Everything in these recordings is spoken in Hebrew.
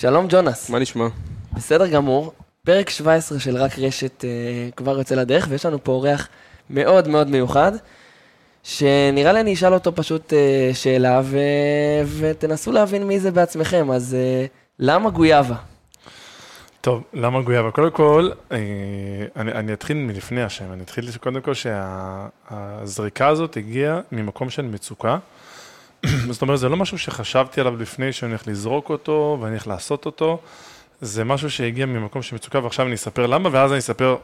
שלום ג'ונס. מה נשמע? בסדר גמור. פרק 17 של רק רשת אה, כבר יוצא לדרך, ויש לנו פה אורח מאוד מאוד מיוחד, שנראה לי אני אשאל אותו פשוט אה, שאלה, ו... ותנסו להבין מי זה בעצמכם. אז אה, למה גויאבה? טוב, למה גויאבה? קודם כל, אה, אני, אני אתחיל מלפני השם, אני אתחיל קודם כל שהזריקה הזאת הגיעה ממקום של מצוקה. זאת אומרת, זה לא משהו שחשבתי עליו לפני שאני הולך לזרוק אותו ואני הולך לעשות אותו. זה משהו שהגיע ממקום של מצוקה, ועכשיו אני אספר למה, ואז אני אספר,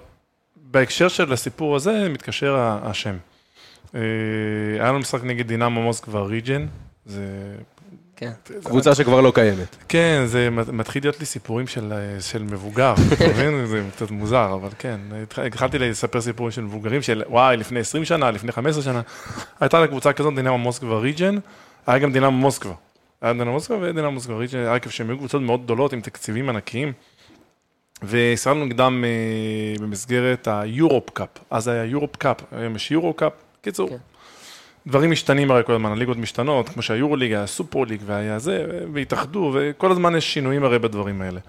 בהקשר של הסיפור הזה, מתקשר השם. אה, היה לנו משחק נגד דינמו מוסקבה ריג'ן, זה... כן. קבוצה שכבר לא קיימת. כן, זה מתחיל להיות לי סיפורים של, של מבוגר, אתה מבין? זה קצת מוזר, אבל כן. התחלתי לספר סיפורים של מבוגרים, של וואי, לפני 20 שנה, לפני 15 שנה. הייתה לה קבוצה כזאת, דינמו מוסקבה Region, היה גם דינמו מוסקבה. היה דינמו מוסקבה ודינמו מוסקבה היה כיף שהם היו קבוצות מאוד גדולות עם תקציבים ענקיים. וישרדנו נגדם אה, במסגרת היורופ קאפ, אז היה יורופ קאפ, היום יש יורו קאפ, קיצור. כן. דברים משתנים הרי כל הזמן, הליגות משתנות, כמו שהיורו ליג היה סופר ליג והיה זה, והתאחדו, וכל הזמן יש שינויים הרי בדברים האלה.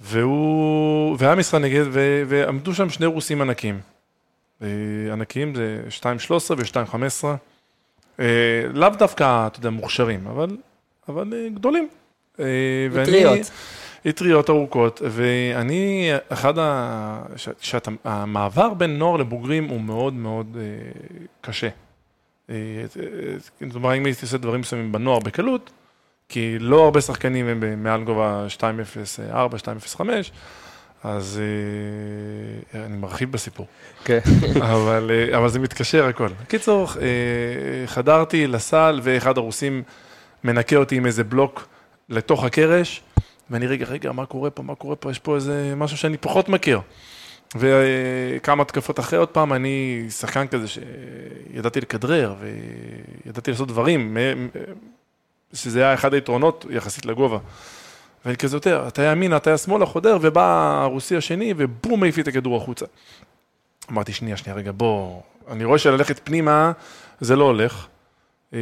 והוא, והיה משחק נגד, ו, ועמדו שם שני רוסים ענקים. אה, ענקים זה 2.13 ו-2.15. אה, לאו דווקא, אתה יודע, מוכשרים, אבל, אבל אה, גדולים. מטריות. אטריות ארוכות, ואני, אחד ה... שאתה, המעבר בין נוער לבוגרים הוא מאוד מאוד קשה. זאת אומרת, אם הייתי עושה דברים מסוימים בנוער בקלות, כי לא הרבה שחקנים הם מעל גובה 2.04, 2.05, אז אה, אני מרחיב בסיפור. כן. אבל, אה, אבל זה מתקשר הכל. בקיצור, אה, חדרתי לסל ואחד הרוסים מנקה אותי עם איזה בלוק לתוך הקרש, ואני רגע, רגע, מה קורה פה, מה קורה פה, יש פה איזה משהו שאני פחות מכיר. וכמה תקפות אחרי עוד פעם, אני שחקן כזה שידעתי לכדרר וידעתי לעשות דברים, שזה היה אחד היתרונות יחסית לגובה. ואני כזה יותר, אתה ימינה, אתה שמאלה, חודר, ובא הרוסי השני, ובום, העיף את הכדור החוצה. אמרתי, שנייה, שנייה, רגע, בוא, אני רואה שללכת פנימה, זה לא הולך, אה,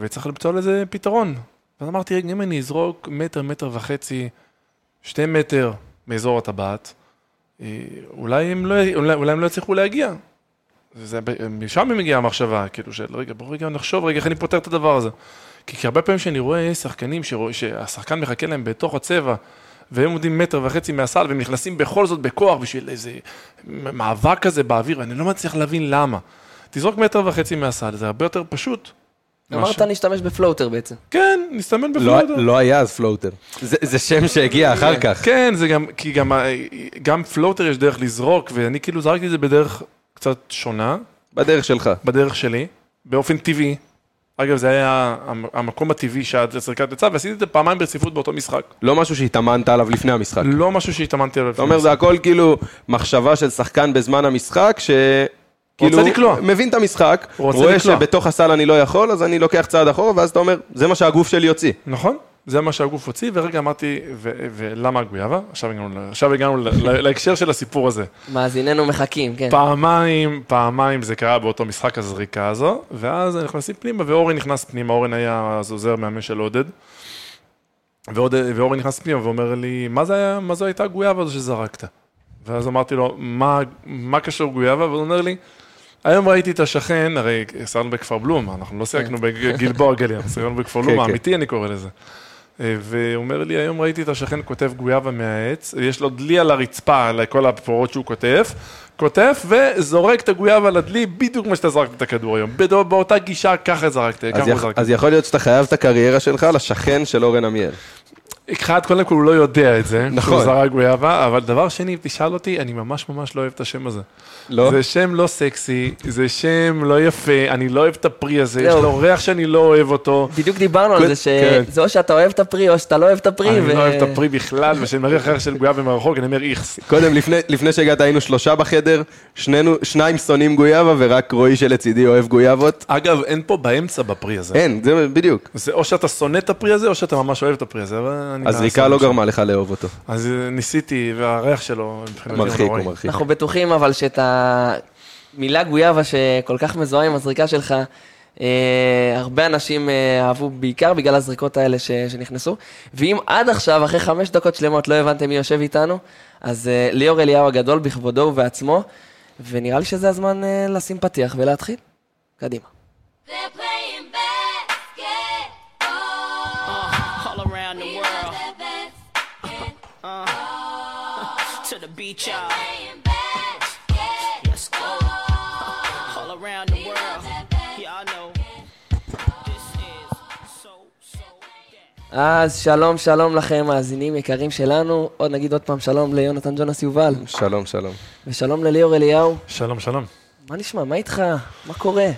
וצריך למצוא לזה פתרון. ואז אמרתי, רגע, אם אני אזרוק מטר, מטר וחצי, שתי מטר מאזור הטבעת, אה, אולי הם לא, אולי, אולי הם לא יצליחו להגיע. זה, משם מגיעה המחשבה, כאילו של רגע, בוא רגע נחשוב רגע איך אני פותר את הדבר הזה. כי, כי הרבה פעמים שאני רואה שחקנים שרוא, שהשחקן מחכה להם בתוך הצבע, והם עומדים מטר וחצי מהסל, והם נכנסים בכל זאת בכוח בשביל איזה מאבק כזה באוויר, ואני לא מצליח להבין למה. תזרוק מטר וחצי מהסל, זה הרבה יותר פשוט. אמרת נשתמש בפלוטר בעצם. כן, נסתמן לא- בפלוטר. לא היה אז פלוטר. זה שם שהגיע אחר כך. כן, זה גם, כי גם פלוטר יש דרך לזרוק, ואני כאילו זרקתי את זה בדרך קצת שונה. בדרך שלך. בדרך שלי, באופן טבעי. אגב, זה היה המקום הטבעי שעד לזריקת יצא, ועשיתי את זה פעמיים ברציפות באותו משחק. לא משהו שהתאמנת עליו לפני המשחק. לא משהו שהתאמנתי עליו לפני המשחק. אתה אומר, זה הכל כאילו מחשבה של שחקן בזמן המשחק, ש... כאילו, רוצה לקלוע. מבין את המשחק, רואה שבתוך הסל אני לא יכול, אז אני לוקח צעד אחורה, ואז אתה אומר, זה מה שהגוף שלי יוציא. נכון, זה מה שהגוף הוציא, ורגע אמרתי, ולמה הגויאבה? עכשיו הגענו, עכשיו הגענו להקשר של הסיפור הזה. מאזיננו מחכים, כן. פעמיים, פעמיים זה קרה באותו משחק הזריקה הזו, ואז נכנסים פנימה, ואורן נכנס פנימה, אורן היה אז עוזר מאמן של עודד. ואורן נכנס פנימה ואומר לי, מה זה היה, מה זו הייתה הגויאבה הזו שזרקת? ואז אמרתי לו, מה, מה קשור גויאבה? והוא אומר לי, היום ראיתי את השכן, הרי סיירנו בכפר בלום, אנחנו לא סיירנו בגלבוע גליה, סיירנו בכפר בלום, האמיתי אני קורא לזה. אה, והוא אומר לי, היום ראיתי את השכן כותב גויאבה מהעץ, יש לו דלי על הרצפה, על כל הפורות שהוא כותב, כותב וזורק את הגויאבה לדלי בדיוק כמו שאתה זרקת את הכדור היום. באותה גישה, ככה זרקת, ככה הוא זרק. אז יכול להיות שאתה חייב את הקריירה שלך לשכן של אורן עמיאל. אחד, קודם כל הוא לא יודע את זה, נכון, שהוא זרק גויאבה, אבל דבר שני, תשאל אותי, אני ממש ממש לא אוהב את השם הזה. לא? זה שם לא סקסי, זה שם לא יפה, אני לא אוהב את הפרי הזה, יש לו ריח שאני לא אוהב אותו. בדיוק דיברנו על זה, שזה או שאתה אוהב את הפרי או שאתה לא אוהב את הפרי. אני לא אוהב את הפרי בכלל, ושאני מריח ריח של גויאבה מרחוק, אני אומר איכס. קודם, לפני שהגעת היינו שלושה בחדר, שניים שונאים גויאבה ורק רועי שלצידי אוהב גויאבות. אגב, אין פה באמצע בפרי הזה. אין, זה בדיוק. זה או שאתה שונא את הפרי הזה, או שאתה ממש אוהב את הפרי הזה. הזריקה לא גרמה לך לאהוב אותו. אז ניסיתי, והריח שלו, מרחיק, הוא מרחיק. אנחנו בטוחים אבל שאת המילה גויאבה שכל כך מזוהה עם הזריקה שלך, אה, הרבה אנשים אה, אהבו בעיקר בגלל הזריקות האלה ש, שנכנסו. ואם עד עכשיו, אחרי חמש דקות שלמות, לא הבנתם מי יושב איתנו, אז אה, ליאור אליהו הגדול בכבודו ובעצמו, ונראה לי שזה הזמן לשים פתיח ולהתחיל. קדימה. To the beach, y'all. Playing basketball. Let's go. All around the world. Y'all know. This is so, so that. אז שלום, שלום לכם, מאזינים יקרים שלנו. עוד נגיד עוד פעם שלום ליונתן ג'ונס יובל, שלום, שלום. ושלום לליאור אליהו. שלום, שלום. מה נשמע? מה איתך? מה קורה?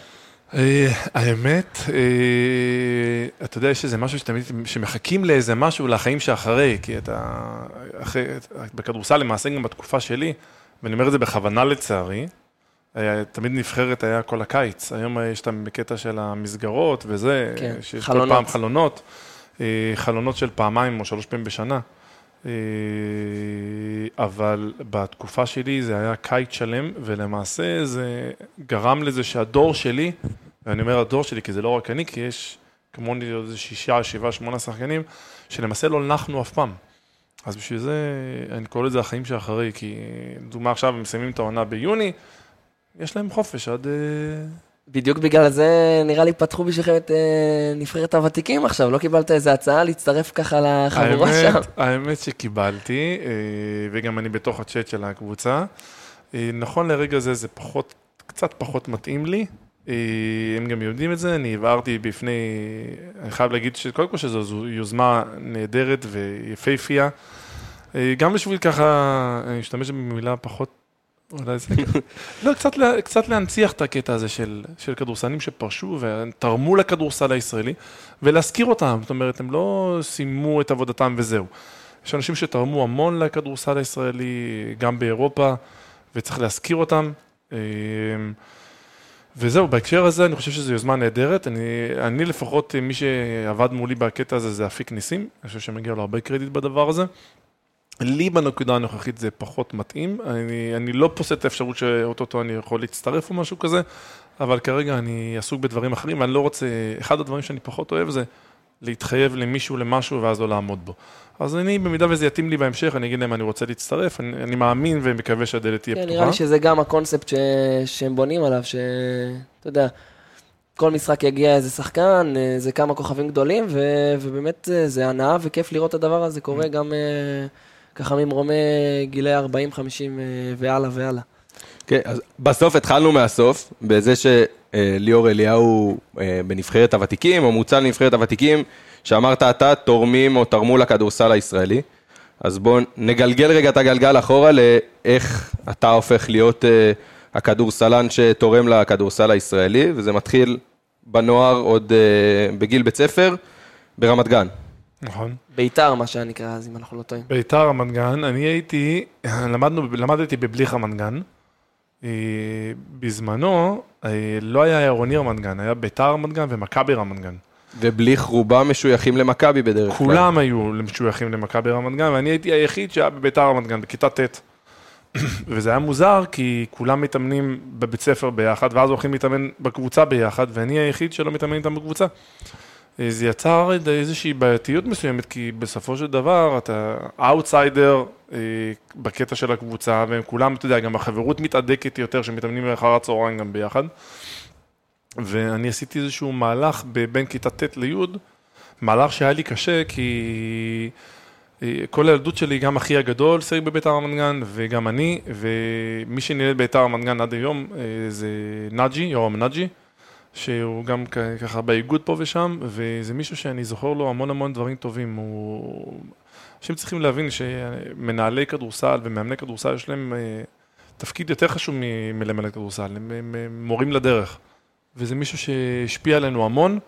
אה, האמת, אה, אתה יודע, יש איזה משהו שתמיד, שמחכים לאיזה משהו לחיים שאחרי, כי אתה, אחרי, בכדורסל למעשה גם בתקופה שלי, ואני אומר את זה בכוונה לצערי, היה, תמיד נבחרת היה כל הקיץ, היום יש את הקטע של המסגרות וזה, כן, שיש חלונות. כל פעם חלונות, אה, חלונות של פעמיים או שלוש פעמים בשנה. אה, אבל בתקופה שלי זה היה קיץ שלם, ולמעשה זה גרם לזה שהדור שלי, ואני אומר הדור שלי כי זה לא רק אני, כי יש כמוני איזה שישה, שבעה, שמונה שחקנים, שלמעשה לא נחנו אף פעם. אז בשביל זה אני קורא לזה החיים שאחרי, כי לדוגמה עכשיו הם מסיימים את העונה ביוני, יש להם חופש עד... בדיוק בגלל זה נראה לי פתחו בשבילכם את אה, נבחרת הוותיקים עכשיו, לא קיבלת איזה הצעה להצטרף ככה לחבורה שם? האמת, האמת שקיבלתי, אה, וגם אני בתוך הצ'אט של הקבוצה. אה, נכון לרגע זה זה פחות, קצת פחות מתאים לי. אה, הם גם יודעים את זה, אני הבהרתי בפני, אני חייב להגיד שקודם כל שזו זו יוזמה נהדרת ויפהפייה. אה, גם בשביל ככה, אני אשתמש במילה פחות, אולי זה, לא, קצת, קצת להנציח את הקטע הזה של, של כדורסנים שפרשו ותרמו לכדורסל הישראלי, ולהזכיר אותם, זאת אומרת, הם לא סיימו את עבודתם וזהו. יש אנשים שתרמו המון לכדורסל הישראלי, גם באירופה, וצריך להזכיר אותם. אה, וזהו, בהקשר הזה אני חושב שזו יוזמה נהדרת. אני, אני לפחות, מי שעבד מולי בקטע הזה זה אפיק ניסים, אני חושב שמגיע לו הרבה קרדיט בדבר הזה. לי בנקודה הנוכחית זה פחות מתאים, אני, אני לא פוסל את האפשרות שאו-טו-טו אני יכול להצטרף או משהו כזה, אבל כרגע אני עסוק בדברים אחרים, ואני לא רוצה, אחד הדברים שאני פחות אוהב זה להתחייב למישהו למשהו ואז לא לעמוד בו. אז אני, במידה וזה יתאים לי בהמשך, אני אגיד להם אני רוצה להצטרף, אני, אני מאמין ומקווה שהדלת תהיה כן, פתוחה. נראה לי שזה גם הקונספט ש... שהם בונים עליו, שאתה יודע, כל משחק יגיע איזה שחקן, אה, זה כמה כוכבים גדולים, ו... ובאמת אה, זה הנאה וכיף לראות את הדבר הזה קורה גם אה, ככה ממרומי גילאי 40, 50 אה, והלאה והלאה. כן, אז בסוף התחלנו מהסוף, בזה שליאור אליהו אה, בנבחרת הוותיקים, או מוצע לנבחרת הוותיקים, שאמרת אתה תורמים או תרמו לכדורסל הישראלי. אז בואו נגלגל רגע את הגלגל אחורה לאיך אתה הופך להיות אה, הכדורסלן שתורם לכדורסל הישראלי, וזה מתחיל בנוער עוד אה, בגיל בית ספר, ברמת גן. נכון. ביתר, מה שנקרא אז, אם אנחנו לא טועים. ביתר רמת גן, אני הייתי, למדנו, למדתי בבליך רמת גן. אה, בזמנו אה, לא היה עירוני רמת גן, היה ביתר רמת גן ומכבי רמת גן. ובליך רובם משויכים למכבי בדרך כלל. כולם היו משויכים למכבי רמת גן, ואני הייתי היחיד שהיה בביתר רמת גן, בכיתה ט'. וזה היה מוזר, כי כולם מתאמנים בבית ספר ביחד, ואז הולכים להתאמן בקבוצה ביחד, ואני היחיד שלא מתאמן איתם בקבוצה. אה, זה יצר איזושהי בעייתיות מסוימת, כי בסופו של דבר אתה אאוטסיידר אה, בקטע של הקבוצה, והם כולם, אתה יודע, גם החברות מתהדקת יותר, שמתאמנים אחר הצהריים גם ביחד. ואני עשיתי איזשהו מהלך בין כיתה ט' לי', מהלך שהיה לי קשה, כי אה, כל הילדות שלי, גם אחי הגדול שיחק בביתר רמת גן, וגם אני, ומי שניהל ביתר רמת גן עד היום זה נאג'י, יורם נאג'י, שהוא גם ככה באיגוד פה ושם, וזה מישהו שאני זוכר לו המון המון דברים טובים. הוא... אנשים צריכים להבין שמנהלי כדורסל ומאמני כדורסל יש להם אה, תפקיד יותר חשוב מ- מלמלא כדורסל, הם, הם, הם מורים לדרך. וזה מישהו שהשפיע עלינו המון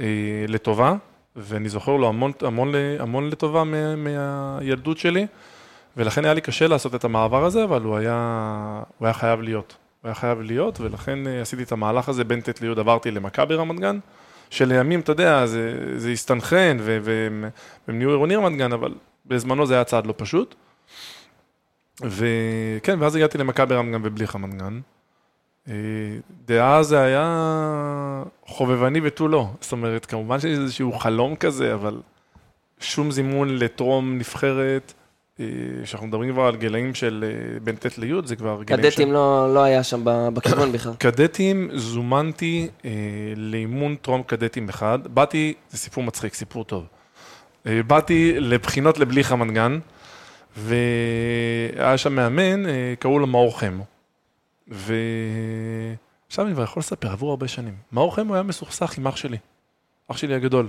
אה, לטובה, ואני זוכר לו המון, המון, המון לטובה מה, מהילדות שלי, ולכן היה לי קשה לעשות את המעבר הזה, אבל הוא היה, הוא היה חייב להיות. הוא היה חייב להיות, ולכן אה, עשיתי את המהלך הזה, בין ט' לי' עברתי למכבי רמת גן, שלימים, אתה יודע, זה, זה הסתנכרן, והם נהיו עירוני רמת גן, אבל בזמנו זה היה צעד לא פשוט. וכן, ואז הגעתי למכבי רמת גן ובלי רמת גן. אה, דאז זה היה חובבני ותו לא. זאת אומרת, כמובן שיש איזשהו חלום כזה, אבל שום זימון לטרום נבחרת, שאנחנו מדברים כבר על גילאים של אה, בין ט' לי', זה כבר גילאים של... קדטים לא לא היה שם בכיוון בכלל. קדטים, זומנתי אה, לאימון טרום קדטים אחד. באתי, זה סיפור מצחיק, סיפור טוב. אה, באתי לבחינות לבליך רמת גן, והיה שם מאמן, אה, קראו לו מאור חמו. ועכשיו אני כבר יכול לספר, עברו הרבה שנים. מאור חמו היה מסוכסך עם אח שלי, אח שלי הגדול.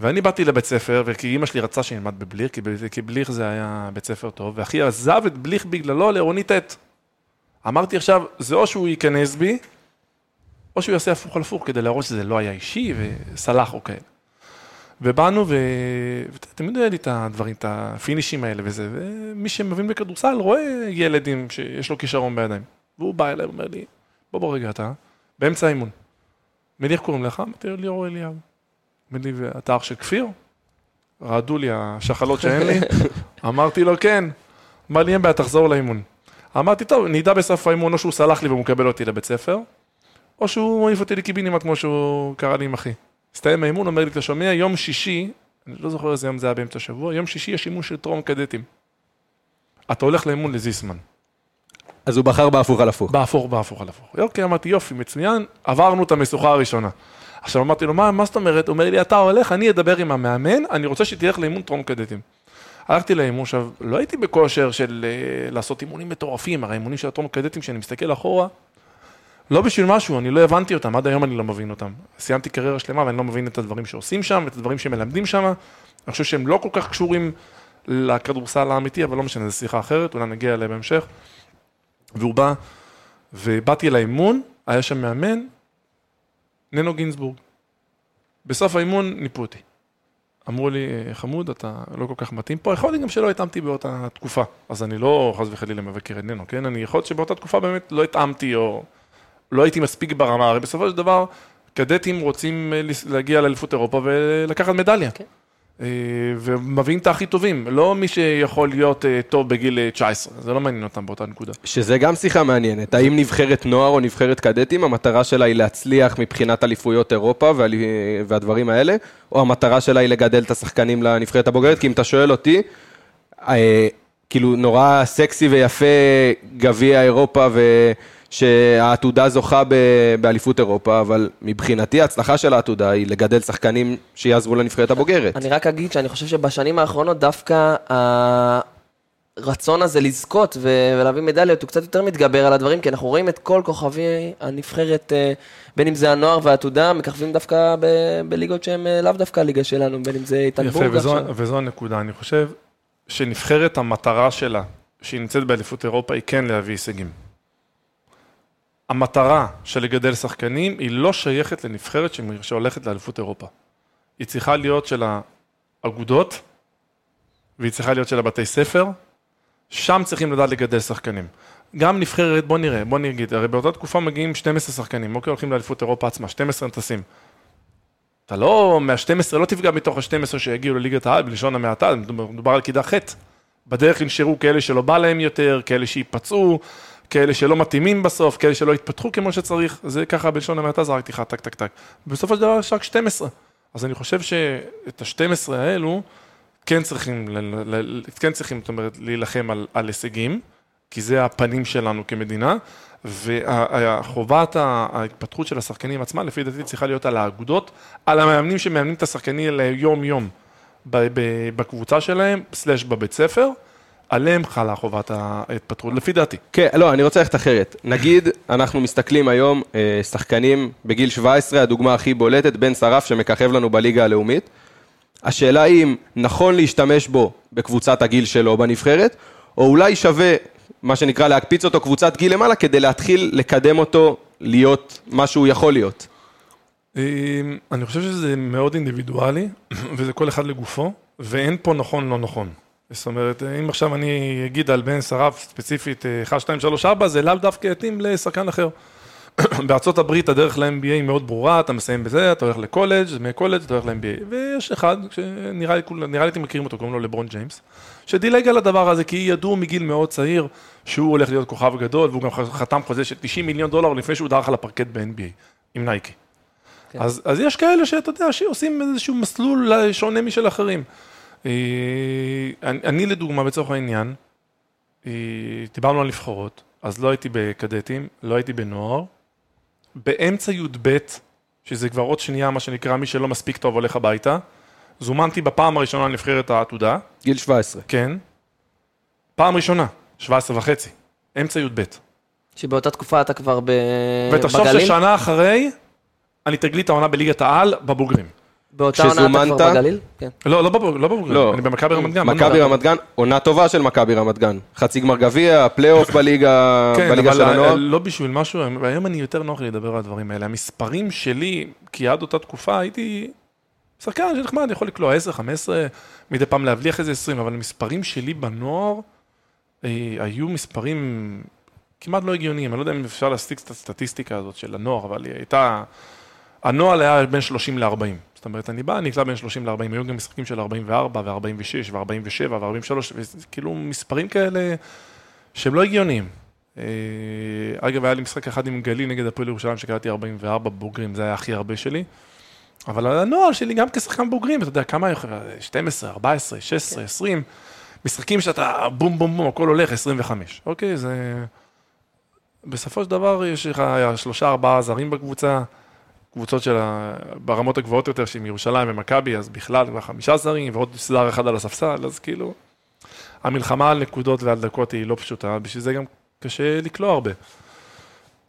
ואני באתי לבית ספר, וכי אימא שלי רצה שאני אלמד בבליך, כי, כי בליך זה היה בית ספר טוב, ואחי עזב את בליך בגללו לעירוני ט'. אמרתי עכשיו, זה או שהוא ייכנס בי, או שהוא יעשה הפוך על הפוך כדי להראות שזה לא היה אישי וסלח או כאלה. ובאנו, ו- ואתם יודעים את הדברים, את הפינישים האלה וזה, ומי שמבין בכדורסל רואה ילד עם שיש לו כישרון בידיים. והוא בא אליי ואומר לי, בוא בוא רגע אתה, באמצע האימון. מי קוראים לך? אמרתי לו, ליאור אליהו. אומר לי, ואתה אח של כפיר? רעדו לי השחלות שאין לי. אמרתי לו, כן. אמר לי, אין בעיה, תחזור לאימון. אמרתי, טוב, נדע בסוף האימון, או שהוא סלח לי והוא מקבל אותי לבית ספר, או שהוא מעיף אותי לקיבינימט כמו שהוא קרא לי עם אחי. הסתיים האימון, אומר לי, אתה שומע, יום שישי, אני לא זוכר איזה יום זה היה באמצע השבוע, יום שישי יש אימון של טרום קדטים. אתה הולך לאימון לזיסמן. אז הוא בחר בהפוך על הפוך. בהפוך, בהפוך על הפוך. אוקיי, אמרתי, יופי, מצוין, עברנו את המשוכה הראשונה. עכשיו אמרתי לו, מה, מה זאת אומרת? הוא אומר לי, אתה הולך, אני אדבר עם המאמן, אני רוצה שתלך לאימון טרום קדטים. הלכתי לאימון, עכשיו, לא הייתי בכושר של uh, לעשות אימונים מטורפים, הרי האימונים של הטרום קדטים, כשאני מסתכל אחורה, לא בשביל משהו, אני לא הבנתי אותם, עד היום אני לא מבין אותם. סיימתי קריירה שלמה ואני לא מבין את הדברים שעושים שם, את הדברים שמלמדים שם. אני חושב שהם לא כל כך קשורים לכדורסל האמיתי, אבל לא משנה, זו שיחה אחרת, אולי נגיע אליה בהמשך. והוא בא, ובאתי לאימון, היה שם מאמן, ננו גינזבורג. בסוף האימון ניפו אותי. אמרו לי, חמוד, אתה לא כל כך מתאים פה, יכול להיות גם שלא התאמתי באותה תקופה, אז אני לא חס וחלילה מבקר את ננו, כן? אני יכול להיות שבאותה תקופה באמת לא התאמתי או לא הייתי מספיק ברמה, הרי בסופו של דבר, קדטים רוצים אה, להגיע לאליפות אירופה ולקחת מדליה. כן. אה, ומביאים את הכי טובים, לא מי שיכול להיות אה, טוב בגיל אה, 19, זה לא מעניין אותם באותה נקודה. שזה גם שיחה מעניינת. האם נבחרת נוער או נבחרת קדטים, המטרה שלה היא להצליח מבחינת אליפויות אירופה והדברים האלה, או המטרה שלה היא לגדל את השחקנים לנבחרת הבוגרת? כי אם אתה שואל אותי, אה, כאילו נורא סקסי ויפה גביע אירופה ושהעתודה זוכה ב- באליפות אירופה, אבל מבחינתי ההצלחה של העתודה היא לגדל שחקנים שיעזרו לנבחרת הבוגרת. אני רק אגיד שאני חושב שבשנים האחרונות דווקא הרצון הזה לזכות ו- ולהביא מדליות הוא קצת יותר מתגבר על הדברים, כי אנחנו רואים את כל כוכבי הנבחרת, אה, בין אם זה הנוער והעתודה, מככבים דווקא ב- בליגות שהן אה, לאו דווקא הליגה שלנו, בין אם זה איתן יפה, וזו. וזו הנקודה. אני חושב שנבחרת המטרה שלה, שהיא נמצאת באליפות אירופה, היא כן להביא הישגים. המטרה של לגדל שחקנים היא לא שייכת לנבחרת שהולכת לאליפות אירופה. היא צריכה להיות של האגודות, והיא צריכה להיות של הבתי ספר, שם צריכים לדעת לגדל שחקנים. גם נבחרת, בוא נראה, בוא נגיד, הרי באותה תקופה מגיעים 12 שחקנים, אוקיי, הולכים לאליפות אירופה עצמה, 12 נטסים. אתה לא, מה-12 לא תפגע מתוך ה-12 שיגיעו לליגת העל, בלשון המעטה, מדובר על כידה ח'. בדרך ינשרו כאלה שלא בא להם יותר, כאלה שייפצעו, כאלה שלא מתאימים בסוף, כאלה שלא יתפתחו כמו שצריך, זה ככה בלשון המעטה זרקתי לך טק טק טק. בסופו של דבר יש רק 12. אז אני חושב שאת ה-12 האלו כן צריכים, כן צריכים, זאת אומרת, להילחם על, על הישגים, כי זה הפנים שלנו כמדינה, וחובת ההתפתחות של השחקנים עצמם, לפי דעתי, צריכה להיות על האגודות, על המאמנים שמאמנים את השחקנים האלה יום-יום בקבוצה שלהם, סלאש בבית ספר, עליהם חלה חובת ההתפתחות, לפי דעתי. כן, לא, אני רוצה ללכת אחרת. נגיד, אנחנו מסתכלים היום, אה, שחקנים בגיל 17, הדוגמה הכי בולטת, בן שרף שמככב לנו בליגה הלאומית. השאלה היא אם נכון להשתמש בו בקבוצת הגיל שלו בנבחרת, או אולי שווה, מה שנקרא, להקפיץ אותו קבוצת גיל למעלה, כדי להתחיל לקדם אותו להיות מה שהוא יכול להיות. אמ, אני חושב שזה מאוד אינדיבידואלי, וזה כל אחד לגופו, ואין פה נכון לא נכון. זאת אומרת, אם עכשיו אני אגיד על בן שרף ספציפית 1, 2, 3, 4, זה לאו דווקא יתאים לשחקן אחר. בארצות הברית הדרך ל-MBA היא מאוד ברורה, אתה מסיים בזה, אתה הולך לקולג', מקולג' אתה הולך ל-MBA. ויש אחד, שנראה לי, אתם מכירים אותו, קוראים לו לברון ג'יימס, שדילג על הדבר הזה, כי ידעו מגיל מאוד צעיר שהוא הולך להיות כוכב גדול, והוא גם חתם חוזה של 90 מיליון דולר לפני שהוא דרך על הפרקט ב-NBA, עם נייקי. כן. אז, אז יש כאלה שאתה יודע, שעושים איזשהו מסלול שונה משל אחרים. אה, אני, לדוגמה, לצורך העניין, אה, דיברנו על נבחרות, אז לא הייתי בקדטים, לא הייתי בנוער. באמצע י"ב, שזה כבר עוד שנייה, מה שנקרא, מי שלא מספיק טוב הולך הביתה, זומנתי בפעם הראשונה לנבחרת העתודה, גיל 17. כן, פעם ראשונה, 17 וחצי, אמצע י"ב. שבאותה תקופה אתה כבר ב... ותחשוב בגליל? ששנה אחרי, אני תגלית העונה בליגת העל בבוגרים. באותה עונה אתה? כבר בגליל? כן. לא, לא בבוג- לא לא. אני במכבי רמת גן. מכבי. רמת גן, עונה טובה של מכבי רמת גן. חצי גמר גביע, פלייאוף בליגה כן, בליגה של אבל הנוער. לא בשביל משהו, היום אני יותר נוח לי לדבר על הדברים האלה. המספרים שלי, כי עד אותה תקופה הייתי שחקן שנחמד, יכול לקלוע 10, 15, מדי פעם להבליח איזה 20, אבל המספרים שלי בנוער אה, היו מספרים כמעט לא הגיוניים. אני לא יודע אם אפשר להסתיק את הסטטיסטיקה הזאת של הנוער, אבל היא הייתה... הנוער היה בין 30 ל-40. זאת אומרת, אני בא, נקלע בין 30 ל-40, היו גם משחקים של 44 ו-46 ו-47 ו-43, וכאילו מספרים כאלה שהם לא הגיוניים. אה, אגב, היה לי משחק אחד עם גליל נגד הפועל ירושלים שקראתי 44 בוגרים, זה היה הכי הרבה שלי. אבל הנוער שלי גם כשחקן בוגרים, אתה יודע, כמה יכול, 12, 14, 16, 20, משחקים שאתה בום בום בום, הכל הולך 25. אוקיי, זה... בסופו של דבר יש לך שלושה, ארבעה זרים בקבוצה, קבוצות של ה... ברמות הגבוהות יותר, שהן ירושלים ומכבי, אז בכלל כבר חמישה זרים, ועוד זר אחד על הספסל, אז כאילו, המלחמה על נקודות ועל דקות היא לא פשוטה, בשביל זה גם קשה לקלוע הרבה.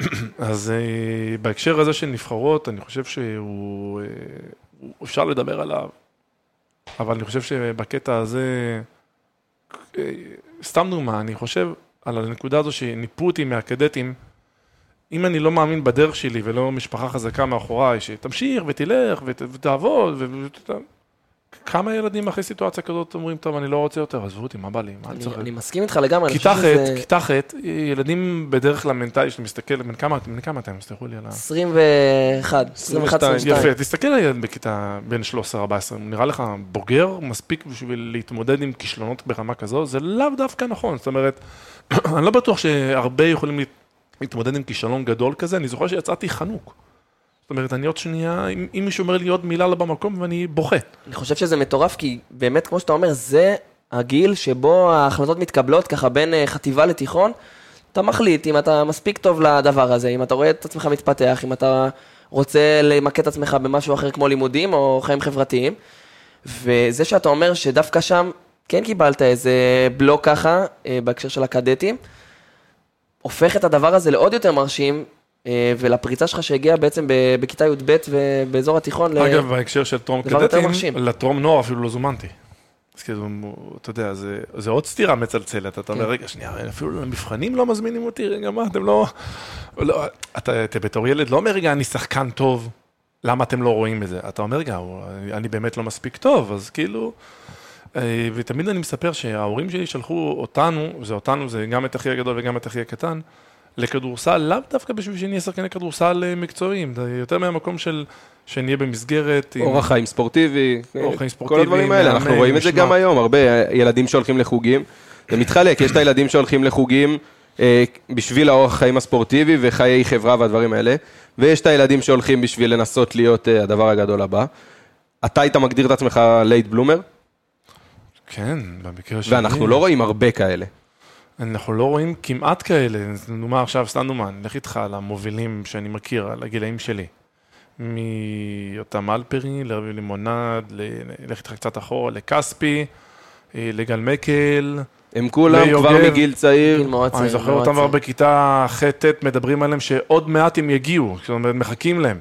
אז אה, בהקשר הזה של נבחרות, אני חושב שהוא, אה, אפשר לדבר עליו, אבל אני חושב שבקטע הזה, אה, סתם דוגמה, אני חושב על הנקודה הזו שניפו אותי מהקדטים, אם אני לא מאמין בדרך שלי ולא משפחה חזקה מאחוריי, שתמשיך ותלך ות, ותעבוד, ו... כמה ילדים אחרי סיטואציה כזאת אומרים, טוב, אני לא רוצה יותר, עזבו אותי, מה בא לי, מה אני צריך? אני מסכים איתך לגמרי. כיתה ח', כיתה ח', ילדים בדרך כלל מנטלי, שאתה מסתכל, בן כמה, אתם? סלחו לי על ה... 21, 21, 22. 22. יפה, תסתכל על ילד בכיתה בין 13-14, הוא נראה לך בוגר מספיק בשביל להתמודד עם כישלונות ברמה כזו, זה לאו דווקא נכון, זאת אומרת, אני לא בטוח שהרבה יכולים להתמודד עם כישלון גדול כזה, אני זוכר שיצאתי חנוק. זאת אומרת, אני עוד שנייה, אם, אם מישהו אומר לי עוד מילה לא במקום, ואני בוכה. אני חושב שזה מטורף, כי באמת, כמו שאתה אומר, זה הגיל שבו ההחלטות מתקבלות ככה בין אה, חטיבה לתיכון. אתה מחליט אם אתה מספיק טוב לדבר הזה, אם אתה רואה את עצמך מתפתח, אם אתה רוצה למקד את עצמך במשהו אחר כמו לימודים או חיים חברתיים. וזה שאתה אומר שדווקא שם כן קיבלת איזה בלוק ככה, אה, בהקשר של הקדטים, הופך את הדבר הזה לעוד יותר מרשים, אה, ולפריצה שלך שהגיעה בעצם בכיתה י"ב ובאזור התיכון. ל- אגב, בהקשר של טרום קדטים. לטרום נוער אפילו לא זומנתי. אז כאילו, אתה יודע, זה, זה עוד סתירה מצלצלת, אתה אומר, כן. רגע, שנייה, אפילו למבחנים לא מזמינים אותי, רגע, מה, אתם לא... לא אתה, אתה בתור ילד לא אומר, רגע, אני שחקן טוב, למה אתם לא רואים את זה? אתה אומר, רגע, אני באמת לא מספיק טוב, אז כאילו... אה, ותמיד אני מספר שההורים שלי שלחו אותנו, זה אותנו, זה גם את אחי הגדול וגם את אחי הקטן, לכדורסל, לאו דווקא בשביל שנהיה שחקני כדורסל אה, מקצועיים, זה יותר מהמקום של שנהיה במסגרת. אורח חיים ספורטיבי, אורח חיים כל ספורטיבי, הדברים האלה, אנחנו רואים את זה. גם היום, הרבה ילדים שהולכים לחוגים, זה מתחלק, יש את הילדים שהולכים לחוגים אה, בשביל האורח חיים הספורטיבי וחיי חברה והדברים האלה, ויש את הילדים שהולכים בשביל לנסות להיות הדבר הגדול הבא. אתה היית מגדיר את עצמך late bloomer, כן, במקרה שלי. ואנחנו לא רואים הרבה כאלה. אנחנו לא רואים כמעט כאלה. דוגמה עכשיו, סתם דוגמה, אני אלך איתך על המובילים שאני מכיר, על הגילאים שלי. מיותם אלפרי, לרבי לימונד, ל- נלך איתך קצת אחורה, לכספי, אה, לגל מקל. הם כולם ויוגב. כבר מגיל צעיר, גיל מאוד אני צעיר, זוכר מאוד אותם כבר. בכיתה ח'-ט' מדברים עליהם שעוד מעט הם יגיעו, זאת אומרת, מחכים להם.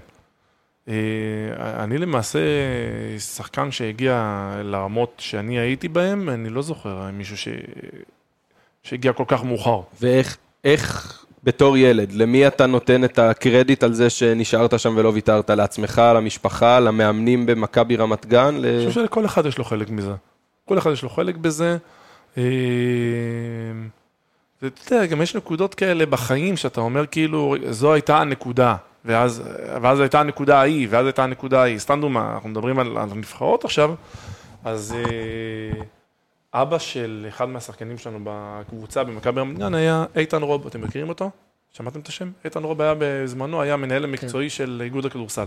אה, אני למעשה שחקן שהגיע לרמות שאני הייתי בהם, אני לא זוכר מישהו ש... שהגיע כל כך מאוחר. ואיך איך בתור ילד, למי אתה נותן את הקרדיט על זה שנשארת שם ולא ויתרת? לעצמך, למשפחה, למאמנים במכבי רמת גן? ל... אני חושב שלכל אחד יש לו חלק מזה. כל אחד יש לו חלק בזה. אה, זה, אתה יודע, גם יש נקודות כאלה בחיים שאתה אומר כאילו, זו הייתה הנקודה, ואז, ואז הייתה הנקודה ההיא, ואז הייתה הנקודה ההיא. סתם דוגמה, אנחנו מדברים על, על הנבחרות עכשיו, אז אה, אבא של אחד מהשחקנים שלנו בקבוצה במכבי רמת גן היה איתן רוב, אתם מכירים אותו? שמעתם את השם? איתן רוב היה בזמנו, היה המנהל המקצועי של איגוד הכדורסל.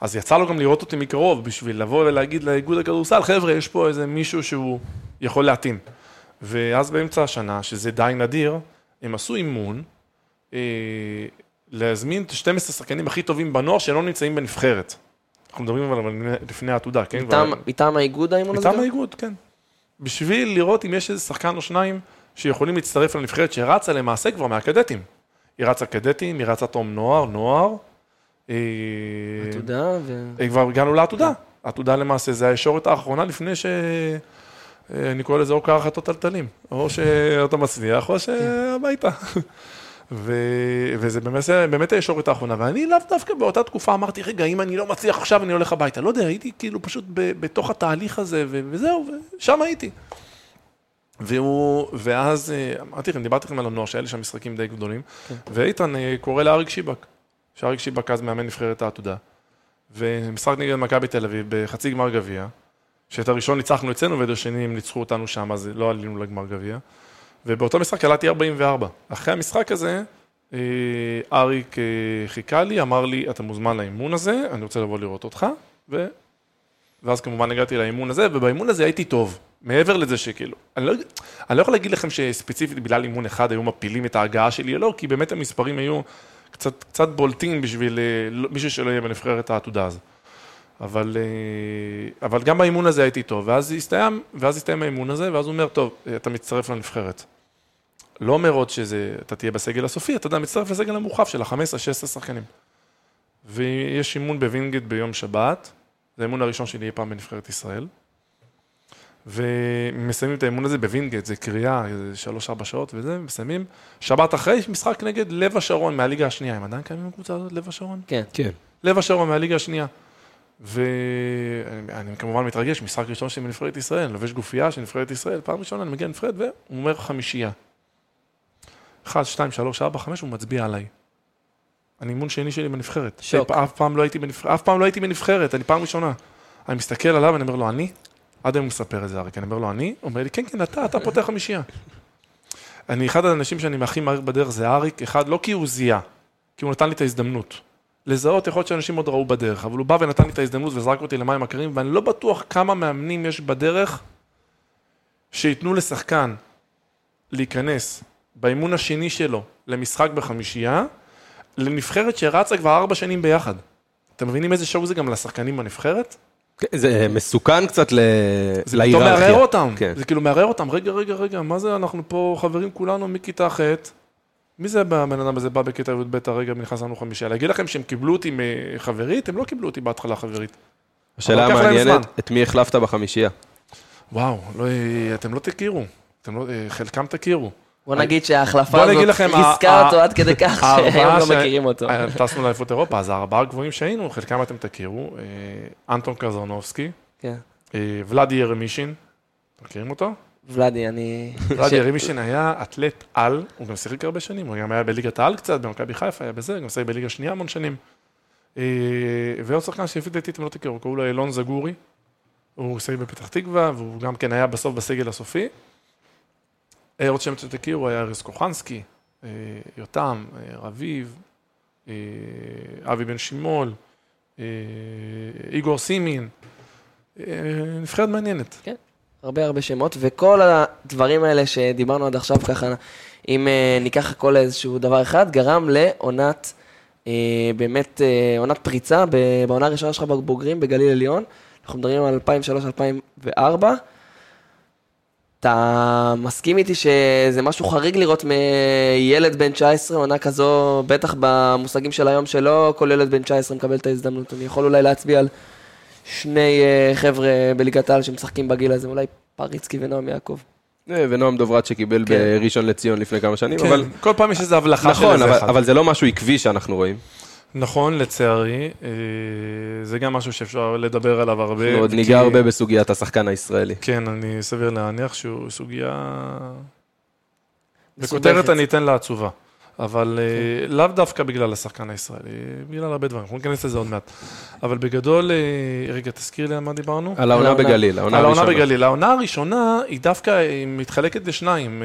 אז יצא לו גם לראות אותי מקרוב בשביל לבוא ולהגיד לאיגוד הכדורסל, חבר'ה, יש פה איזה מישהו שהוא יכול להתאים. ואז באמצע השנה, שזה די נדיר, הם עשו אימון, אה, להזמין את 12 השחקנים הכי טובים בנוער שלא נמצאים בנבחרת. אנחנו מדברים אבל לפני העתודה, כן? מטעם- כבר- מטעם האיגוד האימון הזה? מטעם גם? האיגוד, כן. בשביל לראות אם יש איזה שחקן או שניים שיכולים להצטרף לנבחרת שרצה למעשה כבר מהקדטים. היא רצה קדטים, היא רצה תום נוער, נוער. אה, עתודה ו... אה, כבר הגענו לעתודה. העתודה למעשה זה הישורת האחרונה לפני ש... אה, אני קורא לזה או קרחת או טלטלים. או שאתה מצליח או שהביתה. ו... וזה באמת, באמת הישורת האחרונה, ואני לאו דווקא באותה תקופה אמרתי, רגע, אם אני לא מצליח עכשיו, אני הולך הביתה. לא יודע, הייתי כאילו פשוט ב... בתוך התהליך הזה, ו... וזהו, ושם הייתי. והוא, ואז אמרתי לכם, דיברתי לכם על הנוער, שהיה לי שם משחקים די גדולים, ואיתן אה, קורא לאריק שיבק, שאריק שיבק אז מאמן נבחרת העתודה, ומשחק נגד מכבי תל אביב בחצי גמר גביע, שאת הראשון ניצחנו אצלנו ואת השני הם ניצחו אותנו שם, אז לא עלינו לגמר גביע, ובאותו משחק קלעתי 44. אחרי המשחק הזה, אה, אריק אה, חיכה לי, אמר לי, אתה מוזמן לאימון הזה, אני רוצה לבוא לראות אותך, ו... ואז כמובן הגעתי לאימון הזה, ובאימון הזה הייתי טוב. מעבר לזה שכאילו, אני לא, אני לא יכול להגיד לכם שספציפית בגלל אימון אחד היו מפילים את ההגעה שלי לא, כי באמת המספרים היו קצת, קצת בולטים בשביל אה, לא- מישהו שלא יהיה בנבחרת העתודה הזו. אבל, אבל גם באימון הזה הייתי טוב, ואז הסתיים, ואז הסתיים האימון הזה, ואז הוא אומר, טוב, אתה מצטרף לנבחרת. לא אומר עוד שאתה תהיה בסגל הסופי, אתה יודע, מצטרף לסגל המורחב של ה-15-16 שחקנים. ויש אימון בווינגייט ביום שבת, זה האימון הראשון שלי אי פעם בנבחרת ישראל. ומסיימים את האימון הזה בווינגייט, זה קריאה, איזה שלוש-ארבע שעות וזה, מסיימים. שבת אחרי משחק נגד לב השרון מהליגה השנייה, הם עדיין קיימים בקבוצה הזאת, לב השרון? כן. כן. לב השרון מהליגה השנייה. ואני אני כמובן מתרגש, משחק ראשון שלי בנבחרת ישראל, אני לובש גופייה של נבחרת ישראל, פעם ראשונה אני מגיע לנבחרת, והוא אומר חמישייה. אחד, שתיים, שלוש, ארבע, חמש, הוא מצביע עליי. אני אימון שני שלי בנבחרת. שוק. אף פעם לא הייתי בנבחרת, אף פעם לא הייתי בנבחרת, אני פעם ראשונה. אני מסתכל עליו, אני אומר לו, אני? עד היום הוא מספר את זה, אריק, אני אומר לו, אני? הוא אומר לי, כן, כן, אתה, אתה פותח חמישייה. אני, אחד האנשים שאני הכי מעריך בדרך זה אריק, אחד, לא כי הוא זיהה, כי הוא נתן לי את ההזדמנות. לזהות, יכול להיות שאנשים עוד ראו בדרך, אבל הוא בא ונתן לי את ההזדמנות וזרק אותי למים הקרים, ואני לא בטוח כמה מאמנים יש בדרך שייתנו לשחקן להיכנס באימון השני שלו למשחק בחמישייה, לנבחרת שרצה כבר ארבע שנים ביחד. אתם מבינים איזה שואו זה גם לשחקנים בנבחרת? כן, זה מסוכן קצת ל... זה פתאום מערער אותם. כן. זה כאילו מערער אותם. רגע, רגע, רגע, מה זה, אנחנו פה חברים כולנו מכיתה ח'. מי זה הבן אדם הזה בא בכיתה י"ב הרגע ונכנס לנו חמישייה? להגיד לכם שהם קיבלו אותי מחברית? הם לא קיבלו אותי בהתחלה חברית. השאלה המעניינת. את מי החלפת בחמישייה? וואו, לא, אתם לא תכירו. אתם לא, חלקם תכירו. בוא נגיד שההחלפה הזאת ריסקה אותו עד כדי כך שהיום לא מכירים אותו. אה, טסנו לאליפות אירופה, אז הארבעה הגבוהים שהיינו, חלקם אתם תכירו. אה, אנטון קזרנובסקי, כן. אה, ולאדי ירמישין, מכירים אותו? ולאדי, אני... ולאדי ירמישין היה אתלט על, הוא גם שיחק הרבה שנים, הוא גם היה בליגת העל קצת, במכבי חיפה היה בזה, גם שיחק בליגה שנייה המון שנים. ועוד שחקן שלפי דעתי אתם לא תכירו, קראו לו אילון זגורי, הוא שיחק בפתח תקווה, והוא גם כן היה בסוף בסגל הסופי. אה, עוד שם שתכירו היה אריס קוחנסקי, אה, יותם, אה, רביב, אבי בן שימול, איגור סימין, נבחרת מעניינת. הרבה הרבה שמות, וכל הדברים האלה שדיברנו עד עכשיו ככה, אם ניקח הכל לאיזשהו דבר אחד, גרם לעונת, באמת עונת פריצה בעונה הראשונה שלך בבוגרים בגליל עליון. אנחנו מדברים על 2003-2004. אתה מסכים איתי שזה משהו חריג לראות מילד בן 19, עונה כזו, בטח במושגים של היום שלא כל ילד בן 19 מקבל את ההזדמנות. אני יכול אולי להצביע על שני אה, חבר'ה בליגת העל שמשחקים בגיל הזה, אולי פריצקי ונועם יעקב. אה, ונועם דוברת שקיבל כן. בראשון לציון לפני כמה שנים, כן, אבל... כל פעם יש איזו הבלחה של נכון, איזה אבל- אחד. אבל זה לא משהו עקבי שאנחנו רואים. נכון, לצערי, אה, זה גם משהו שאפשר לדבר עליו הרבה. אנחנו עוד כי- ניגע הרבה בסוגיית השחקן הישראלי. כן, אני סביר להניח שהוא סוגיה... בכותרת. אני אתן לה עצובה. אבל אה, לאו דווקא בגלל השחקן הישראלי, בגלל הרבה דברים, אנחנו ניכנס לזה עוד מעט. אבל בגדול, אה, רגע, תזכיר לי על מה דיברנו. על העונה. בגליל, העונה על העונה הראשונה. בגליל. העונה הראשונה היא דווקא מתחלקת לשניים.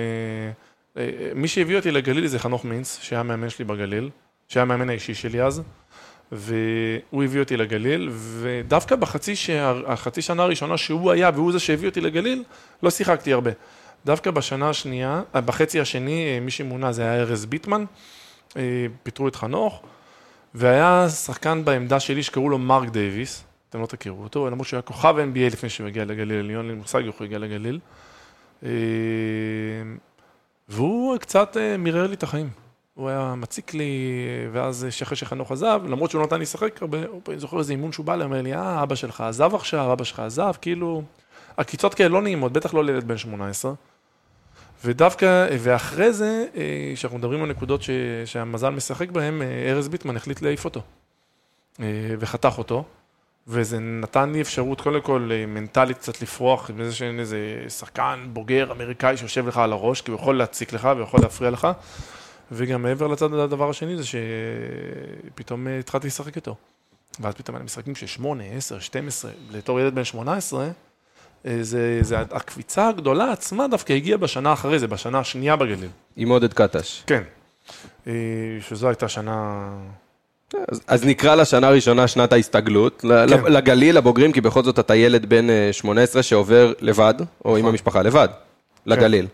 מי שהביא אותי לגליל זה חנוך מינץ, שהיה המאמן שלי בגליל, שהיה המאמן האישי שלי אז, והוא הביא אותי לגליל, ודווקא בחצי שה- שנה הראשונה שהוא היה, והוא זה שהביא אותי לגליל, לא שיחקתי הרבה. דווקא בשנה השנייה, אה, בחצי השני, אה, מי שמונה זה היה ארז ביטמן, אה, פיטרו את חנוך, והיה שחקן בעמדה שלי שקראו לו מרק דייוויס, אתם לא תכירו אותו, למרות שהוא היה כוכב NBA לפני שהוא הגיע לגליל עליון, אין לי מושג איך הוא הגיע לגליל. והוא קצת מירר לי את החיים. הוא היה מציק לי, ואז אחרי שחנוך עזב, למרות שהוא נתן לי לשחק הרבה, אני זוכר איזה אימון שהוא בא אליי, אומר לי, אה, אבא שלך עזב עכשיו, אבא שלך עזב, כאילו... עקיצות כאלה לא נעימות, בטח לא לילד בן 18. ודווקא, ואחרי זה, אה, כשאנחנו מדברים על נקודות ש, שהמזל משחק בהן, אה, ארז ביטמן החליט להעיף אותו. אה, וחתך אותו. וזה נתן לי אפשרות, קודם כל, מנטלית קצת לפרוח, עם איזה איזה שחקן בוגר אמריקאי שיושב לך על הראש, כי הוא יכול להציק לך ויכול להפריע לך. וגם מעבר לצד, הדבר השני זה שפתאום אה, התחלתי לשחק איתו. ואז פתאום היה משחקים של 8, 10, 12, לתור ילד בן 18, אה, זה, זה הקפיצה הגדולה עצמה דווקא הגיעה בשנה אחרי זה, בשנה השנייה בגליל. עם עודד קטש. כן. אה, שזו הייתה שנה... אז, אז נקרא לשנה הראשונה שנת ההסתגלות, כן. לגליל, לבוגרים, כי בכל זאת אתה ילד בן אה, 18 שעובר לבד, או עם המשפחה לבד, לגליל.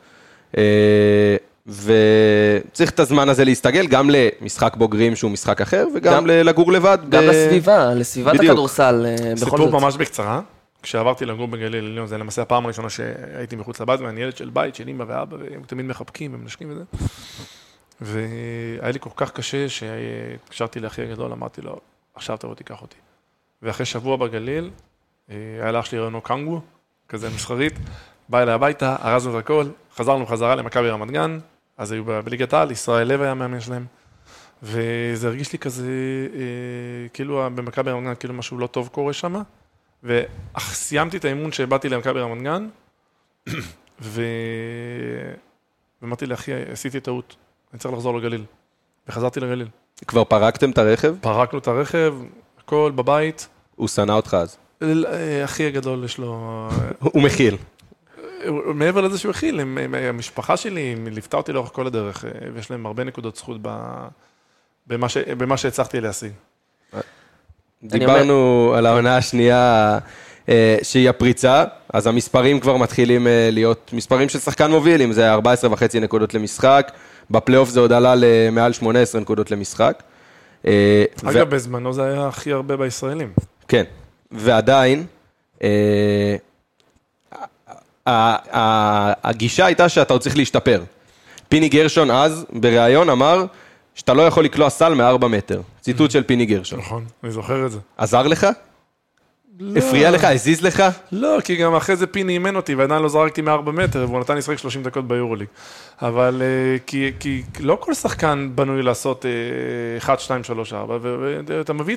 וצריך את הזמן הזה להסתגל גם למשחק בוגרים שהוא משחק אחר, וגם גם- לגור לבד. גם ב- לסביבה, לסביבת בדיוק. הכדורסל, אה, בכל סיפור זאת. ממש בקצרה. כשעברתי לגור בגליל עליון, זה למעשה הפעם הראשונה שהייתי מחוץ לבית, ואני ילד של בית, של אמא ואבא, והם תמיד מחבקים ומנשקים וזה. והיה לי כל כך קשה, שהתקשרתי לאחי הגדול, אמרתי לו, עכשיו תבוא תיקח אותי. ואחרי שבוע בגליל, אה, היה לאח שלי רעיונו קנגו, כזה מסחרית, בא אליי הביתה, ארזנו את הכל, חזרנו חזרה למכבי רמת גן, אז היו בליגת העל, ישראל לב היה המאמן שלהם. וזה הרגיש לי כזה, אה, כאילו במכבי רמת גן, כאילו משהו לא טוב קורה שם. וסיימתי את האימון שבאתי למכבי רמת גן, ו... ואמרתי לאחי, עשיתי טעות, אני צריך לחזור לגליל. וחזרתי לגליל. כבר פרקתם את הרכב? פרקנו את הרכב, הכל בבית. הוא שנא אותך אז. אה, אחי הגדול יש לו... הוא מכיל. מעבר לזה שהוא הכיל, הם- הם- המשפחה שלי ליוותה אותי לאורך כל הדרך, אה, ויש להם הרבה נקודות זכות ב- במה ש- במה שהצלחתי להשיג. דיברנו על העונה השנייה אה, שהיא הפריצה, אז המספרים כבר מתחילים אה, להיות מספרים של שחקן מוביל, אם זה 14 וחצי נקודות למשחק, בפלייאוף זה עוד עלה למעל 18 נקודות למשחק. ו- אגב, בזמנו זה היה הכי הרבה בישראלים. כן, ועדיין, הגישה הייתה שאתה עוד צריך להשתפר. פיני גרשון אז, בריאיון, אמר שאתה לא יכול לקלוע סל מארבע מטר. ציטוט של פיני גרשון. נכון, אני זוכר את זה. עזר לך? הפריע לך? הזיז לך? לא, כי גם אחרי זה פיני אימן אותי ועדיין לא זרקתי מארבע מטר, והוא נתן לי לשחק 30 דקות ביורוליג. אבל אה, כי, כי לא כל שחקן בנוי לעשות אה, 1, 2, 3, 4, ואתה מביא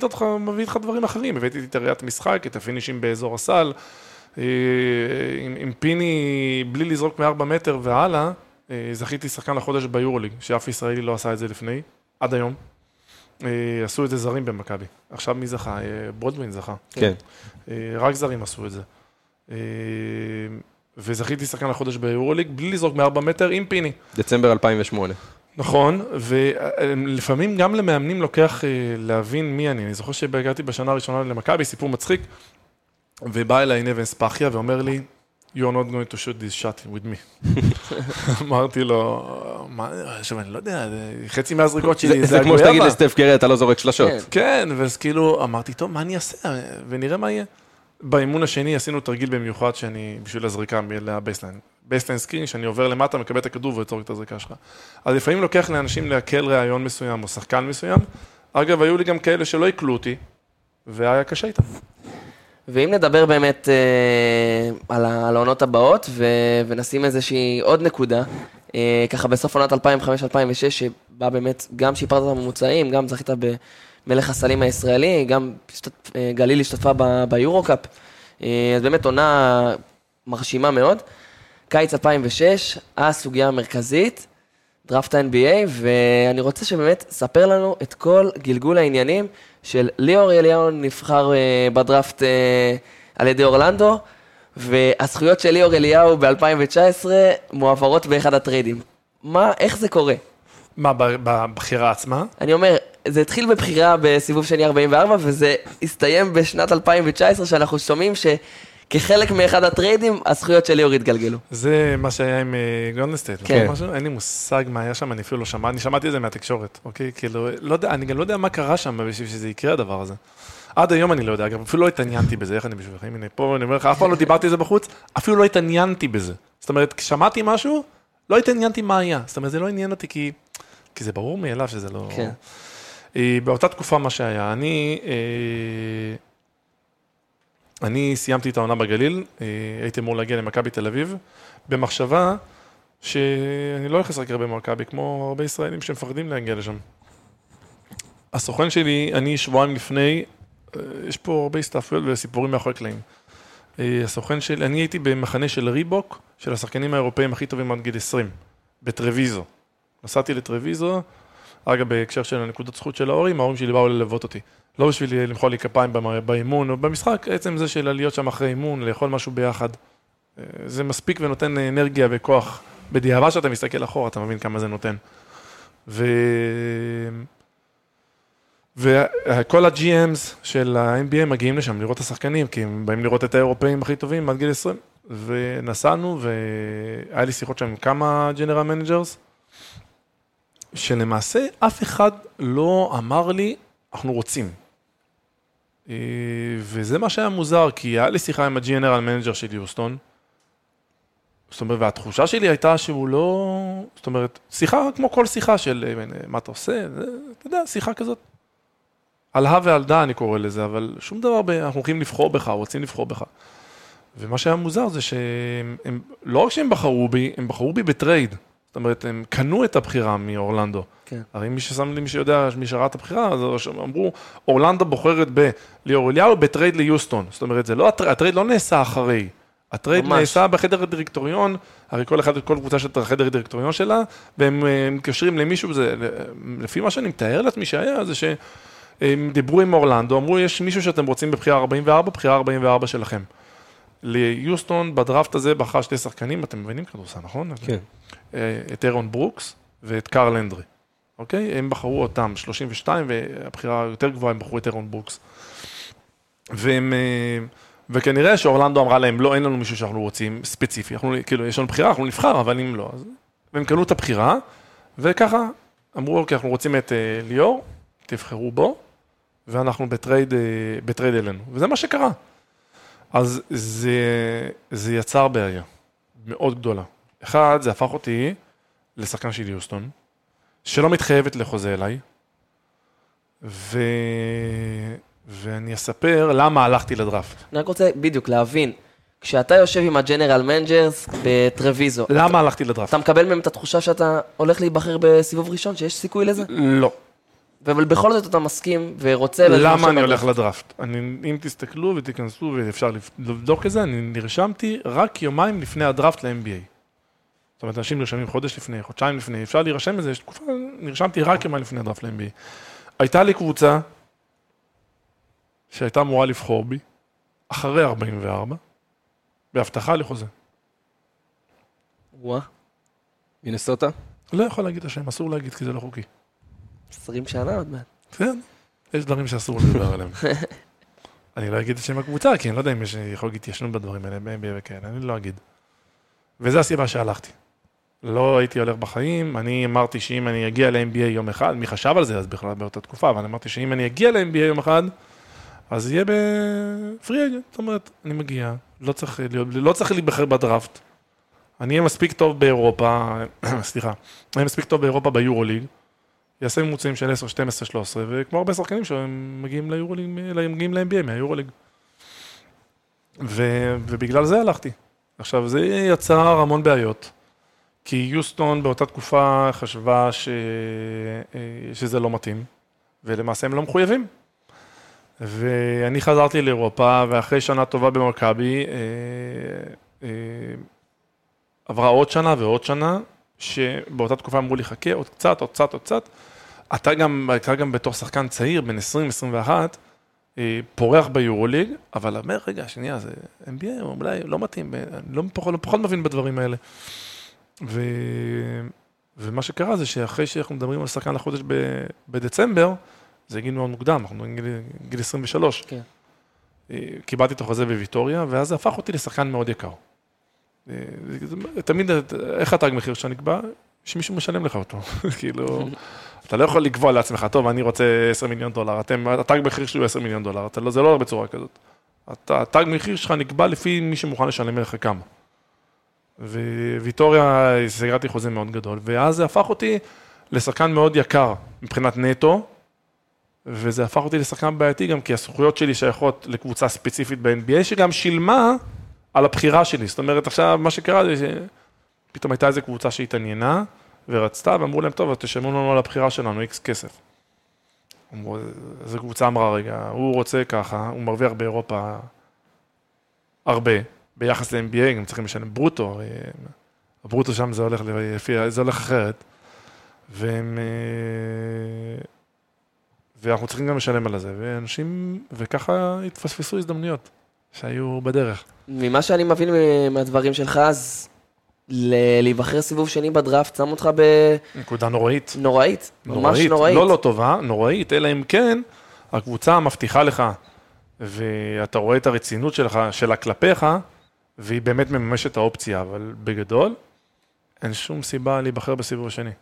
איתך, דברים אחרים. הבאתי את הראיית משחק, את הפינישים באזור הסל. אה, עם, עם פיני, בלי לזרוק מארבע מטר והלאה, אה, זכיתי שחקן לחודש ביורוליג, שאף ישראלי לא עשה את זה לפני, עד היום. אה, עשו את זה זרים במכבי. עכשיו מי זכה? ברודווין זכה. כן. רק זרים עשו את זה. וזכיתי שחקן לחודש ביורוליג בלי לזרוק מארבע מטר עם פיני. דצמבר 2008. נכון, ולפעמים גם למאמנים לוקח להבין מי אני. אני זוכר שהגעתי בשנה הראשונה למכבי, סיפור מצחיק, ובא אליי נבן ספחיה ואומר לי, You are not going to shoot this shot with me. אמרתי לו, מה, עכשיו אני לא יודע, חצי מהזריקות זה, שלי זה כמו הגויאבה." שתגיד לסטף קרי, אתה לא זורק שלשות. כן. כן, ואז כאילו אמרתי, טוב, מה אני אעשה? ונראה מה יהיה. באימון השני עשינו תרגיל במיוחד שאני, בשביל הזריקה ל baseline. baseline screen, שאני עובר למטה, מקבל את הכדור ויוצר את הזריקה שלך. אז לפעמים לוקח לאנשים לעכל ראיון מסוים או שחקן מסוים. אגב, היו לי גם כאלה שלא עיכלו אותי, והיה קשה איתם. ואם נדבר באמת אה, על, העונות הבאות, ו, ונשים איזושהי עוד נקודה, אה, ככה בסוף עונת 2005-2006, שבה באמת גם שיפרת את הממוצעים, גם זכית במלך הסלים הישראלי, גם השתת- אה, גליל השתתפה ב- ביורו-קאפ, אה, אז באמת עונה מרשימה מאוד. קיץ 2006, הסוגיה המרכזית, דראפט ה-NBA, ואני רוצה שבאמת תספר לנו את כל גלגול העניינים של ליאור אליהו נבחר אה, בדראפט אה, על ידי אורלנדו, והזכויות של ליאור אליהו ב-2019 מועברות באחד הטריידים. מה, איך זה קורה? מה, בבחירה עצמה? אני אומר, זה התחיל בבחירה בסיבוב שני 44, וזה הסתיים בשנת 2019, שאנחנו שומעים שכחלק מאחד הטריידים, הזכויות של ליאור התגלגלו. זה מה שהיה עם גולדנסטייט, כן. משהו? אין לי מושג מה היה שם, אני אפילו לא שמע, אני שמעתי את זה מהתקשורת, אוקיי? כאילו, לא יודע, אני גם לא יודע מה קרה שם בשביל שזה יקרה הדבר הזה. עד היום אני לא יודע, אגב, אפילו לא התעניינתי בזה, אין, אני בשבילכם, הנה פה, אני אומר לך, אף פעם לא דיברתי על זה בחוץ, אפילו לא התעניינתי בזה. זאת אומרת, כששמעתי משהו, לא התעניינתי מה היה. זאת אומרת, זה לא עניין אותי כי, כי זה ברור מאליו שזה לא... כן. אה, באותה תקופה מה שהיה, אני, אה, אני סיימתי את העונה בגליל, אה, הייתי אמור להגיע למכבי תל אביב, במחשבה שאני לא הולך לשחק הרבה במכבי, כמו הרבה ישראלים שמפחדים להגיע לשם. הסוכן שלי, אני שבועיים לפני, אה, יש פה הרבה הסתעפויות וסיפורים מאחורי הקלעים. אה, הסוכן שלי, אני הייתי במחנה של ריבוק, של השחקנים האירופאים הכי טובים עד גיל 20, בטרוויזו. נסעתי לטרוויזו, אגב, בהקשר של הנקודות זכות של ההורים, ההורים שלי באו ללוות אותי. לא בשביל למחוא לי כפיים באימון או במשחק, עצם זה של להיות שם אחרי אימון, לאכול משהו ביחד. אה, זה מספיק ונותן אנרגיה וכוח. בדיעבד שאתה מסתכל אחורה, אתה מבין כמה זה נותן. ו... וכל ה-GMs של ה-NBA מגיעים לשם לראות את השחקנים, כי הם באים לראות את האירופאים הכי טובים עד גיל 20. ונסענו, והיה לי שיחות שם עם כמה general managers, שלמעשה אף אחד לא אמר לי, אנחנו רוצים. אה, וזה מה שהיה מוזר, כי היה לי שיחה עם ה general manager של יוסטון, זאת אומרת, והתחושה שלי הייתה שהוא לא... זאת אומרת, שיחה כמו כל שיחה של אה, מה אתה עושה, זה, אתה יודע, שיחה כזאת. על הא ועל דא אני קורא לזה, אבל שום דבר, ב... אנחנו הולכים לבחור בך, רוצים לבחור בך. ומה שהיה מוזר זה שהם, הם, לא רק שהם בחרו בי, הם בחרו בי ב trade. זאת אומרת, הם קנו את הבחירה מאורלנדו. כן. הרי מי ששם לי, מי שיודע, מי שראה את הבחירה, אז אמרו, אורלנדו בוחרת בליאור אליהו ב trade ליוסטון. זאת אומרת, זה לא, ה tr- ה trade לא נעשה אחרי. ה trade ממש. נעשה בחדר הדירקטוריון, הרי כל אחד, כל קבוצה יש לה חדר הדירקטוריון שלה, והם מתקשרים למישהו, זה, לפי מה שאני מתאר לעצמי שהיה, זה שהם דיברו עם אורלנדו, אמרו, יש מישהו שאתם רוצים בבחירה 44, בחירה 44 שלכם. ליוסטון בדראפט הזה בחר שתי שחקנים, אתם מבינים כדורסל, נכון? כן. אה, את אירון ברוקס ואת קארל לנדרי, אוקיי? הם בחרו אותם 32, והבחירה היותר גבוהה, הם בחרו את אירון ברוקס. והם, אה, וכנראה שאורלנדו אמרה להם, לא, אין לנו מישהו שאנחנו רוצים ספציפי, אנחנו, כאילו, יש לנו בחירה, אנחנו נבחר, אבל אם לא, אז... והם קנו את הבחירה, וככה אמרו, אוקיי, אנחנו רוצים את אה, ליאור, תבחרו בו, ואנחנו ב trade, ב trade אלינו. וזה מה שקרה. אז זה, זה יצר בעיה מאוד גדולה. אחד, זה הפך אותי לשחקן של יוסטון, שלא מתחייבת לחוזה אליי, ו... ואני אספר למה הלכתי לדראפט. אני רק רוצה בדיוק להבין, כשאתה יושב עם ה general managers בטרוויזו, למה הלכתי לדראפט? אתה מקבל מהם את התחושה שאתה הולך להיבחר בסיבוב ראשון, שיש סיכוי לזה? לא. אבל בכל זאת אתה מסכים ורוצה... למה אני. הולך לדראפט? אני, אם תסתכלו ותיכנסו ואפשר לבדוק את זה, אני נרשמתי רק יומיים לפני הדראפט ל-NBA. זאת אומרת, אנשים נרשמים חודש לפני, חודשיים לפני, אפשר להירשם בזה, יש תקופה, נרשמתי רק יומיים לפני הדראפט ל-NBA. הייתה לי קבוצה שהייתה אמורה לבחור בי, אחרי 44, בהבטחה לחוזה. וואה, מינסוטה? לא יכול להגיד את השם, אסור להגיד כי זה לא חוקי. 20 שנה עוד מעט. כן, יש דברים שאסור לדבר עליהם. אני לא אגיד את שם הקבוצה, כי אני לא יודע אם יש יכול להיות התיישנות בדברים האלה, ב-NBA וכאלה, אני לא אגיד. וזו הסיבה שהלכתי. לא הייתי הולך בחיים, אני אמרתי שאם אני אגיע ל-NBA יום אחד, מי חשב על זה אז בכלל באותה תקופה, אבל אמרתי שאם אני אגיע ל-NBA יום אחד, אז יהיה בפרי אגנט, זאת אומרת, אני מגיע, לא צריך להיות, לא צריך להיבחר בדראפט. אני אהיה מספיק טוב באירופה, סליחה, אני מספיק טוב באירופה ביורוליג, יעשה ממוצעים של 10, 12, 13, וכמו הרבה שחקנים שהם מגיעים ליורוליג, מגיעים ל-NBA מהיורוליג. ו, ובגלל זה הלכתי. עכשיו, זה יצר המון בעיות, כי יוסטון באותה תקופה חשבה ש, אה, שזה לא מתאים, ולמעשה הם לא מחויבים. ואני חזרתי לאירופה, ואחרי שנה טובה במכבי, אה, אה, עברה עוד שנה ועוד שנה, שבאותה תקופה אמרו לי, חכה עוד קצת, עוד קצת, עוד קצת. אתה גם, אתה גם בתור שחקן צעיר, בן 20-21, אה, פורח ביורוליג, אבל אומר, רגע, שנייה, זה NBA, אולי לא מתאים, אני לא פחות, לא פחות מבין בדברים האלה. ו... ומה שקרה זה שאחרי שאנחנו מדברים על שחקן לחודש ב... בדצמבר, זה גיל מאוד מוקדם, אנחנו מדברים גיל, גיל 23. כן. אה, קיבלתי את החוזה בוויטוריה, ואז זה הפך אותי לשחקן מאוד יקר. אה, תמיד, איך התג מחיר שלך נקבע? שמישהו משלם לך אותו. כאילו, אתה לא יכול לקבוע לעצמך, טוב, אני רוצה 10 מיליון דולר, אתם, התג מחיר שלי הוא 10 מיליון דולר, אתה לא, זה לא בצורה כזאת. התג מחיר שלך נקבע לפי מי שמוכן לשלם לך כמה. וויטוריה, סגרתי חוזה מאוד גדול, ואז זה הפך אותי לשחקן מאוד יקר מבחינת נטו, וזה הפך אותי לשחקן בעייתי גם כי הזכויות שלי שייכות לקבוצה ספציפית ב-NBA, שגם שילמה על הבחירה שלי. זאת אומרת, עכשיו מה שקרה זה שפתאום הייתה איזו קבוצה שהתעניינה ורצתה, ואמרו להם, טוב, אז תשלמו לנו על הבחירה שלנו איקס כסף. אמרו, איזו קבוצה אמרה, רגע, הוא רוצה ככה, הוא מרוויח באירופה הרבה, ביחס ל-NBA, גם צריכים לשלם ברוטו, הרי הברוטו שם זה הולך לפי, זה הולך אחרת. והם... אה, ואנחנו צריכים גם לשלם על זה, ואנשים, וככה התפספסו הזדמנויות שהיו בדרך. ממה שאני מבין מהדברים שלך, אז ל- להיבחר סיבוב שני בדראפט, שם אותך נקודה נוראית. בנוראית, ממש נוראית. לא לא טובה, נוראית, אלא אם כן, הקבוצה מבטיחה לך, ואתה רואה את הרצינות שלך, שלה כלפיך, והיא באמת מממשת את האופציה, אבל בגדול, אין שום סיבה להיבחר בסיבוב השני. אני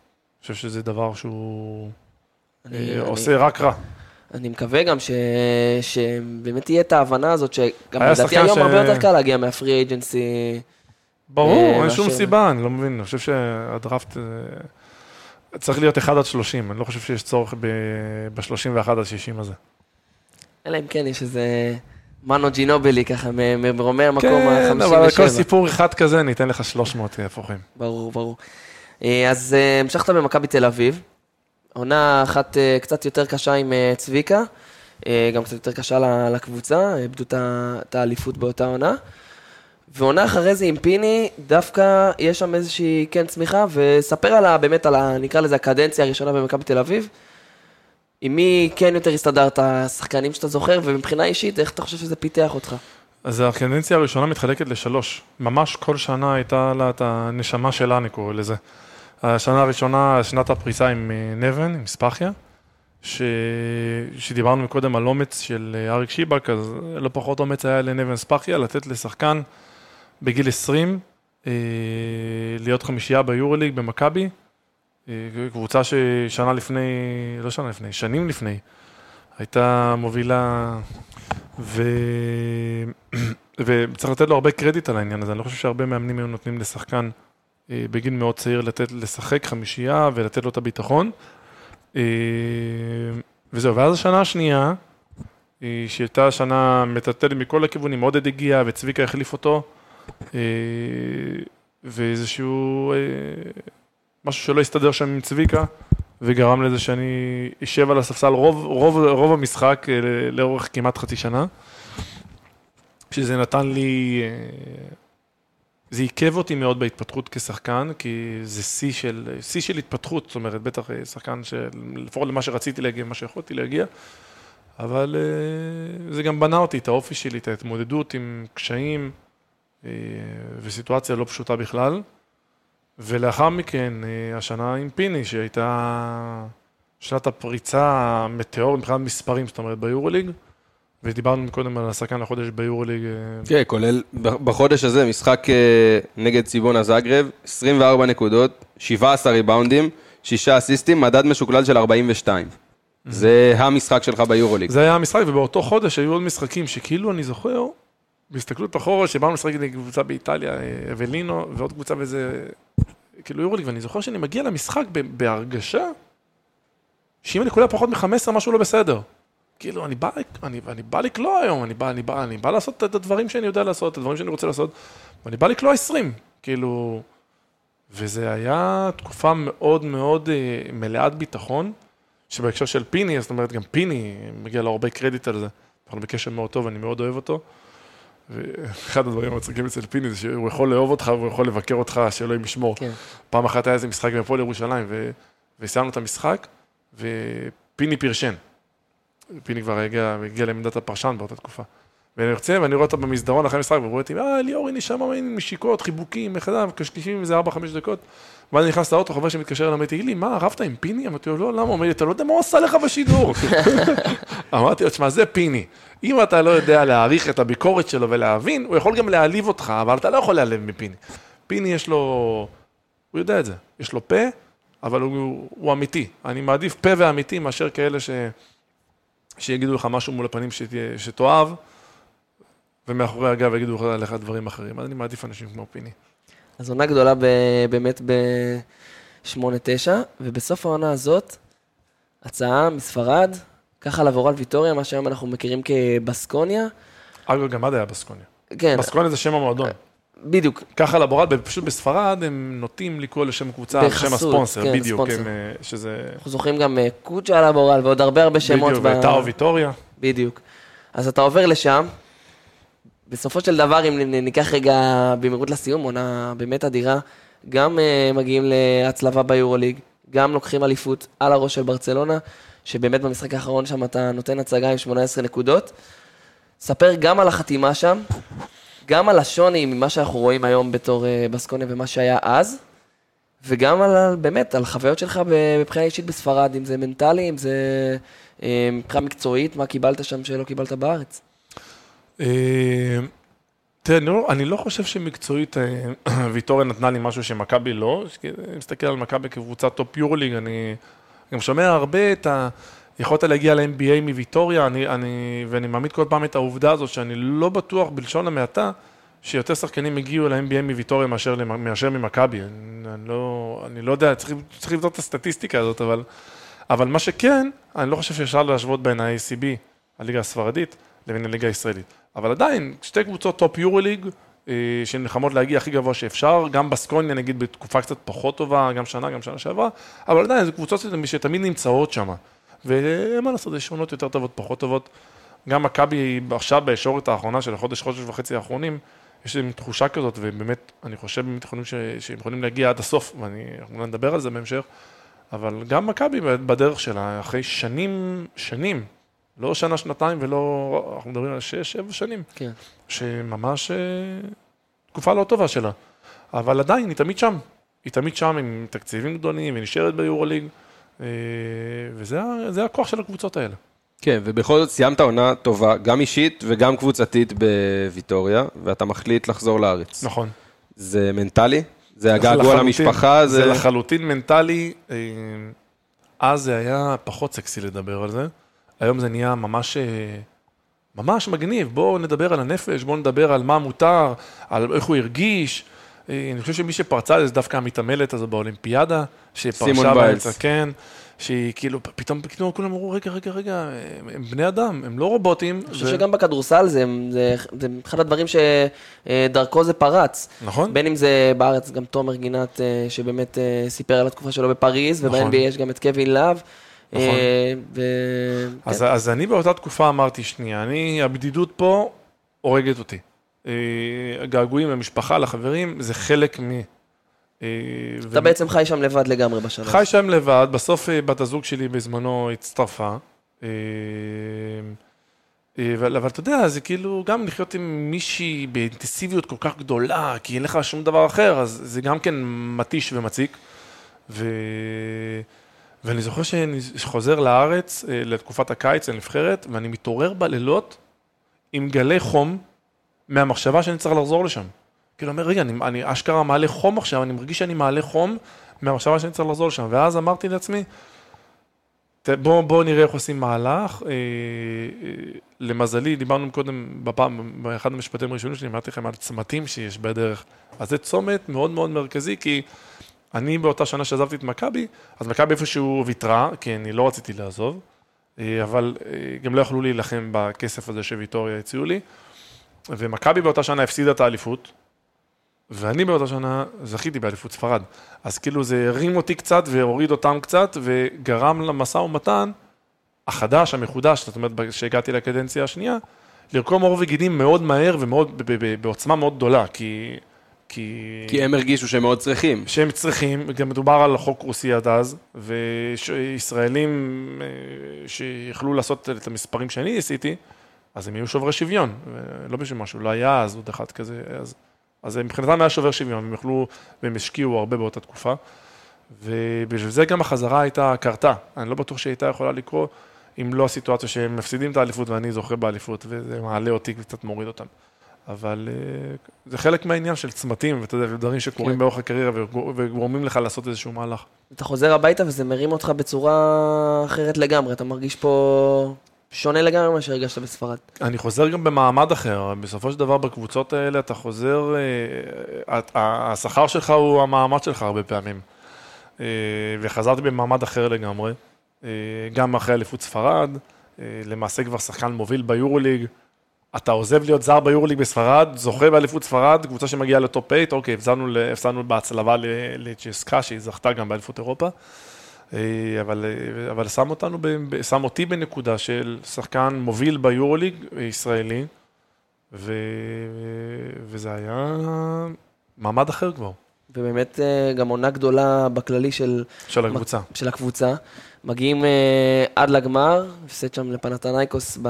חושב שזה דבר שהוא אני- אה, אני- עושה רק רע. אני מקווה גם ש... שבאמת תהיה את ההבנה הזאת, שגם לדעתי היום ש- הרבה יותר קל להגיע מהפרי אייג'נסי. ברור, אה, אין שום מאשר- סיבה, אני לא מבין, אני חושב שהדראפט אה, צריך להיות 1 עד 30, אני לא חושב שיש צורך ב-31 עד 60 הזה. אלא אם כן יש איזה מנו ג'ינובלי ככה מ- ממרומי המקום כן, אבל על כל ה-57. סיפור אחד כזה ניתן לך 300 הפוכים. ברור, ברור. אה, אז אה, המשכת במכבי תל אביב, עונה אחת אה, קצת יותר קשה עם צביקה, גם קצת יותר קשה לקבוצה, איבדו את האליפות באותה עונה. ועונה אחרי זה עם פיני, דווקא יש שם איזושהי כן צמיחה, וספר על ה... באמת על ה... נקרא לזה הקדנציה הראשונה במכבי תל אביב. עם מי כן יותר הסתדרת, השחקנים שאתה זוכר, ומבחינה אישית, איך אתה חושב שזה פיתח אותך? אז הקדנציה הראשונה מתחלקת לשלוש. ממש כל שנה הייתה לה את הנשמה שלה, אני קורא לזה. השנה הראשונה, שנת הפריסה עם אה, נבן, עם ספחיה, ש... שדיברנו מקודם על אומץ של אה, אריק שיבק, אז לא פחות אומץ היה לנבן ספחיה, לתת לשחקן בגיל 20 אה, להיות חמישייה ביורוליג במכבי. קבוצה ששנה לפני, לא שנה לפני, שנים לפני, הייתה מובילה ו... וצריך לתת לו הרבה קרדיט על העניין הזה, אני לא חושב שהרבה מאמנים היו נותנים לשחקן אה, בגיל מאוד צעיר לתת, לשחק חמישייה ולתת לו את הביטחון. אה, וזהו, ואז השנה השנייה, אה, שהייתה שנה מטלטלת מכל הכיוונים, עודד הגיע וצביקה החליף אותו, ואיזשהו, משהו שלא הסתדר שם עם צביקה, וגרם לזה שאני אשב על הספסל רוב, רוב, רוב המשחק אה, לאורך כמעט חצי שנה. שזה נתן לי, אה, זה עיכב אותי מאוד בהתפתחות כשחקן, כי זה שיא של, שיא של התפתחות, זאת אומרת, בטח אה, שחקן של, לפחות למה שרציתי להגיע, מה שיכולתי להגיע, אבל זה גם בנה אותי, את האופי שלי, את ההתמודדות עם קשיים וסיטואציה לא פשוטה בכלל. ולאחר מכן, אה, השנה עם פיני, שהייתה שנת הפריצה המטאור מבחינת מספרים, זאת אומרת, ביורוליג, ודיברנו קודם על השחקן לחודש ביורוליג. אה, כן, כולל בחודש הזה משחק אה, נגד ציבונה זאגרב, 24 נקודות, 17 ריבאונדים, 6 אסיסטים, מדד משוקלל של 42. זה המשחק שלך ביורוליג. זה היה המשחק, ובאותו חודש היו עוד משחקים שכאילו אני זוכר, בהסתכלות אחורה, שבאנו לשחק נגד קבוצה באיטליה, אה, אבלינו, ועוד קבוצה באיזה, כאילו יורוליג, ואני זוכר שאני מגיע למשחק בהרגשה שאם אני קולע פחות מ-15, משהו לא בסדר. כאילו, אני בא, אני, אני בא לקלוע היום, אני בא, אני, בא, אני בא לעשות את הדברים שאני יודע לעשות, את הדברים שאני רוצה לעשות, ואני בא לקלוע 20, כאילו... וזה היה תקופה מאוד מאוד אה, מלאת ביטחון, שבהקשר של פיני, זאת אומרת, גם פיני, מגיע לו הרבה קרדיט על זה. אנחנו בקשר מאוד טוב, אני מאוד אוהב אותו. ואחד הדברים המצחיקים אצל פיני זה שהוא יכול לאהוב אותך והוא יכול לבקר אותך, שאלוהים ישמור. כן. פעם אחת היה איזה משחק בהפועל ירושלים, ו- וסיימנו את המשחק, ופיני פרשן. פיני כבר הגיע, הגיע לעמדת הפרשן באותה תקופה. ואני יוצא, ואני רואה אותו במסדרון אחרי המשחק, ורואה אותי, אה, ליאור, הנה נשיקות, חיבוקים, מחדש, קשקשנו איזה 4-5 דקות. ואז אני נכנס לאוטו, חבר שמתקשר אליי, אומר, תגיד לי, מה, רבת עם פיני? אמרתי לו, לא, למה? הוא אומר לי, אתה לא יודע מה הוא עשה לך בשידור. אמרתי לו, תשמע, זה פיני. אם אתה לא יודע להעריך את הביקורת שלו ולהבין, הוא יכול גם להעליב אותך, אבל אתה לא יכול להעליב מפיני. פיני יש לו, הוא יודע את זה, יש לו פה, אבל הוא, הוא אמיתי. אני מעדיף פה ואמיתי מאשר כאלה ש... שיגידו לך משהו מול הפנים שתאהב, ומאחורי הגב יגידו לך דברים אחרים. אז אני מעדיף אנשים כמו פיני. אז עונה גדולה ב- באמת ב-8-9, ובסוף העונה הזאת, הצעה מספרד, ככה לבורל ויטוריה, מה שהיום אנחנו מכירים כבסקוניה. אגב, גם עד היה בסקוניה. כן, בסקוניה זה שם המועדון. בדיוק, ככה לבורל, פשוט בספרד הם נוטים לקרוא לשם קבוצה, על שם בחסות, הספונסר, כן, בדיוק. הם, אה, שזה... אנחנו זוכרים גם אה, קוצ'ה לבורל ועוד הרבה הרבה שמות. בדיוק, ב- וטאו ויטוריה. בדיוק. אז אתה עובר לשם, בסופו של דבר, אם ניקח רגע במהירות לסיום, עונה באמת אדירה, גם uh, מגיעים להצלבה ביורוליג, גם לוקחים אליפות על הראש של ברצלונה, שבאמת במשחק האחרון שם אתה נותן הצגה עם 18 נקודות. ספר גם על החתימה שם, גם על השוני ממה שאנחנו רואים היום בתור אה, בסקוניה ומה שהיה אז, וגם על, באמת, על חוויות שלך מבחינה אישית בספרד, אם זה מנטלי, אם זה אה, מבחינה מקצועית, מה קיבלת שם שלא קיבלת בארץ. אה, תראה, אני לא- אני לא חושב שמקצועית אה, ויטוריה נתנה לי משהו שמכבי לא. אני מסתכל על מכבי כקבוצת טופ יורוליג, אני גם שומע הרבה את ה... יכולת להגיע ל-NBA מוויטוריה, אני, אני, ואני מעמיד כל פעם את העובדה הזאת שאני לא בטוח בלשון המעטה שיותר שחקנים הגיעו ל-NBA מוויטוריה מאשר, מאשר ממכבי. אני, אני, לא, אני לא יודע, צריך, צריך לבדוק את הסטטיסטיקה הזאת, אבל, אבל מה שכן, אני לא חושב שאפשר להשוות בין ה-ACB, הליגה הספרדית, לבין הליגה הישראלית. אבל עדיין, שתי קבוצות טופ יורוליג, אה, שנלחמות להגיע הכי גבוה שאפשר, גם בסקוניה נגיד בתקופה קצת פחות טובה, גם שנה, גם שנה שעברה, אבל עדיין, זה קבוצות שתמיד- נמצאות שם. ומה לעשות, יש עונות יותר טובות, פחות טובות. גם מכבי עכשיו בישורת האחרונה של החודש, חודש וחצי האחרונים, יש להם תחושה כזאת, ובאמת, אני חושב באמת יכולים ש... שהם יכולים להגיע עד הסוף, ואני, אנחנו אולי נדבר על זה בהמשך, אבל גם מכבי בדרך שלה, אחרי שנים, שנים, לא שנה, שנתיים ולא, אנחנו מדברים על שש, שבע שנים, כן. שממש אה, תקופה לא טובה שלה. אבל עדיין, היא תמיד שם. היא תמיד שם עם תקציבים גדולים, היא נשארת ביורוליג, אה, וזה הכוח של הקבוצות האלה. כן, ובכל זאת סיימת עונה טובה, גם אישית וגם קבוצתית בוויטוריה, ואתה מחליט לחזור לארץ. נכון. זה מנטלי? זה הגעגוע למשפחה? זה זה... לחלוטין מנטלי. אה, אז זה היה פחות סקסי לדבר על זה. היום זה נהיה ממש, אה, ממש מגניב. בואו נדבר על הנפש, בואו נדבר על מה מותר, על איך הוא הרגיש. אה, אני חושב שמי שפרצה זה דווקא המתעמלת הזו באולימפיאדה, שפרשה סימון ביילס. באמצע, כן. שהיא כאילו, פתאום, פתאום כולם אמרו, רגע, רגע, רגע, הם, הם בני אדם, הם לא רובוטים. אני חושב שגם בכדורסל זה, זה, זה אחד הדברים שדרכו זה פרץ. נכון? בין אם זה בארץ, גם תומר גינת, אה, שבאמת אה, סיפר על התקופה שלו בפריז, נכון. וב-NBA יש גם את קווין להב. נכון. אה, ו... אז, כן. אז אני באותה תקופה אמרתי, שנייה, אני, הבדידות פה הורגת אותי. אה, הגעגועים למשפחה, לחברים, זה חלק מ... אה, אתה בעצם חי שם לבד לגמרי בשנה. חי שם לבד, בסוף בת הזוג שלי בזמנו הצטרפה. אבל, אבל אתה יודע, זה כאילו גם לחיות עם מישהי באינטנסיביות כל כך גדולה, כי אין לך שום דבר אחר, אז זה גם כן מתיש ומציק. ו... ואני זוכר שאני חוזר לארץ אה, לתקופת הקיץ לנבחרת, ואני מתעורר בלילות עם גלי חום מהמחשבה שאני צריך לחזור לשם. כאילו, אומר, רגע, אני, אני אשכרה מעלה חום עכשיו, אני מרגיש שאני מעלה חום מהמחשבה שאני צריך לחזור לשם. ואז אמרתי לעצמי, בואו בוא נראה איך עושים מהלך. אה, אה, למזלי, דיברנו קודם, בפעם, באחד המשפטים הראשונים שלי, אמרתי לכם על צמתים שיש בדרך. אז זה צומת מאוד מאוד מרכזי, כי אני באותה שנה שעזבתי את מכבי, אז מכבי איפשהו ויתרה, כי אני לא רציתי לעזוב, אה, אבל אה, גם לא יכלו להילחם בכסף הזה שוויטוריה הציעו לי. ומכבי באותה שנה הפסידה את האליפות, ואני באותה שנה זכיתי באליפות ספרד. אז כאילו זה הרים אותי קצת והוריד אותם קצת, וגרם למשא ומתן החדש, המחודש, זאת אומרת, כשהגעתי לקדנציה השנייה, לרקום עור וגידים מאוד מהר ומאוד, ב- ב- ב- בעוצמה מאוד גדולה, כי כי... כי הם הרגישו שהם מאוד צריכים. שהם צריכים, גם מדובר על חוק רוסי עד אז, וישראלים אה, שיכלו לעשות את המספרים שאני עשיתי, אז הם יהיו שוברי שוויון, לא בשביל משהו, לא היה אז עוד אחד כזה, אז, אז מבחינתם היה שובר שוויון, הם יכלו, והם השקיעו הרבה באותה תקופה, ובשביל זה גם החזרה הייתה, קרתה, אני לא בטוח שהיא הייתה יכולה לקרות, אם לא הסיטואציה שהם מפסידים את האליפות ואני זוכה באליפות, וזה מעלה אותי וקצת מוריד אותם. אבל אה, זה חלק מהעניין של צמתים, ואתה יודע, דברים שקורים כן. באורך הקריירה וגור- וגורמים לך לעשות איזשהו מהלך. אתה חוזר הביתה וזה מרים אותך בצורה אחרת לגמרי, אתה מרגיש פה שונה לגמרי ממה שהרגשת בספרד. אני חוזר גם במעמד אחר, בסופו של דבר בקבוצות האלה אתה חוזר, אה, את- ה- השכר שלך הוא המעמד שלך הרבה פעמים. אה, וחזרתי במעמד אחר לגמרי, אה, גם אחרי אליפות ספרד, אה, למעשה כבר שחקן מוביל ביורוליג. אתה עוזב להיות זר ביורוליג בספרד, זוכה באליפות ספרד, קבוצה שמגיעה לטופ 8, אוקיי, הפסדנו, בהצלבה לצ'סקה, שהיא זכתה גם באליפות אירופה. אה, אבל, אה, אבל שם אותנו, שם אותי בנקודה של שחקן מוביל ביורוליג אה, ישראלי, ו, וזה היה מעמד אחר כבר, ובאמת גם עונה גדולה בכללי של, של הקבוצה. של הקבוצה. מגיעים אה, עד לגמר, הפסד שם לפנתנייקוס ב,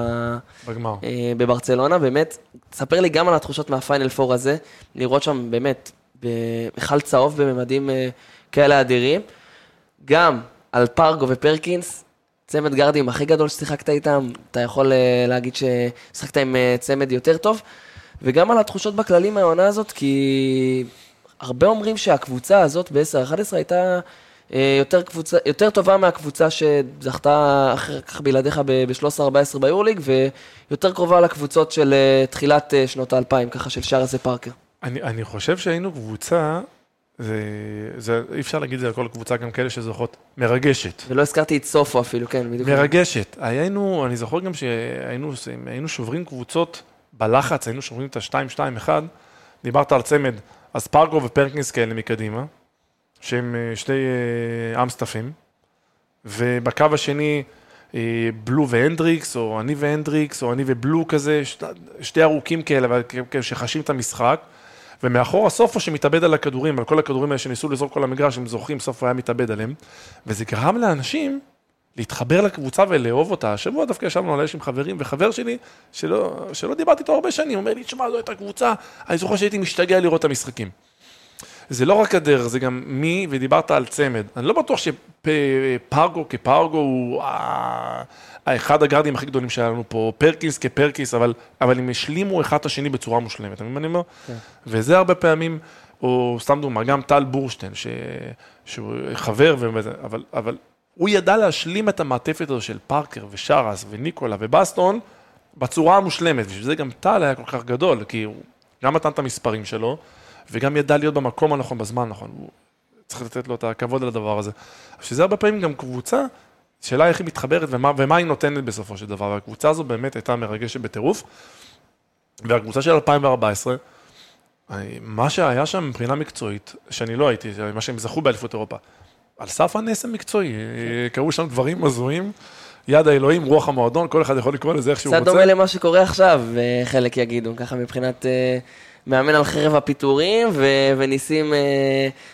בגמר. אה, בברצלונה, באמת, ספר לי גם על התחושות מהפיינל פור הזה, לראות שם באמת, בהיכל צהוב בממדים אה, כאלה אדירים. גם על פרגו ופרקינס, צמד גארדים הכי גדול ששיחקת איתם, אתה יכול אה, להגיד ששיחקת עם אה, צמד יותר טוב, וגם על התחושות בכללי מהעונה הזאת, כי הרבה אומרים שהקבוצה הזאת ב-10-11 הייתה אה, יותר, קבוצה, יותר טובה מהקבוצה שזכתה אחר כך בלעדיך ב-13-14 ביורליג, ויותר קרובה לקבוצות של אה, תחילת אה, שנות האלפיים, ככה של שרס ופארקר. אני, אני חושב שהיינו קבוצה, זה, זה, אי אפשר להגיד את זה על כל קבוצה, גם כאלה שזוכות, מרגשת. ולא הזכרתי את סופו אפילו, כן, בדיוק. מרגשת. היינו, אני זוכר גם שהיינו היינו שוברים קבוצות בלחץ, היינו שוברים את ה-2-2-1, דיברת על צמד, אז פרגו ופרקינס כאלה מקדימה, שהם אה, שני אה, אמסטפים, ובקו השני אה, בלו והנדריקס, או אני והנדריקס, או אני ובלו כזה, שת, שתי ארוכים כאלה, שחשים את המשחק. ומאחורה סופו שמתאבד על הכדורים, על כל הכדורים האלה שניסו לזרוק כל המגרש, הם זוכרים, סופו היה מתאבד עליהם. וזה גרם לאנשים להתחבר לקבוצה ולאהוב אותה. השבוע דווקא ישבנו על האש עם חברים, וחבר שלי, שלא, שלא דיברתי איתו הרבה שנים, אומר לי, תשמע, זו הייתה קבוצה, אני זוכר שהייתי משתגע לראות את המשחקים. זה לא רק הדרך, זה גם מי, ודיברת על צמד. אני לא בטוח שפרגו כפרגו הוא האחד הגארדים הכי גדולים שהיה לנו פה, פרקיס כפרקיס, אבל, אבל הם השלימו אחד את השני בצורה מושלמת, אתה מבין מה אני אומר? וזה הרבה פעמים, או סתם דוגמה, גם טל בורשטיין, ש... שהוא חבר, וזה, אבל, אבל הוא ידע להשלים את המעטפת הזו של פארקר ושרס וניקולה ובסטון בצורה המושלמת, בשביל זה גם טל היה כל כך גדול, כי הוא גם נתן את המספרים שלו, וגם ידע להיות במקום הנכון, בזמן הנכון. צריך לתת לו את הכבוד על הדבר הזה. שזה הרבה פעמים גם קבוצה, שאלה איך היא מתחברת ומה, ומה היא נותנת בסופו של דבר. והקבוצה הזו באמת הייתה מרגשת בטירוף. והקבוצה של 2014, אני- מה שהיה שם מבחינה מקצועית, שאני לא הייתי, מה שהם זכו באליפות אירופה, על סף הנס המקצועי, אה, קרו שם דברים הזויים, יד האלוהים, רוח המועדון, כל אחד יכול לקרוא לזה איך שהוא קצת רוצה. דומה למה שקורה עכשיו, חלק יגידו, ככה מבחינת אה, מאמן על חרב הפיטורים, ו- וניסים, אה,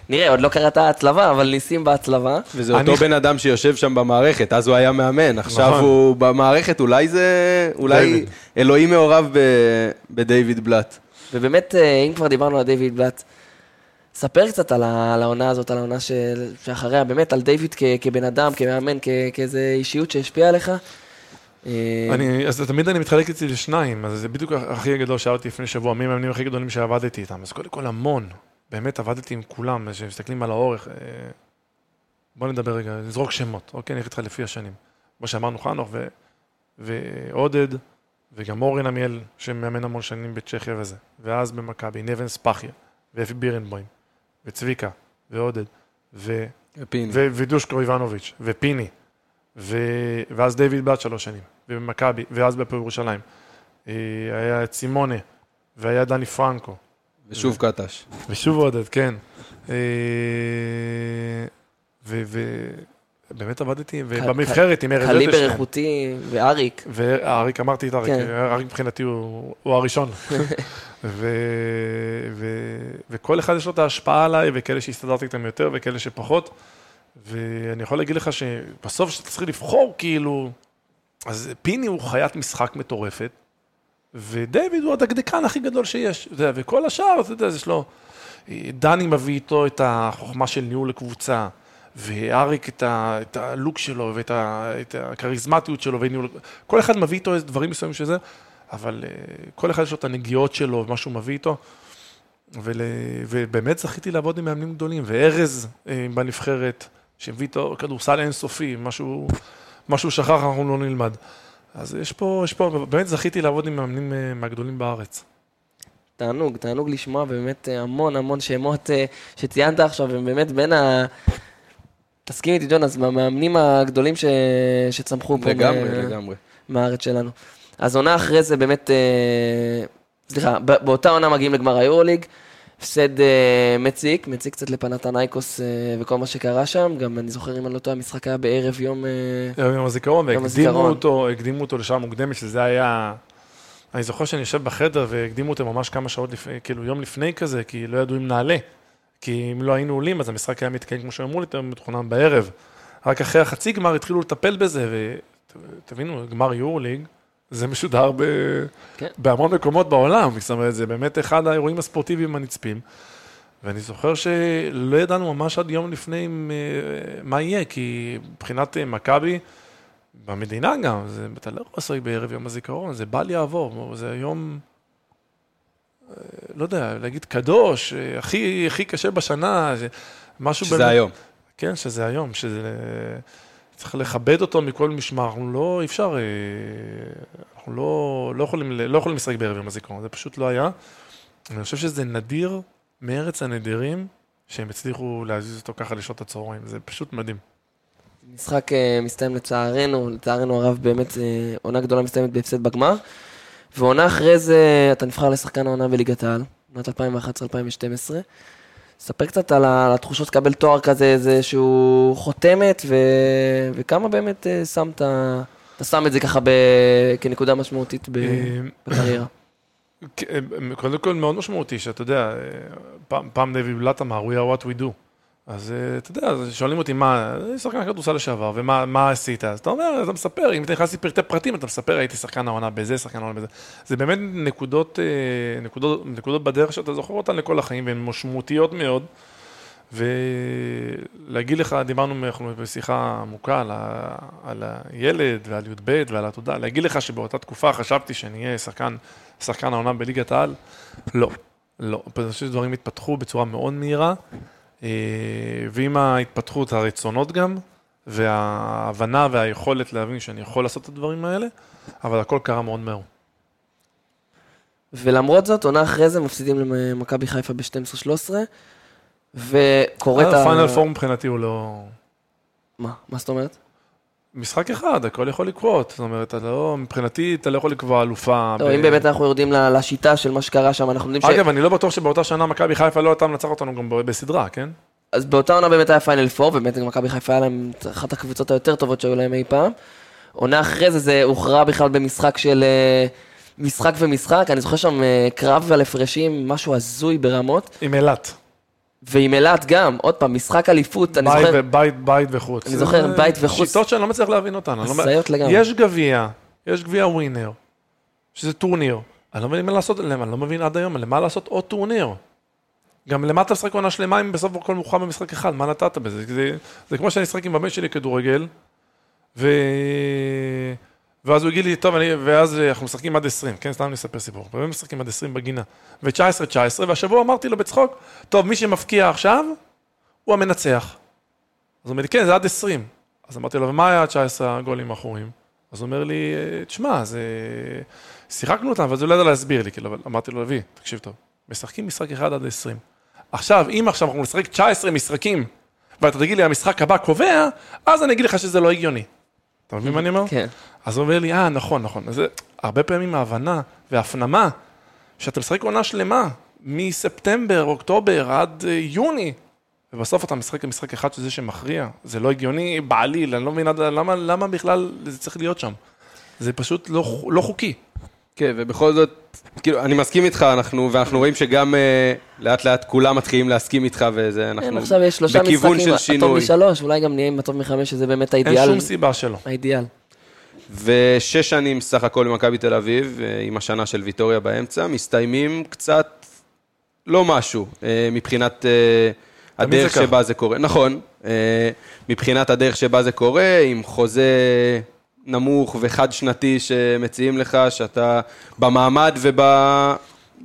נראה, עוד לא קראת הצלבה, אבל ניסים בהצלבה. וזה אני- אותו בן אדם שיושב שם במערכת, אז הוא היה מאמן, עכשיו נכון. הוא במערכת, אולי זה, אולי דיוויד. אלוהים מעורב ב- בדיוויד בלאט. ובאמת, אה, אם כבר דיברנו על דיוויד בלאט, ספר קצת על, ה- על העונה הזאת, על העונה של, שאחריה, באמת, על דיוויד כ- כבן אדם, כמאמן, כ- כאיזה אישיות שהשפיעה עליך. אה, אני, אז תמיד אני מתחלק אצלי לשניים, אז זה בדיוק הכי גדול שאלתי לפני שבוע, מי המאמנים הכי גדולים שעבדתי איתם. אז קודם כל המון, באמת עבדתי עם כולם, כשמסתכלים על האורך, אה, בוא נדבר רגע, נזרוק שמות, אוקיי, אני אלך איתך לפי השנים. כמו שאמרנו, חנוך ו, ועודד, וגם אורן עמיאל, שמאמן המון שנים בצ'כיה וזה, ואז במכבי, נבן ספחיה, ואפי בירנבוים, וצביקה, ועודד, ו... פיני. ו- ודושקו איבנוביץ', ופיני, ו... ואז דיוויד בלאט שלוש שנים, ובמכבי, ואז בהפועל ירושלים. אה, היה את סימונה, והיה דני פרנקו, ושוב קטש. ושוב עודד, כן. אה, ובאמת עבדתי, ובמבחרת עם ארז קליבר אדלשטיין. איכותי, ואריק. ואריק, אמרתי את אריק, כן. אריק מבחינתי הוא, הראשון. ו... ו... וכל אחד יש לו את ההשפעה עליי, וכאלה שהסתדרתי איתם יותר, וכאלה שפחות. ואני יכול להגיד לך שבסוף כשאתה צריך לבחור, כאילו... אז פיני הוא חיית משחק מטורפת, ודייוויד הוא הדקדקן הכי גדול שיש. וכל השאר, אתה יודע, יש לו... דני מביא איתו את החוכמה של ניהול לקבוצה, ואריק את, ה, את הלוק שלו, ואת ה, את הכריזמטיות שלו, וניהול... כל אחד מביא איתו דברים מסוימים שזה, אבל אה, כל אחד יש לו את הנגיעות שלו, ומה שהוא מביא איתו. ול, ובאמת זכיתי לעבוד עם מאמנים גדולים, וארז אה, בנבחרת, שהביא איתו כדורסל אינסופי, משהו, משהו שכח, אנחנו לא נלמד. אז יש פה, יש פה, באמת זכיתי לעבוד עם מאמנים אה, מהגדולים בארץ. תענוג, תענוג לשמוע, באמת אה, המון המון שמות אה, שציינת עכשיו, הם באמת בין ה... תסכים איתי, ג'ונס, מהמאמנים הגדולים ש... שצמחו פה לגמרי, מה- לגמרי. מהארץ שלנו. אז עונה אחרי זה באמת, סליחה, באותה עונה מגיעים לגמר היורוליג, הפסד אה, מציק, מציק קצת לפנתנייקוס אה, וכל מה שקרה שם, גם אני זוכר, אם אני לא טועה, המשחק היה בערב יום... אה, יום הזיכרון, והקדימו. אותו, הקדימו אותו לשעה מוקדמת, שזה היה... אני זוכר שאני יושב בחדר והקדימו אותו ממש כמה שעות לפני, כאילו יום לפני כזה, כי לא ידעו אם נעלה. כי אם לא היינו עולים, אז המשחק היה מתקיים כמו שאמרו לי, מתוכנן בערב. רק אחרי החצי גמר התחילו לטפל בזה, ותבינו, גמר יורוליג, זה משודר ב... כן. בהמון מקומות בעולם, זאת אומרת, זה באמת אחד האירועים הספורטיביים הנצפים. ואני זוכר שלא ידענו ממש עד יום לפני אה, מה יהיה, כי מבחינת אה, מכבי, במדינה גם, זה, אתה לא יכול לשחק בערב יום הזיכרון, זה בל יעבור, זה יום, אה, לא יודע, להגיד קדוש, הכי, הכי קשה בשנה, משהו שזה היום. כן, שזה היום, שזה... צריך לכבד אותו מכל משמר, אנחנו לא, אי אפשר, אה, אנחנו לא, לא, יכולים, לא יכולים לשחק בערב יום הזיכרון, זה פשוט לא היה. אני חושב שזה נדיר מארץ הנדירים, שהם הצליחו להזיז אותו ככה לשעות הצהריים, זה פשוט מדהים. משחק אה, מסתיים לצערנו, לצערנו הרב באמת אה, עונה גדולה מסתיימת בהפסד בגמר. ועונה אחרי זה אתה נבחר לשחקן העונה בליגת העל, עונת 2011-2012. ספר קצת על התחושות לקבל תואר כזה, איזשהו חותמת, ו... וכמה באמת אה, שמת, אתה שם את זה ככה ב... כנקודה משמעותית. אה, בקריירה. כן, קודם כל מאוד משמעותי, שאתה יודע, אה, פעם, פעם דייוויד בלאט אמר, we are what we do. אז אה, אתה יודע, שואלים אותי מה, אני שחקן כדורסל לשעבר, ומה מה עשית? אז אתה אומר, אתה מספר, אם אתה נכנס לפרטי פרטים, אתה מספר, הייתי שחקן העונה בזה, שחקן העונה בזה. זה באמת נקודות, אה, נקודות, נקודות בדרך שאתה זוכר אותן לכל החיים, והן משמעותיות מאוד. ולהגיד לך, דיברנו בשיחה עמוקה על, ה, על הילד ועל י"ב ועל התודה, להגיד לך שבאותה תקופה חשבתי שאני אהיה שחקן, שחקן העונה בליגת העל? לא, לא. פשוט דברים התפתחו בצורה מאוד מהירה, ועם ההתפתחות הרצונות גם, וההבנה והיכולת להבין שאני יכול לעשות את הדברים האלה, אבל הכל קרה מאוד מהר. ולמרות זאת, עונה אחרי זה מפסידים למכבי חיפה ב-12-13, וקורית ה... הפיינל פור מבחינתי הוא לא... מה? מה זאת אומרת? משחק אחד, הכל יכול לקרות. זאת אומרת, אתה לא, מבחינתי אתה לא יכול לקבוע אלופה. טוב, ב- אם באמת אנחנו יורדים לשיטה של מה שקרה שם, אנחנו יודעים ש... אגב, אני לא בטוח שבאותה שנה מכבי חיפה לא הייתה מנצחת אותנו גם בסדרה, כן? אז באותה עונה באמת היה final four, ובאמת גם מכבי חיפה היה להם אחת הקבוצות היותר טובות שהיו להם אי פעם. עונה אחרי זה, זה הוכרע בכלל במשחק של... אה, משחק ומשחק, אני זוכר שם אה, קרב על הפרשים, משהו הזוי ברמות, עם אילת. ועם אילת גם, עוד פעם, משחק אליפות, אני זוכר, בית, בית וחוץ. אני זוכר, בית וחוץ. שיטות שאני לא מצליח להבין אותן. הזיות לגמרי. יש גביע, יש גביע ווינר, שזה טורניר. אני לא מבין מה לעשות, אני לא מבין עד היום, למה לעשות עוד טורניר? גם למה אתה משחק עונה שלמה אם בסוף הכל מוכן במשחק אחד, מה נתת בזה? זה, זה כמו שאני אשחק עם הבן שלי כדורגל, ו... ואז הוא יגיד לי, טוב, אני... ואז אנחנו משחקים עד 20, כן, סתם אספר סיפור. באמת משחקים עד 20 בגינה. ו-19, 19, והשבוע אמרתי לו בצחוק, טוב, מי שמפקיע עכשיו, הוא המנצח. אז הוא אומר לי, כן, זה עד 20. אז אמרתי לו, ומה היה ה-19 הגולים האחוריים? אז הוא אומר לי, "אה, תשמע, זה... שיחקנו אותם, אבל זה לא ידע להסביר לי, כאילו, אבל אמרתי לו, אבי, תקשיב טוב, משחקים משחק אחד עד 20. עכשיו, אם עכשיו אנחנו נשחק 19 משחקים, ואתה תגיד לי, המשחק הבא קובע, אז אני אגיד לך שזה לא הגיוני. אתה מבין מה אני אומר? כן. אז הוא אומר לי, אה, נכון, נכון. אז זה הרבה פעמים ההבנה וההפנמה, שאתה משחק עונה שלמה, מספטמבר, אוקטובר עד אה, יוני, ובסוף אתה משחק משחק אחד שזה שמכריע. זה לא הגיוני בעליל, אני לא מבין למה, למה בכלל זה צריך להיות שם. זה פשוט לא, לא חוקי. כן, ובכל זאת, כאילו, אני מסכים איתך, אנחנו, ואנחנו רואים שגם אה, לאט לאט כולם מתחילים להסכים איתך, וזה, אנחנו כן, עכשיו יש שלושה בכיוון משחקים, של הטוב שינוי. משלוש, אולי גם נהיה עם הטוב מחמש, שזה באמת אין האידיאל. שום סיבה שלא. האידיאל. ושש שנים סך הכל במכבי תל אביב, אה, עם השנה של ויטוריה באמצע, מסתיימים קצת לא משהו אה, מבחינת אה, הדרך זה. שבה זה קורה. נכון, מבחינת הדרך שבה זה קורה, עם חוזה נמוך וחד-שנתי שמציעים לך, שאתה במעמד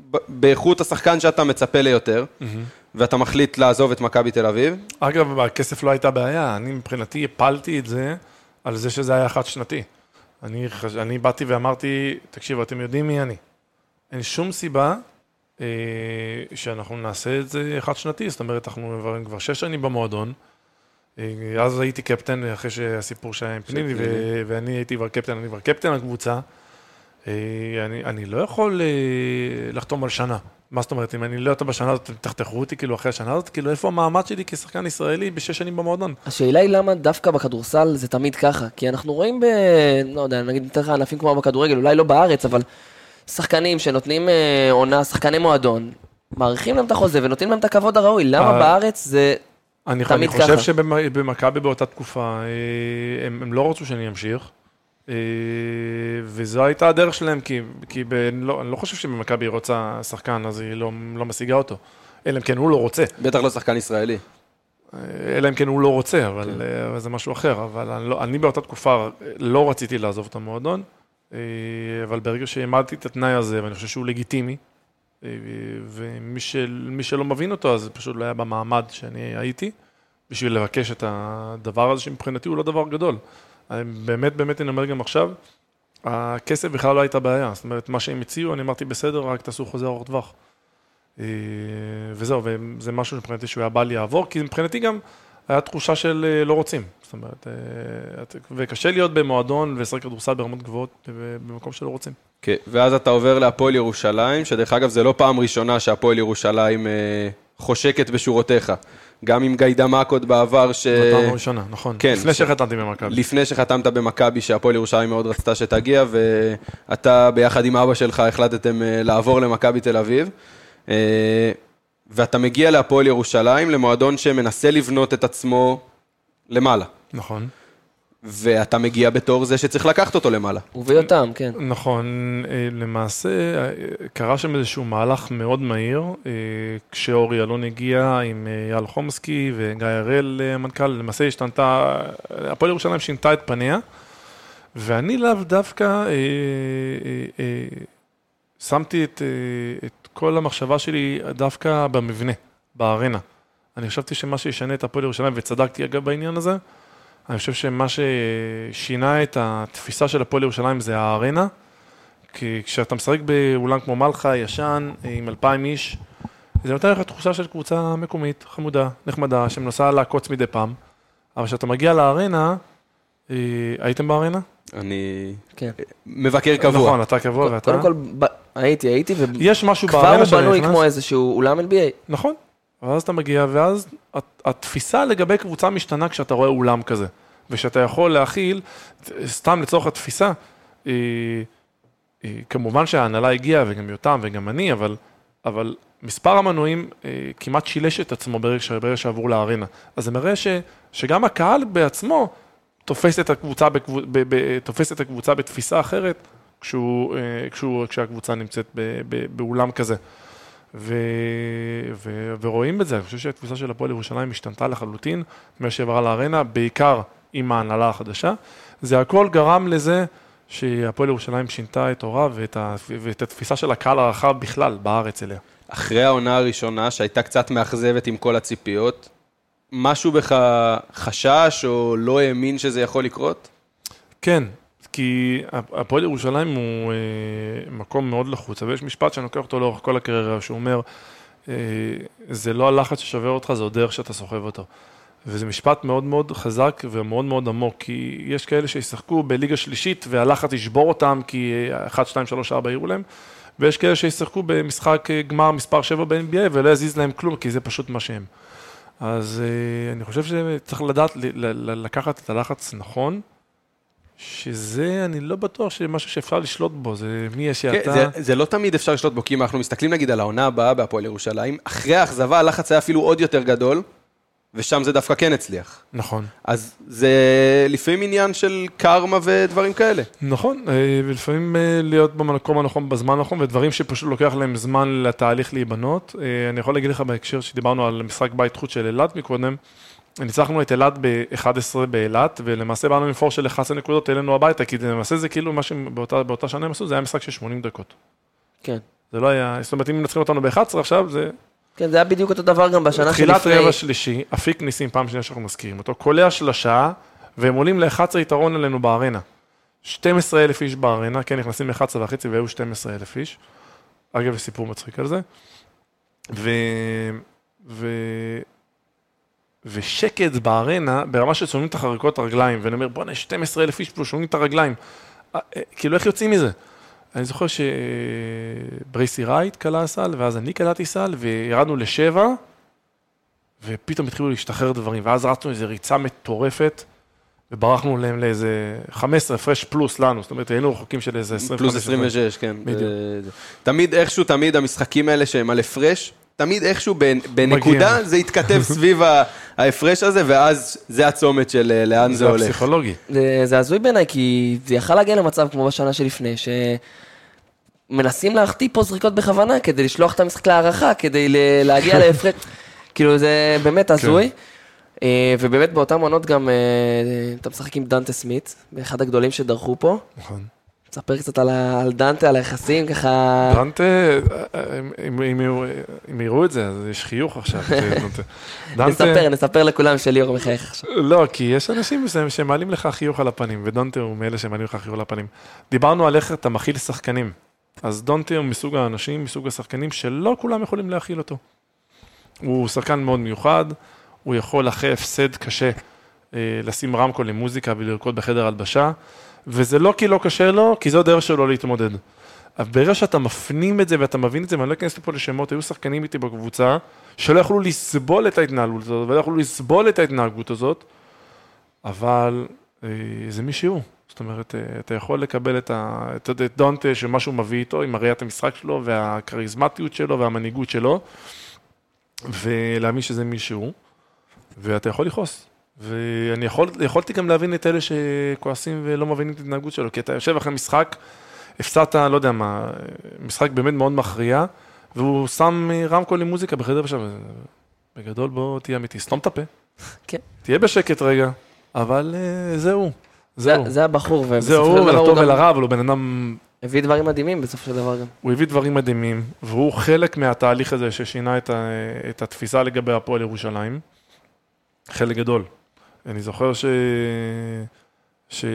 ובאיכות השחקן שאתה מצפה ליותר, ואתה מחליט לעזוב את מכבי תל אביב. אגב, הכסף לא הייתה בעיה, אני מבחינתי הפלתי את זה על זה שזה היה חד שנתי. אני. אני באתי ואמרתי, תקשיבו, אתם יודעים מי אני. אין שום סיבה אה, שאנחנו נעשה את זה חד שנתי, זאת אומרת, אנחנו כבר שש שנים במועדון. אה, אז הייתי קפטן, אחרי שהסיפור שהיה עם פניני, ו... ואני הייתי כבר קפטן, אני כבר קפטן הקבוצה. אה, אני, אני לא יכול אה, לחתום על שנה. מה זאת אומרת, אם אני לא יודע בשנה הזאת, תחתכו אותי כאילו אחרי השנה הזאת, כאילו איפה המעמד שלי כשחקן ישראלי בשש שנים במועדון? השאלה היא למה דווקא בכדורסל זה תמיד ככה, כי אנחנו רואים ב... לא יודע, נגיד ניתן לך ענפים כמו בכדורגל, אולי לא בארץ, אבל שחקנים שנותנים עונה, שחקני מועדון, מאריכים להם את החוזה ונותנים להם את הכבוד הראוי, למה בארץ זה... אני, אני חושב ככה. שבמכבי באותה תקופה, אה, הם, הם לא רצו שאני אמשיך, אה, וזו הייתה הדרך שלהם, כי, כי ב, אני, לא, אני לא חושב שבמכבי היא רוצה שחקן, אז היא לא, לא משיגה אותו. אלא אם כן הוא לא רוצה. בטח לא שחקן ישראלי. אה, אלא אם כן הוא לא רוצה, אבל, כן. זה משהו אחר. אבל אני, לא, אני באותה תקופה לא רציתי לעזוב את המועדון, אבל ברגע שהעמדתי את התנאי הזה, ואני חושב שהוא לגיטימי, ומי של, שלא מבין אותו, אז פשוט לא היה במעמד שאני הייתי, בשביל לבקש את הדבר הזה, שמבחינתי הוא לא דבר גדול. באמת, באמת, אני אומר גם עכשיו, הכסף בכלל לא הייתה בעיה. זאת אומרת, מה שהם הציעו, אני אמרתי, בסדר, רק תעשו חוזה ארוך טווח. אה, וזהו, וזה משהו מבחינתי שהוא היה בא לי לעבור, כי מבחינתי גם היה תחושה של אה, לא רוצים. זאת אומרת, אה, וקשה להיות במועדון ולשחק כדורסל ברמות גבוהות במקום שלא רוצים. כן, ואז אתה עובר להפועל ירושלים, שדרך אגב זה לא פעם ראשונה שהפועל ירושלים אה, חושקת בשורותיך. גם עם גיידמק עוד בעבר, ש... בפעם הראשונה, נכון. כן, לפני ש- שחתמתי במכבי. לפני שחתמת במכבי, שהפועל ירושלים מאוד רצתה שתגיע, ואתה ביחד עם אבא שלך החלטתם אה, לעבור למכבי תל אביב. אה, ואתה מגיע להפועל ירושלים, למועדון שמנסה לבנות את עצמו למעלה. נכון. ואתה מגיע בתור זה שצריך לקחת אותו למעלה. וביותם, כן. נכון, אה, למעשה אה, קרה שם איזשהו מהלך מאוד מהיר, אה, כשאורי אלון הגיע עם אייל חומסקי וגיא הראל המנכ"ל, למעשה השתנתה, הפועל ירושלים שינתה את פניה, ואני לאו דווקא אה, אה, אה, שמתי את, אה, את כל המחשבה שלי דווקא במבנה, בארנה. אני חשבתי שמה שישנה את הפועל ירושלים, וצדקתי אגב בעניין הזה, אני חושב שמה ששינה את התפיסה של הפועל ירושלים זה הארנה. כי כשאתה משחק באולם כמו מלחה, ישן, עם אלפיים איש, זה נותן לך תחושה של קבוצה מקומית, חמודה, נחמדה, שמנסה לעקוץ מדי פעם. אבל כשאתה מגיע לארנה, אה, הייתם בארנה? אני כן. מבקר קבוע. נכון, אתה קבוע ואתה... קודם כל, ב- הייתי, הייתי, יש משהו בארנה הוא שאתה בנוי כמו איזשהו אולם NBA. נכון. ואז אתה מגיע, ואז הת- התפיסה לגבי קבוצה משתנה כשאתה רואה אולם כזה. ושאתה יכול להכיל, סתם לצורך התפיסה, אה, אה, כמובן שההנהלה הגיעה, וגם יותם וגם אני, אבל, אבל מספר המנויים אה, כמעט שילש את עצמו ברגע, שעברו לארנה. אז זה מראה ש, שגם הקהל בעצמו תופס את הקבוצה, בקבוצ, ב, ב, תופס את הקבוצה בתפיסה אחרת, כשהוא, כשהוא, כשהקבוצה נמצאת באולם כזה. ו... ו... ורואים את זה, אני חושב שהתפיסה של הפועל ירושלים השתנתה לחלוטין מאז שעברה לארנה, בעיקר עם ההנהלה החדשה. זה הכל גרם לזה שהפועל ירושלים שינתה את הורה ואת, ה... ואת התפיסה של הקהל הרחב בכלל בארץ אליה. אחרי העונה הראשונה, שהייתה קצת מאכזבת עם כל הציפיות, משהו בך חשש או לא האמין שזה יכול לקרות? כן, כי הפועל ירושלים הוא אה, מקום מאוד לחוץ, אבל יש משפט שאני לוקח אותו לאורך כל הקריירה, שהוא אומר, אה, זה לא הלחץ ששובר אותך, זה הדרך שאתה סוחב אותו. וזה משפט מאוד מאוד חזק ומאוד מאוד עמוק, כי יש כאלה שישחקו בליגה שלישית והלחץ ישבור אותם, כי 1, 2, 3, 4 העירו להם, ויש כאלה שישחקו במשחק גמר מספר 7 ב-NBA ולא יזיז להם כלום, כי זה פשוט מה שהם. אז אה, אני חושב שצריך לדעת לקחת את הלחץ נכון, שזה, אני לא בטוח שמשהו שאפשר לשלוט בו, זה מי יש כן, שאתה. זה, זה לא תמיד אפשר לשלוט בו, כי אם אנחנו מסתכלים נגיד על העונה הבאה בהפועל ירושלים, אחרי האכזבה הלחץ היה אפילו עוד יותר גדול, ושם זה דווקא כן הצליח. נכון. אז זה לפעמים עניין של קרמה ודברים כאלה. נכון, אה, ולפעמים אה, להיות במקום הנכון בזמן הנכון, ודברים שפשוט לוקח להם זמן לתהליך להיבנות. אה, אני יכול להגיד לך בהקשר שדיברנו על משחק בית חוץ של אילת מקודם, ניצחנו את אילת ב-11 באילת, ולמעשה באנו עם פור של 11 נקודות אלינו הביתה, כי למעשה זה כאילו מה שבאותה באותה שנה הם עשו, זה היה משחק של 80 דקות. כן. זה לא היה, זאת אומרת, אם מנצחים אותנו ב-11 עכשיו, זה כן, זה היה בדיוק אותו דבר גם בשנה תחילת שלפני. רבע שלישי, אפיק ניסים, פעם שנייה שאנחנו מזכירים אותו, קולע שלושה, והם עולים ל-11 יתרון עלינו בארנה. 12 אלף איש בארנה, כן, נכנסים ל-11 וחצי והיו 12 אלף איש. אגב, יש סיפור מצחיק על זה. ו... ו... ושקט בארנה, ברמה ששומעים את החריקות הרגליים, ואני אומר, בואנה, יש 12 אלף איש פה, שומעים את הרגליים. אה, אה, כאילו, איך יוצאים מזה? אני זוכר שברייסי רייט קלע סל, ואז אני קלעתי סל, וירדנו לשבע, ופתאום התחילו להשתחרר דברים, ואז רצנו איזו ריצה מטורפת, וברחנו להם לאיזה 15 הפרש פלוס לנו, זאת אומרת, היינו רחוקים של איזה 25. פלוס 26, כן. בדיוק. זה- תמיד איכשהו, תמיד המשחקים האלה שהם על הפרש, תמיד איכשהו בנ- בנקודה זה יתכתב סביב ההפרש הזה, ואז זה הצומת של אה, לאן זה זה הולך. הפסיכולוגי. זה, זה הזוי בעיניי, כי זה יכל להגיע למצב כמו בשנה שלפני, שמנסים להחטיא פה זריקות בכוונה כדי לשלוח את המשחק להערכה, כדי להגיע להפרש. כאילו זה באמת הזוי. אה, ובאמת באותן עונות גם אה, אתה משחק עם דנטה סמית, באחד הגדולים שדרכו פה. נכון. תספר קצת על, ה- על דנטה, על היחסים, ככה... דנטה, אם- אם- אם יראו- אם יראו את זה, אז יש חיוך עכשיו. דנטה. דנטה- נספר, נספר לכולם שליאור מחייך עכשיו. לא, כי יש אנשים מסוימים שמעלים לך חיוך על הפנים, ודונטה הוא מאלה שמעלים לך חיוך על הפנים. דיברנו על איך אתה מכיל שחקנים. אז דונטה הוא מסוג האנשים, מסוג השחקנים, שלא כולם יכולים להכיל אותו. הוא שחקן מאוד מיוחד, הוא יכול אחרי הפסד קשה אה, לשים רמקול עם מוזיקה ולרקוד בחדר הלבשה, וזה לא כי לא קשה לו, כי זו הדרך שלו להתמודד. אבל ברגע שאתה מפנים את זה ואתה מבין את זה, ואני לא אכנס לפה לשמות, היו שחקנים איתי בקבוצה שלא יכלו לסבול את ההתנהלות הזאת, ולא יכלו לסבול את ההתנהגות הזאת, אבל אה, זה מי שהוא. זאת אומרת, אה, אתה יכול לקבל את, ה, את, את דונטה, שמה שהוא מביא איתו, עם הראיית המשחק שלו, והכריזמטיות שלו, והמנהיגות שלו, ולהאמין שזה מי שהוא, ואתה יכול לכעוס. ואני יכול, יכולתי גם להבין את אלה שכועסים ולא מבינים את ההתנהגות שלו, כי אתה יושב אחרי משחק, הפסדת, לא יודע מה, משחק באמת מאוד מכריע, והוא שם אה, רמקול עם מוזיקה בחדר עכשיו. בגדול בוא תהיה אמיתי, סתום את הפה. כן. תהיה בשקט רגע, אבל אה, זהו. זה, זהו. זה הבחור, ובסופו של דבר הוא גם ולרע, אבל הוא בן אדם, הביא דברים מדהימים בסופו של דבר גם. הוא הביא דברים מדהימים, והוא חלק מהתהליך הזה ששינה את, ה, את התפיסה לגבי הפועל ירושלים. חלק גדול. אני זוכר ש... ש...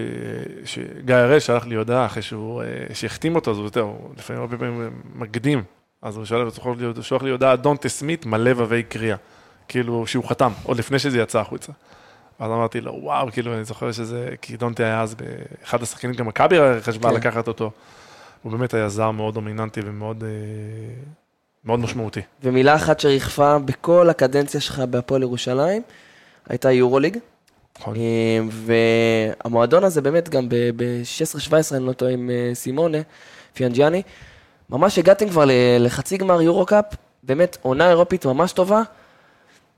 שגיא הראל שלח לי הודעה אחרי שהוא, אה, שהחתים אותו, אז הוא, הוא לפעמים הרבה פעמים מקדים, אז הוא שלח, זוכר שלח לי הודעה, דונטה סמית מלא ווי קריאה. כאילו, שהוא חתם, עוד לפני שזה יצא החוצה. אז אמרתי לו, וואו, כאילו, אני זוכר שזה, כי דונטה היה אז באחד השחקנים, גם מכבי חשבה כן. לקחת אותו. הוא באמת היה זר מאוד דומיננטי ומאוד אה, מאוד משמעותי. ומילה אחת שריחפה בכל הקדנציה שלך בהפועל ירושלים, הייתה יורוליג. נכון. אה, והמועדון הזה באמת גם ב-16-17, אני לא טועה, עם אה, סימונה, פיאנג'יאני, ממש הגעתם כבר לחצי גמר יורו-קאפ, באמת עונה אירופית ממש טובה,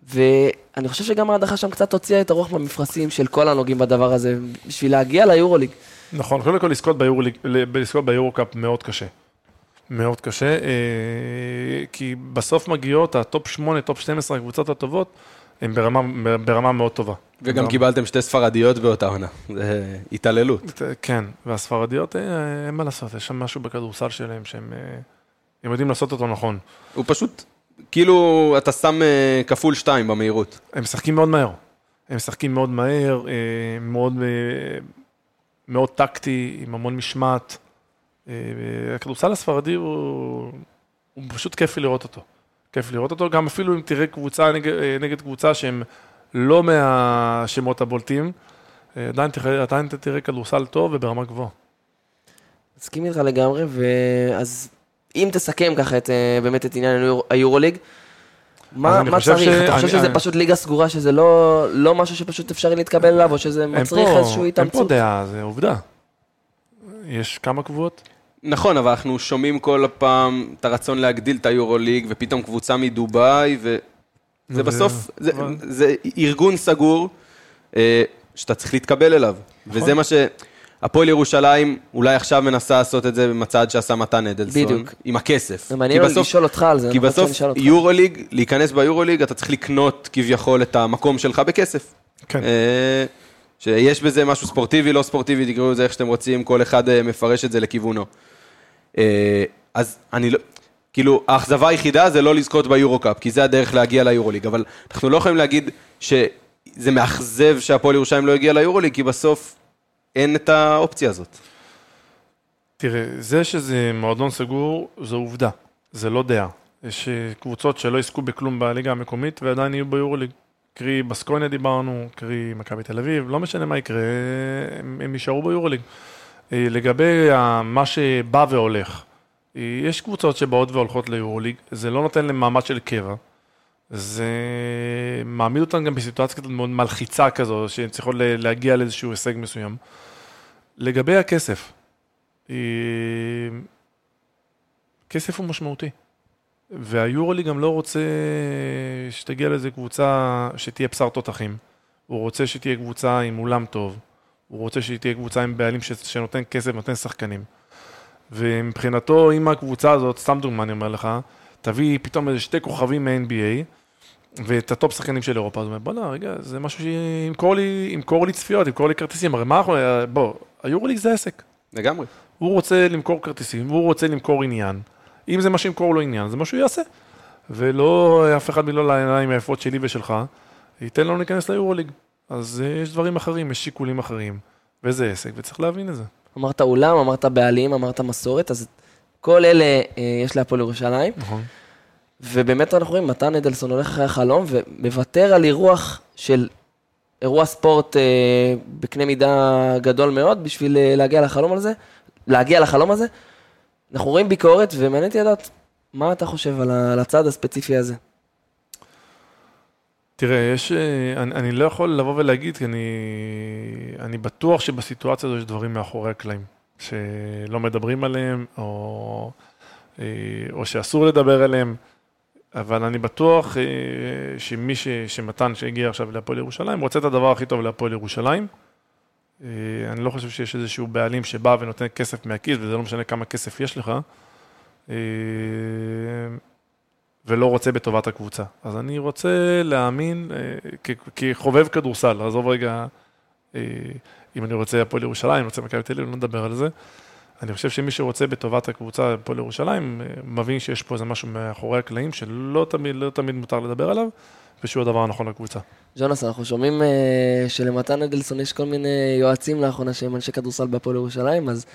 ואני חושב שגם ההדחה שם קצת הוציאה את הרוח במפרשים של כל הנוגעים בדבר הזה, בשביל להגיע ליורוליג. נכון, קודם כל לזכות לזכות ביורו-קאפ מאוד קשה. מאוד קשה, אה, כי בסוף מגיעות הטופ 8, טופ 12, הקבוצות הטובות, הן ברמה, ברמה מאוד טובה. וגם ברמה- קיבלתם שתי ספרדיות באותה עונה. זה התעללות. כן, והספרדיות, אה, אין מה לעשות, יש שם משהו בכדורסל שלהם שהם אה, הם יודעים לעשות אותו נכון. הוא פשוט, כאילו, אתה שם אה, כפול שתיים במהירות. הם משחקים מאוד מהר. הם משחקים מאוד מהר, מאוד, מאוד טקטי, עם המון משמעת. הכדורסל הספרדי הוא, הוא פשוט כיף לראות אותו. כיף לראות אותו, גם אפילו אם תראה קבוצה נגד, נגד קבוצה שהם לא מהשמות הבולטים, אה, עדיין תראה, עדיין אתה תראה כדורסל טוב וברמה גבוהה. מסכים איתך לגמרי, ואז אם תסכם ככה את, אה, באמת את עניין היורו- היורוליג, מה, מה חושב צריך? ש- אתה חושב אני- שזה אני- פשוט ליגה סגורה, שזה לא, לא משהו שפשוט אפשרי להתקבל אליו, או שזה מצריך פה- איזושהי אין פה התאמצות? דעה, זה עובדה. יש כמה קבוצות? נכון, אבל אנחנו שומעים כל פעם את הרצון להגדיל את היורוליג, ופתאום קבוצה מדובאי, וזה ו- בסוף, זה, זה ארגון סגור אה, שאתה צריך להתקבל אליו. נכון. וזה מה ש... הפועל ירושלים אולי עכשיו מנסה לעשות את זה במצעד שעשה מתן אדלסון. בדיוק. עם הכסף. זה מעניין אותי לשאול אותך על זה, כי בסוף. יורוליג, להיכנס ביורוליג, אתה צריך לקנות כביכול את המקום שלך בכסף. כן. אה, שיש בזה משהו ספורטיבי, לא ספורטיבי, תקראו לזה איך שאתם רוצים, כל אחד אה, מפרש את זה לכיוונו. אז אני לא, כאילו, האכזבה היחידה זה לא לזכות ביורו-קאפ, כי זה הדרך להגיע ליורוליג, אבל אנחנו לא יכולים להגיד שזה מאכזב שהפועל ירושלים לא הגיע ליורוליג, כי בסוף אין את האופציה הזאת. תראה, זה שזה מועדון סגור, זו עובדה, זה לא דעה. יש אה, קבוצות שלא יזכו בכלום בליגה המקומית ועדיין יהיו ביורוליג. קרי בסקוניה דיברנו, קרי מכבי תל אביב, לא משנה מה יקרה, הם, הם יישארו ביורוליג. אה, לגבי מה שבא והולך, יש קבוצות שבאות והולכות ליורוליג, זה לא נותן להם מעמד של קבע. זה מעמיד אותם גם בסיטואציה קצת מאוד מלחיצה כזו, שהן צריכות להגיע לאיזשהו הישג מסוים. לגבי הכסף, אה, כסף הוא משמעותי. והיורוליג גם לא רוצה שתגיע לאיזה קבוצה שתהיה בשר תותחים. הוא רוצה שתהיה קבוצה עם אולם טוב. הוא רוצה שתהיה קבוצה עם בעלים. שנותן כסף, נותן שחקנים. ומבחינתו, אם הקבוצה הזאת, סתם דוגמה אני אומר לך, תביא פתאום איזה שתי כוכבים מ-NBA, ואת הטופ שחקנים של אירופה, אז הוא אומר, בוא'נה, רגע, זה משהו שימכור לי, ימכור לי צפיות, ימכור לי כרטיסים, הרי מה אנחנו, בוא, היורוליג זה עסק. לגמרי. הוא רוצה למכור כרטיסים, והוא רוצה למכור עניין. אם זה מה שימכור לו עניין, זה מה שהוא יעשה. ולא אף אחד בגלל העיניים היפות שלי ושלך, ייתן לנו להיכנס ליורוליג. אז אה, יש דברים אחרים, יש שיקולים אחרים, וזה עסק, וצריך להבין את זה. אמרת אולם, אמרת בעלים, אמרת מסורת, אז כל אלה אה, יש להפועל ירושלים. נכון. ובאמת אנחנו רואים, מתן אדלסון הולך אחרי החלום ומוותר על אירוח של אירוע ספורט אה, בקנה מידה גדול מאוד בשביל אה, להגיע לחלום הזה, להגיע לחלום הזה. אנחנו רואים ביקורת ומעניין אותי לדעת מה אתה חושב על ה- על הצד הספציפי הזה. תראה, יש, אה, אני, אני לא יכול לבוא ולהגיד, כי אני, אני בטוח שבסיטואציה הזו יש דברים מאחורי הקלעים, שלא מדברים עליהם, או, אה, או שאסור לדבר עליהם, אבל אני בטוח אה, שמי ש, שמתן שהגיע עכשיו להפועל ירושלים, רוצה את הדבר הכי טוב להפועל ירושלים. אני לא חושב שיש איזשהו בעלים שבא ונותן כסף מהכיס, וזה לא משנה כמה כסף יש לך. ולא רוצה בטובת הקבוצה. אז אני רוצה להאמין, אה, כחובב כדורסל, עזוב רגע אה, אם אני רוצה הפועל ירושלים, רוצה מכבי תל אביב, לא נדבר על זה. אני חושב שמי שרוצה בטובת הקבוצה הפועל ירושלים, אה, מבין שיש פה איזה משהו מאחורי הקלעים שלא תמיד, לא תמיד מותר לדבר עליו, ושהוא הדבר הנכון לקבוצה. ז'ונס, אנחנו שומעים אה, שלמתן אדלסון יש כל מיני יועצים לאחרונה שהם אנשי כדורסל בהפועל ירושלים, אז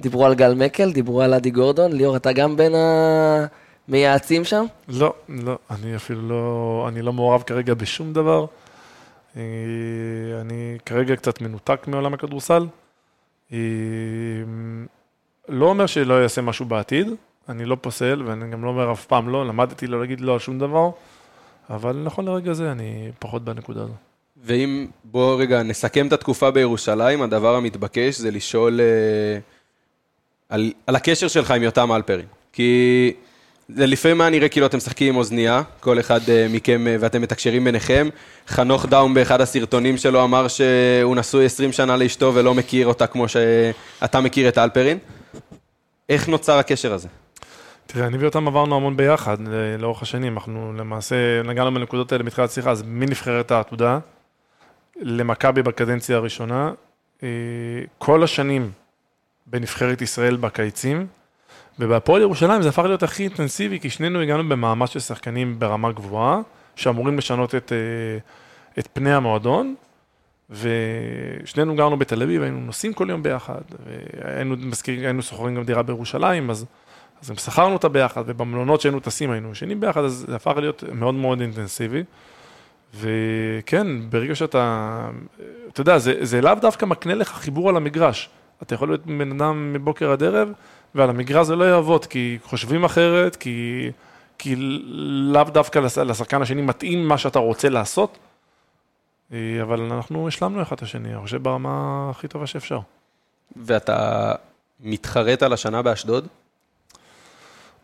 דיברו על גל מקל, דיברו על אדי גורדון. ליאור, אתה גם בין המייעצים שם? לא, לא, אני אפילו לא, אני לא מעורב כרגע בשום דבר. אה, אני כרגע קצת מנותק מעולם הכדורסל. אה, לא אומר שלא אעשה משהו בעתיד, אני לא פוסל, ואני גם לא אומר אף פעם לא, למדתי לא להגיד לא על שום דבר, אבל נכון לרגע זה אני פחות בנקודה הזו. ואם, בואו רגע נסכם את התקופה בירושלים, הדבר המתבקש זה לשאול אה, על, על הקשר שלך עם יותם אלפרין. כי זה לפעמים היה נראה כאילו אתם משחקים עם אוזנייה, כל אחד אה, מכם, אה, ואתם מתקשרים ביניכם. חנוך דאום באחד הסרטונים שלו אמר שהוא נשוי 20 שנה לאשתו ולא מכיר אותה כמו שאתה מכיר את אלפרין. איך נוצר הקשר הזה? תראה, אני ואותם עברנו המון ביחד אה, לאורך השנים, אנחנו למעשה נגענו בנקודות האלה בתחילת השיחה, אז מנבחרת העתודה למכבי בקדנציה הראשונה, כל השנים בנבחרת ישראל בקיצים, ובהפועל ירושלים זה הפך להיות הכי אינטנסיבי, כי שנינו הגענו במעמד של שחקנים ברמה גבוהה, שאמורים לשנות את, אה, את פני המועדון, ושנינו גרנו בתל אביב, היינו נוסעים כל יום ביחד, והיינו שוכרים גם דירה בירושלים, אז, אז גם שכרנו אותה ביחד, ובמלונות שהיינו טסים היינו ישנים ביחד, אז זה הפך להיות מאוד מאוד אינטנסיבי. וכן, ברגע שאתה, אתה יודע, זה, זה לאו דווקא מקנה לך חיבור על המגרש. אתה יכול להיות בן אדם מבוקר עד ערב, ועל המגרש זה לא יעבוד, כי חושבים אחרת, כי, כי לאו דווקא לש- לשחקן השני מתאים מה שאתה רוצה לעשות, אה, אבל אנחנו השלמנו אחד את השני, אני חושב ברמה הכי טובה שאפשר. ואתה מתחרט על השנה באשדוד?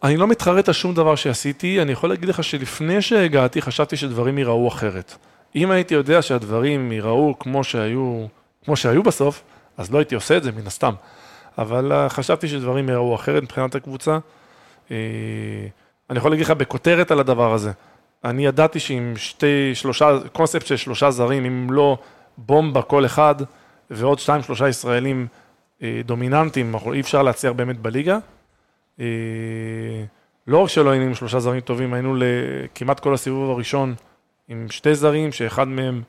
אני לא מתחרט על שום דבר שעשיתי, אני יכול להגיד לך שלפני שהגעתי חשבתי שדברים ייראו אחרת. אם הייתי יודע שהדברים ייראו כמו שהיו, כמו שהיו בסוף, אז לא הייתי עושה את זה מן הסתם. אבל אה, חשבתי שדברים ייראו אחרת מבחינת הקבוצה. אה, אני יכול להגיד לך בכותרת על הדבר הזה. אני ידעתי שעם שתי, שלושה, קונספט של שלושה זרים, אם לא בומבה כל אחד, ועוד שתיים, שלושה ישראלים אה, דומיננטיים, אי אפשר להצליח באמת בליגה. לא רק שלא היינו עם שלושה זרים טובים, היינו לכמעט כל הסיבוב הראשון עם שתי זרים, שאחד מהם,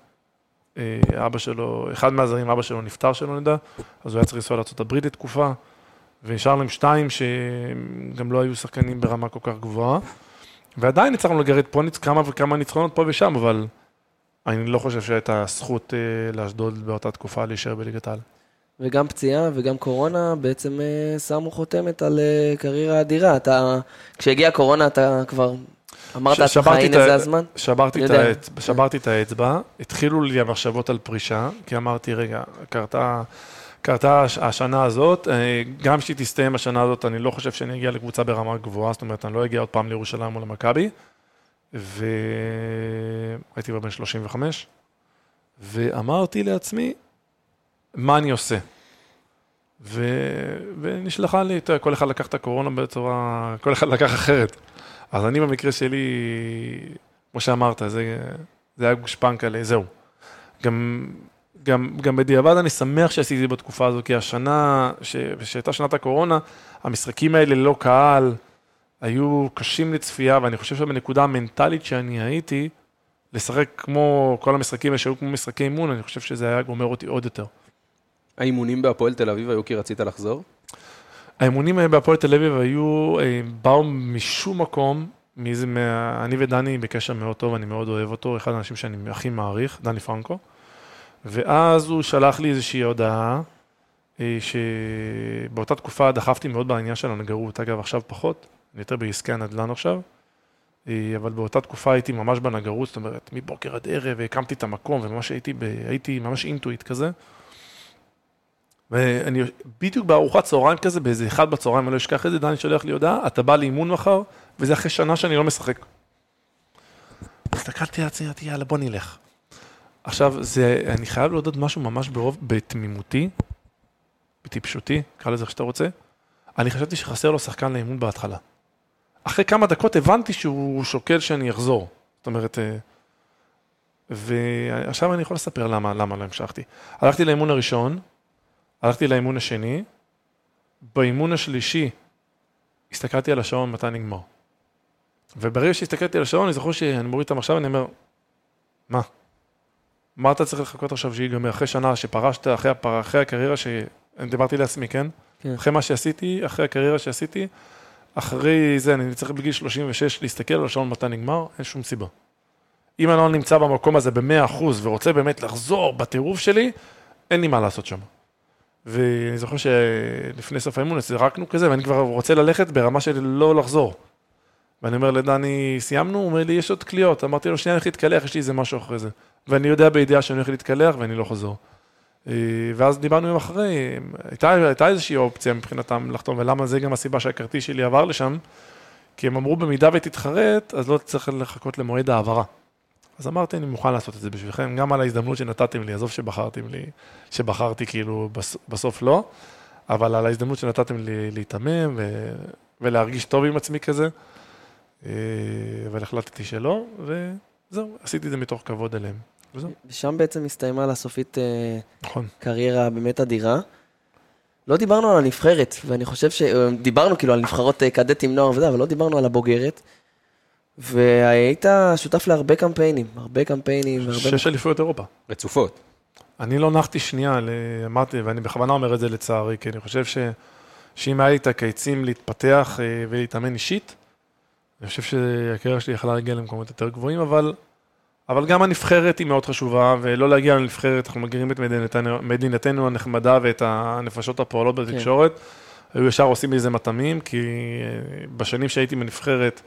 אבא שלו, אחד מהזרים, אבא שלו נפטר שלא נדע, אז הוא היה צריך לנסוע לארה"ב לתקופה, ונשארנו עם שתיים שגם לא היו שחקנים ברמה כל כך גבוהה, ועדיין הצלחנו לגרד פה כמה וכמה ניצחונות פה ושם, אבל אני לא חושב שהייתה זכות אה, לאשדוד באותה תקופה להישאר בליגת העל. וגם פציעה וגם קורונה בעצם אה, שמו חותמת על אה, קריירה אדירה. אתה, כשהגיעה קורונה אתה כבר אמרת לעצמך, שברתי הנה זה הזמן? שברתי את. האצ... שברתי את האצבע, התחילו לי המחשבות על פרישה, כי אמרתי, רגע, קרתה, קרתה הש- השנה הזאת, אה, גם כשהיא תסתיים השנה הזאת, אני לא חושב שאני אגיע לקבוצה ברמה גבוהה, זאת אומרת, אני לא אגיע עוד פעם לירושלים מול המכבי, והייתי כבר בן 35, ואמרתי לעצמי, מה אני עושה? ו... ונשלחה לי, אתה יודע, כל אחד לקח את הקורונה בצורה, כל אחד לקח אחרת. אז אני במקרה שלי, כמו שאמרת, זה, זה היה גושפנקה לזהו. גם, גם, גם בדיעבד אני שמח שעשיתי בתקופה הזו, כי השנה, שהייתה שנת הקורונה, המשחקים האלה ללא קהל, היו קשים לצפייה, ואני חושב שבנקודה המנטלית שאני הייתי, לשחק כמו כל המשחקים האלה שהיו כמו משחקי אימון, אני חושב שזה היה גומר אותי עוד יותר. האימונים בהפועל תל אביב היו כי רצית לחזור? האימונים בהפועל תל אביב היו, אה, באו משום מקום, מאיזה, מה... אני ודני בקשר מאוד טוב, אני מאוד אוהב אותו, אחד האנשים שאני הכי מעריך, דני פרנקו. ואז הוא שלח לי איזושהי הודעה, אה, שבאותה תקופה דחפתי מאוד בעניין של הנגרות, אגב עכשיו פחות, אני יותר בעסקי הנדל"ן עכשיו, אה, אבל באותה תקופה הייתי ממש בנגרות, זאת אומרת, מבוקר עד ערב, והקמתי את המקום, וממש הייתי, ב... הייתי ממש אינטואיט כזה. ואני בדיוק בארוחת צהריים כזה, באיזה אחד בצהריים, אני לא אשכח את זה, דני שולח לי הודעה, אתה בא לאימון מחר, וזה אחרי שנה שאני לא משחק. הסתכלתי על עצמי, אמרתי, יאללה, בוא נלך. עכשיו, זה, אני חייב להודות משהו ממש ברוב, בתמימותי, בטיפשותי, קרא לזה איך שאתה רוצה, אני חשבתי שחסר לו שחקן לאימון בהתחלה. אחרי כמה דקות הבנתי שהוא שוקל שאני אחזור. זאת אומרת, אה, ועכשיו אני יכול לספר למה, למה לא המשכתי. הלכתי לאימון הראשון, הלכתי לאימון השני, באימון השלישי הסתכלתי על השעון מתי נגמר. וברגע שהסתכלתי על השעון, אני זוכר שאני מוריד את המחשב ואני אומר, מה? מה אתה צריך לחכות עכשיו שיגמר? אחרי שנה שפרשת, אחרי, הפר... אחרי הקריירה ש... אני דיברתי לעצמי, כן? כן. אחרי מה שעשיתי, אחרי הקריירה שעשיתי, אחרי זה אני צריך בגיל 36 להסתכל על השעון מתי נגמר, אין שום סיבה. אם אני לא נמצא במקום הזה ב-100% ורוצה באמת לחזור בטירוף שלי, אין לי מה לעשות שם. ואני זוכר שלפני סוף האימון זרקנו כזה, ואני כבר רוצה ללכת ברמה של לא לחזור. ואני אומר לדני, סיימנו? הוא אומר לי, יש עוד קליעות. אמרתי לו, שנייה, אני הולך להתקלח, יש לי איזה משהו אחרי זה. ואני יודע בידיעה שאני הולך להתקלח ואני לא חוזר. אה, ואז דיברנו יום אחרי, הייתה, הייתה איזושהי אופציה מבחינתם לחתום, ולמה זה גם הסיבה שהכרטיס שלי עבר לשם, כי הם אמרו, במידה ותתחרט, אז לא צריך לחכות למועד ההעברה. אז אמרתי, אני מוכן לעשות את זה בשבילכם, גם על ההזדמנות שנתתם לי, עזוב שבחרתם לי, שבחרתי כאילו בס, בסוף לא, אבל על ההזדמנות שנתתם לי להיתמם ו, ולהרגיש טוב עם עצמי כזה, אה, אבל החלטתי שלא, וזהו, עשיתי את זה מתוך כבוד אליהם. וזהו, ושם בעצם הסתיימה לה סופית אה, נכון. קריירה באמת אדירה. לא דיברנו על הנבחרת, ואני חושב שדיברנו כאילו על נבחרות אה, קדטים נוער וזה, אבל לא דיברנו על הבוגרת. והיית שותף להרבה קמפיינים, הרבה קמפיינים, והרבה... שש אליפויות אירופה. רצופות. אני לא נחתי שנייה, אמרתי, ואני בכוונה אומר את זה לצערי, כי אני חושב ש, שאם היה לי את הקיצים להתפתח אה, ולהתאמן אישית, אני חושב שהקריירה שלי יכלה להגיע למקומות יותר גבוהים, אבל, אבל גם הנבחרת היא מאוד חשובה, ולא להגיע לנבחרת, אנחנו מכירים את מדינתנו, מדינתנו הנחמדה ואת הנפשות הפועלות בתקשורת, היו ישר עושים לי איזה מטעמים, כי אה, בשנים שהייתי בנבחרת,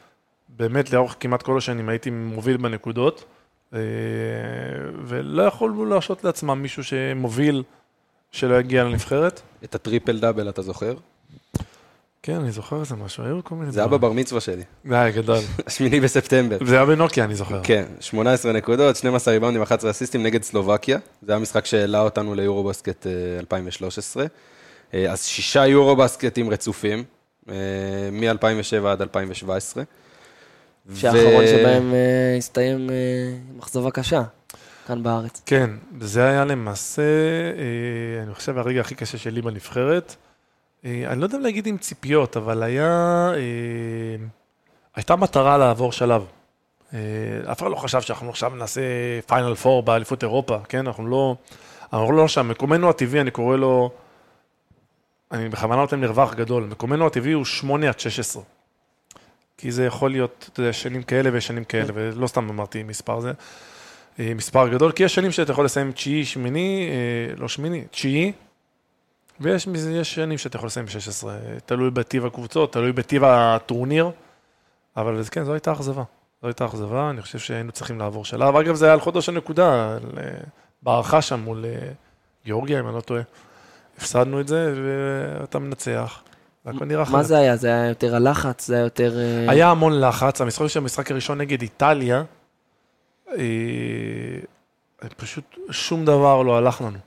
באמת לאורך כמעט כל השנים הייתי מוביל בנקודות, אה, ולא יכולנו להרשות לעצמם מישהו שמוביל שלא יגיע לנבחרת. את הטריפל דאבל אתה זוכר? כן, אני זוכר איזה משהו, היו כל מיני זה היה בבר מצווה שלי, די, גדול. השמיני בספטמבר. זה היה בנוקיה, אני זוכר. כן, 18 נקודות, 12 ריבאונדים, 11 אסיסטים נגד סלובקיה. זה היה משחק שהעלה אותנו ליורו-בסקט אה, 2013. אה, אז שישה יורו-בסקטים רצופים, אה, מ-2007 עד 2017. שהאחרון שבהם אה, הסתיים אה, עם אכזבה קשה, כאן בארץ. כן, זה היה למעשה, אה, אני חושב, הרגע הכי קשה שלי בנבחרת. אני לא יודע אם להגיד עם ציפיות, אבל היה... הייתה מטרה לעבור שלב. אף אחד לא חשב שאנחנו עכשיו נעשה פיינל פור באליפות אירופה, כן? אנחנו לא... אנחנו לא שם. מקומנו הטבעי, אני קורא לו... אני בכוונה נותן מרווח גדול. מקומנו הטבעי הוא 8 עד 16. כי זה יכול להיות, אתה יודע, שנים כאלה ושנים כאלה, ולא סתם אמרתי מספר זה. אה, מספר גדול, כי יש שנים שאתה יכול לסיים תשיעי, שמיני, אה, לא שמיני, תשיעי, ויש יש שנים שאתה יכול לסיים ב-16, תלוי בטיב הקבוצות, תלוי בטיב הטורניר, אבל כן, זו הייתה אכזבה. זו הייתה אכזבה, אני חושב שהיינו צריכים לעבור שלב. אגב, זה היה על חודש הנקודה, אה, בהערכה שם מול גיאורגיה, אם אני לא טועה. הפסדנו את זה, ואתה מנצח, והכל נראה אחרת. מה זה היה? זה היה יותר הלחץ? זה היה יותר... אה, היה המון לחץ, המשחק של המשחק הראשון נגד איטליה, אה, פשוט שום דבר לא הלך לנו.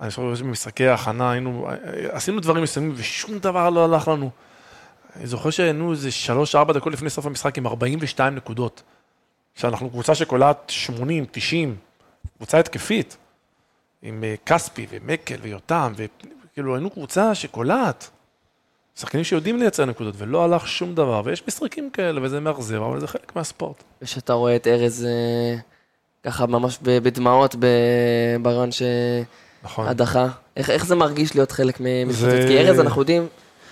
אני זוכר שבמשחקי ההכנה היינו, עשינו דברים מסוימים ושום דבר לא הלך לנו. אני זוכר שהיינו איזה 3-4 דקות לפני סוף המשחק עם 42 נקודות. שאנחנו קבוצה שקולעת 80, 90, קבוצה התקפית. עם אה, כספי ומקל ויותם, וכאילו היינו קבוצה שקולעת. שחקנים שיודעים לייצר נקודות, ולא הלך שום דבר, ויש משחקים כאלה, וזה מאכזב, אבל זה חלק מהספורט. ושאתה רואה את ארז אה, ככה ממש בדמעות ברעיון נכון. שהדחה. איך, איך זה מרגיש להיות חלק מ- זה-? כי ארז, אנחנו יודעים,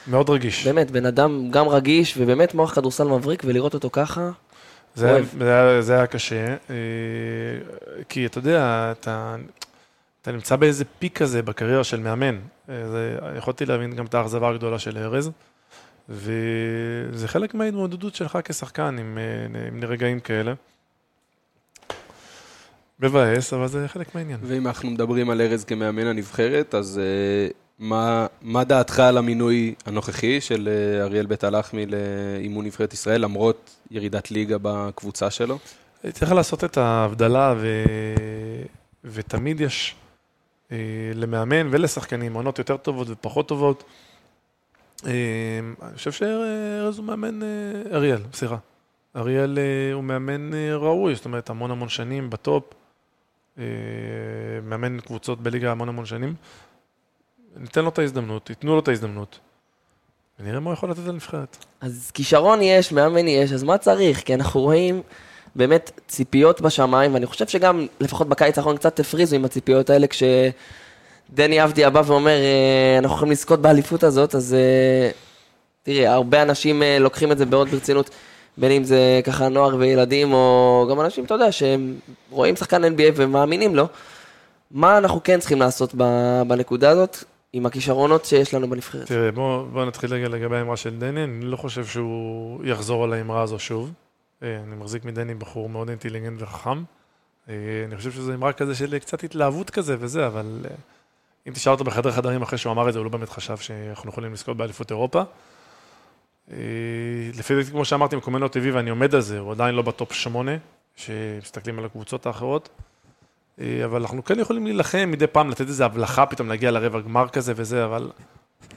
מאוד רגיש. באמת, בן אדם גם רגיש, ובאמת מוח כדורסל מבריק, ולראות אותו ככה, זה היה. זה, היה, זה היה קשה, אה, כי אתה יודע, אתה, אתה נמצא באיזה פיק כזה בקריירה של מאמן. אה, זה, יכולתי להבין גם את האכזבה הגדולה של ארז, וזה חלק מההתמודדות שלך כשחקן עם, אה, עם רגעים כאלה. מבאס, אבל זה חלק מהעניין. ואם אנחנו מדברים על ארז כמאמן הנבחרת, אז אה, מה, מה דעתך על המינוי הנוכחי של אה, אריאל בית הלחמי לאימון נבחרת ישראל, למרות ירידת ליגה בקבוצה שלו? צריך לעשות את ההבדלה, ו... ותמיד יש למאמן ולשחקנים עונות יותר טובות ופחות טובות. אה, אני חושב שארז הוא מאמן, אה, אריאל, סליחה. אריאל אה, הוא מאמן אה, ראוי, זאת אומרת, המון המון שנים בטופ. אה, מאמן קבוצות בליגה המון המון שנים. ניתן לו את ההזדמנות, ייתנו לו את ההזדמנות, ונראה מה הוא יכול לתת לנבחרת. אז כישרון יש, מאמן יש, אז מה צריך? כי אנחנו רואים באמת ציפיות בשמיים, ואני חושב שגם, לפחות בקיץ האחרון, קצת הפריזו עם הציפיות האלה, כשדני אבדיה בא ואומר, אה, אנחנו יכולים לזכות באליפות הזאת, אז אה, תראי, הרבה אנשים אה, לוקחים את זה מאוד ברצינות, בין אם זה ככה נוער וילדים, או גם אנשים, אתה יודע, שהם רואים שחקן NBA ומאמינים לו. מה אנחנו כן צריכים לעשות בנקודה הזאת, עם הכישרונות שיש לנו בנבחרת? תראה, בוא, בוא נתחיל רגע לגבי האמרה של דני, אני לא חושב שהוא יחזור על האמרה הזו שוב. אה, אני מחזיק מדני בחור מאוד אינטליגנט וחכם. אה, אני חושב שזו אמרה כזה של קצת התלהבות כזה וזה, אבל אה, אם תשאל אותו בחדר חדרים אחרי שהוא אמר את זה, הוא לא באמת חשב שאנחנו יכולים לזכות באליפות אירופה. לפי דעתי, כמו שאמרתי, מקומנו הטבעי ואני עומד על זה, הוא עדיין לא בטופ שמונה, שמסתכלים על הקבוצות האחרות. אבל אנחנו כן יכולים להילחם מדי פעם, לתת איזו הבלחה, פתאום להגיע לרבע גמר כזה וזה, אבל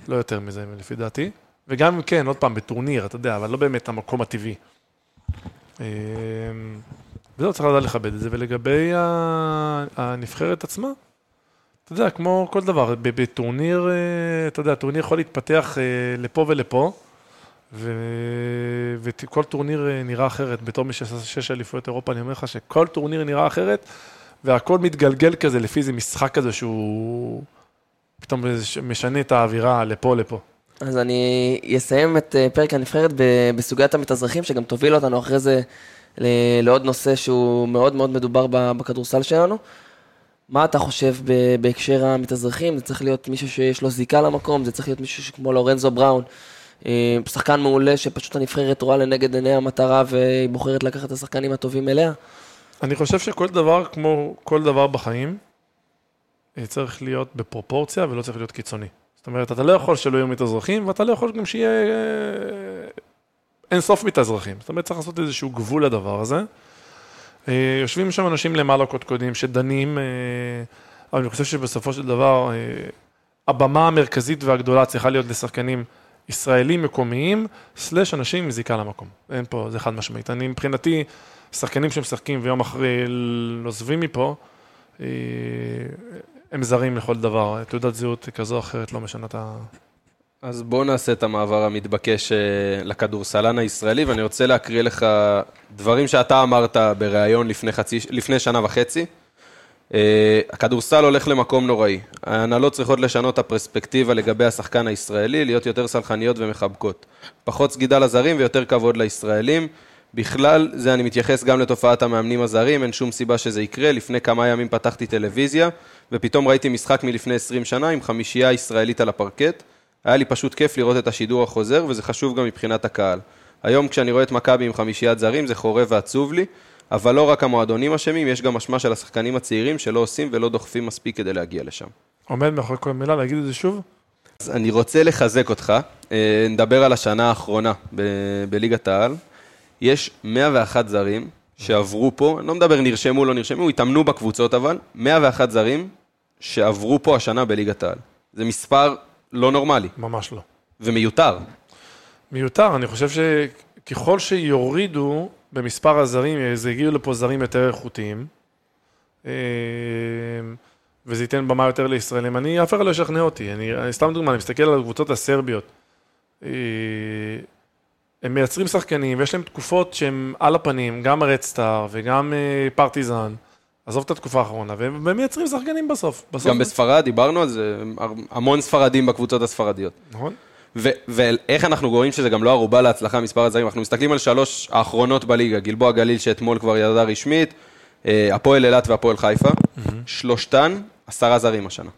לא יותר מזה, לפי דעתי. וגם אם כן, עוד פעם, בטורניר, אתה יודע, אבל לא באמת המקום הטבעי. אה, וזהו, צריך לדעת לכבד את זה. ולגבי הנבחרת עצמה, אתה יודע, כמו כל דבר, בטורניר, אה, אתה יודע, טורניר יכול להתפתח אה, לפה ולפה, וכל טורניר אה, נראה אחרת. בתור מי שעשה שש אליפויות אירופה, אני אומר לך שכל טורניר נראה אחרת, והכל מתגלגל כזה לפי איזה משחק כזה שהוא פתאום משנה את האווירה לפה לפה. אז אני אסיים את אה, פרק הנבחרת בסוגיית המתאזרחים, שגם תוביל אותנו אחרי זה לעוד נושא שהוא מאוד מאוד מדובר בכדורסל שלנו. מה אתה חושב בהקשר המתאזרחים? זה צריך להיות מישהו שיש לו זיקה למקום, זה צריך להיות מישהו כמו לורנזו בראון, אה, שחקן מעולה שפשוט הנבחרת רואה לנגד עיני המטרה והיא בוחרת לקחת את השחקנים הטובים אליה? אני חושב שכל דבר, כמו כל דבר בחיים, אה, צריך להיות בפרופורציה ולא צריך להיות קיצוני. אומרת, אתה לא יכול שלא יהיו מתאזרחים, ואתה לא יכול גם שיהיה אה, אין סוף מתאזרחים. זאת אומרת, צריך לעשות איזשהו גבול לדבר הזה. אה, יושבים שם אנשים למעלה קודקודים שדנים, אה, אבל אני חושב שבסופו של דבר, הבמה המרכזית והגדולה צריכה להיות לשחקנים ישראלים מקומיים, סלאש אנשים עם זיקה למקום. אין פה, זה חד משמעית. אני מבחינתי, שחקנים שמשחקים ויום אחרי עוזבים מפה, הם זרים לכל דבר. תעודת זהות כזו או אחרת לא משנה את ה... אז בואו נעשה את המעבר המתבקש אה, לכדורסלן הישראלי, ואני רוצה להקריא לך דברים שאתה אמרת בריאיון לפני, חצי, לפני שנה וחצי. אה, הכדורסל הולך למקום נוראי. ההנהלות צריכות לשנות את הפרספקטיבה לגבי השחקן הישראלי, להיות יותר סלחניות ומחבקות. פחות סגידה לזרים ויותר כבוד לישראלים. בכלל, זה אני מתייחס גם לתופעת המאמנים הזרים, אין שום סיבה שזה יקרה. לפני כמה ימים פתחתי טלוויזיה, ופתאום ראיתי משחק מלפני 20 שנה עם חמישייה ישראלית על הפרקט. היה לי פשוט כיף לראות את השידור החוזר, וזה חשוב גם מבחינת הקהל. היום כשאני רואה את מכבי עם חמישיית זרים, זה חורב ועצוב לי, אבל לא רק המועדונים אשמים, יש גם אשמה של השחקנים הצעירים שלא עושים ולא דוחפים מספיק כדי להגיע לשם. עומד מאחורי כל מילה, להגיד את זה שוב? אז אני רוצה לחזק אותך, אה, נדבר על השנה האחרונה ב- בליגת העל. יש 101 זרים שעברו פה, אני לא מדבר נרשמו, לא נרשמו, התאמנו בקבוצות אבל, 101 זרים שעברו פה השנה בליגת העל. זה מספר לא נורמלי ממש לא. ומיותר. מיותר, אני חושב שככל שיורידו במספר הזרים, אז הגיעו לפה זרים יותר איכותיים, אה, וזה ייתן במה יותר לישראלים. אני, אף אחד לא ישכנע אותי. אני, אני סתם דוגמה, אני מסתכל על הקבוצות הסרביות. אה, הם מייצרים שחקנים, ויש להם תקופות שהם על הפנים, גם רדסטאר וגם אה, פרטיזן. עזוב את התקופה האחרונה, והם מייצרים שחקנים בסוף. בסוף גם בספרד, דיברנו על זה, המון ספרדים בקבוצות הספרדיות. נכון? ו- ואיך אנחנו רואים שזה גם לא ערובה להצלחה מספר הזרים, אנחנו מסתכלים על שלוש האחרונות בליגה, גלבוע גליל שאתמול כבר ירדה רשמית, אה, הפועל אילת והפועל חיפה, שלושתן עשרה זרים השנה.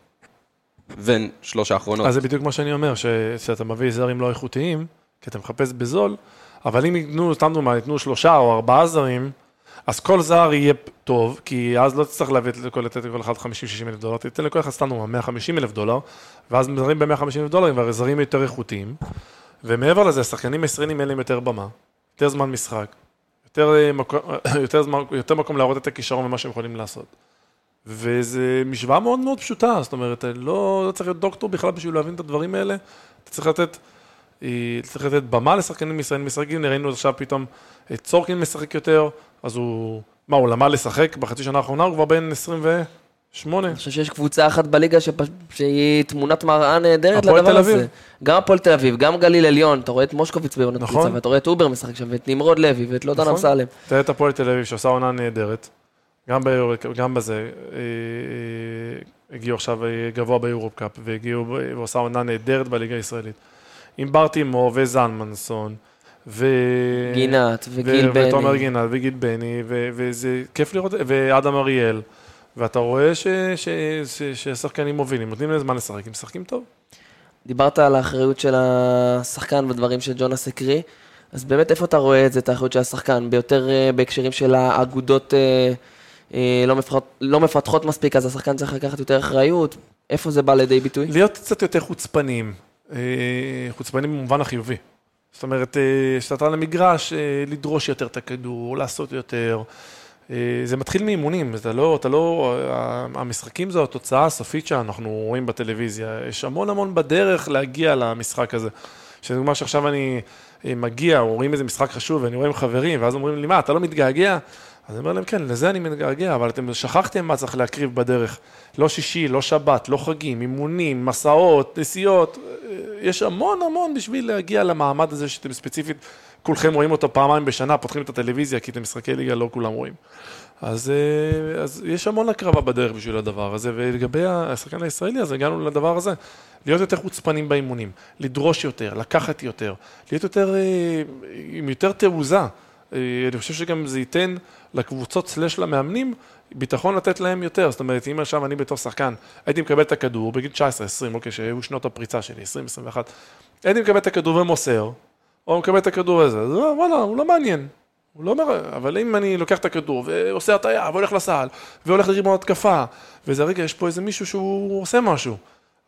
בין שלוש האחרונות. אז זה בדיוק מה שאני אומר, ש- שאתה מביא זרים לא איכותיים, כי אתה מחפש בזול, אבל אם ייתנו, סתם דוגמא, ייתנו שלושה או ארבעה זרים, אז כל זר יהיה טוב, כי אז לא תצטרך להביא לכל, לתת לכל אחד 50-60 אלף דולר, תיתן לכל אחד סתם דוגמא 150 אלף דולר, ואז זרים ב-150 אלף דולרים, והרי זרים יותר איכותיים. ומעבר לזה, השחקנים הישראלים אין להם יותר במה, יותר זמן משחק, יותר, אה, מקום, יותר, זמן, יותר מקום להראות את הכישרון ומה שהם יכולים לעשות. וזה משוואה מאוד מאוד פשוטה, זאת אומרת, לא, לא צריך להיות דוקטור בכלל בשביל להבין את הדברים האלה, אתה צריך לתת, צריך לתת במה לשחקנים ישראלים משחקים, ראינו עכשיו פתאום את צורקין משחק יותר, אז הוא, מה, הוא למד לשחק בחצי שנה האחרונה, הוא כבר בן 28. אני חושב שיש קבוצה אחת בליגה שפ... שהיא תמונת מראה נהדרת לדבר הזה. גם הפועל תל אביב, גם גליל עליון, אתה רואה את מושקוביץ בעונת נכון. קבוצה, ואתה רואה את אובר משחק שם, ואת נמרוד לוי, ואת לוטן נכון. אמסלם. תראה את הפועל תל אביב שעושה עונה נהדרת, גם, ביור, גם בזה, אה, אה, הגיעו עכשיו אה, גבוה ביורופ קאפ, והגיעו, ב- ועושה עונה נהדרת בליגה הישראלית. עם בר טימור וזלמנסון, ו... גינת ו- וגיל בני. ותומר גינת וגיל בני, ו- וזה כיף לראות, ואדם אריאל, ואתה רואה ש- ש- ש- שהשחקנים מובילים, נותנים להם זמן לשחק, הם משחקים טוב. דיברת על האחריות של השחקן בדברים שג'ונס הקריא, אז באמת איפה אתה רואה את זה, את האחריות של השחקן? ביותר אה, בהקשרים של האגודות אה, אה, לא, מפתחות, לא מפתחות מספיק, אז השחקן צריך לקחת יותר אחריות? איפה זה בא לידי ביטוי? להיות קצת יותר חוצפניים, אה, חוצפניים במובן החיובי. זאת אומרת, אה, כשאתה על המגרש, אה, לדרוש יותר את הכדור, לעשות יותר. זה מתחיל מאימונים, אתה לא, אתה לא, המשחקים זו התוצאה הסופית שאנחנו רואים בטלוויזיה. יש המון המון בדרך להגיע למשחק הזה. שדוגמה שעכשיו אני מגיע, רואים איזה משחק חשוב, ואני רואה עם חברים, ואז אומרים לי, מה, אתה לא מתגעגע? אז אני אומר להם, כן, לזה אני מתגעגע, אבל אתם שכחתם מה צריך להקריב בדרך. לא שישי, לא שבת, לא חגים, אימונים, מסעות, נסיעות. יש המון המון בשביל להגיע למעמד הזה שאתם ספציפית, כולכם רואים אותו פעמיים בשנה, פותחים את הטלוויזיה, כי אתם משחקי ליגה לא כולם רואים. אז, אה, אז יש המון הקרבה בדרך בשביל הדבר הזה, ולגבי השחקן הישראלי, אז הגענו לדבר הזה. להיות יותר חוצפנים באימונים, לדרוש יותר, לקחת יותר, להיות יותר, אה, עם יותר תעוזה. אה, אני חושב שגם זה ייתן לקבוצות סלש למאמנים ביטחון לתת להם יותר. זאת אומרת, אם עכשיו אני בתור שחקן הייתי מקבל את הכדור בגיל 19, 20, אוקיי, שהיו שנות הפריצה שלי, 20, 21, הייתי מקבל את הכדור ומוסר, או מקבל את הכדור הזה, אז אה, וואלה, הוא לא מעניין. הוא לא אומר, אבל אם אני לוקח את הכדור ועושה הטעיה והולך לסל, והולך לריבון התקפה, וזה רגע, יש פה איזה מישהו שהוא עושה משהו.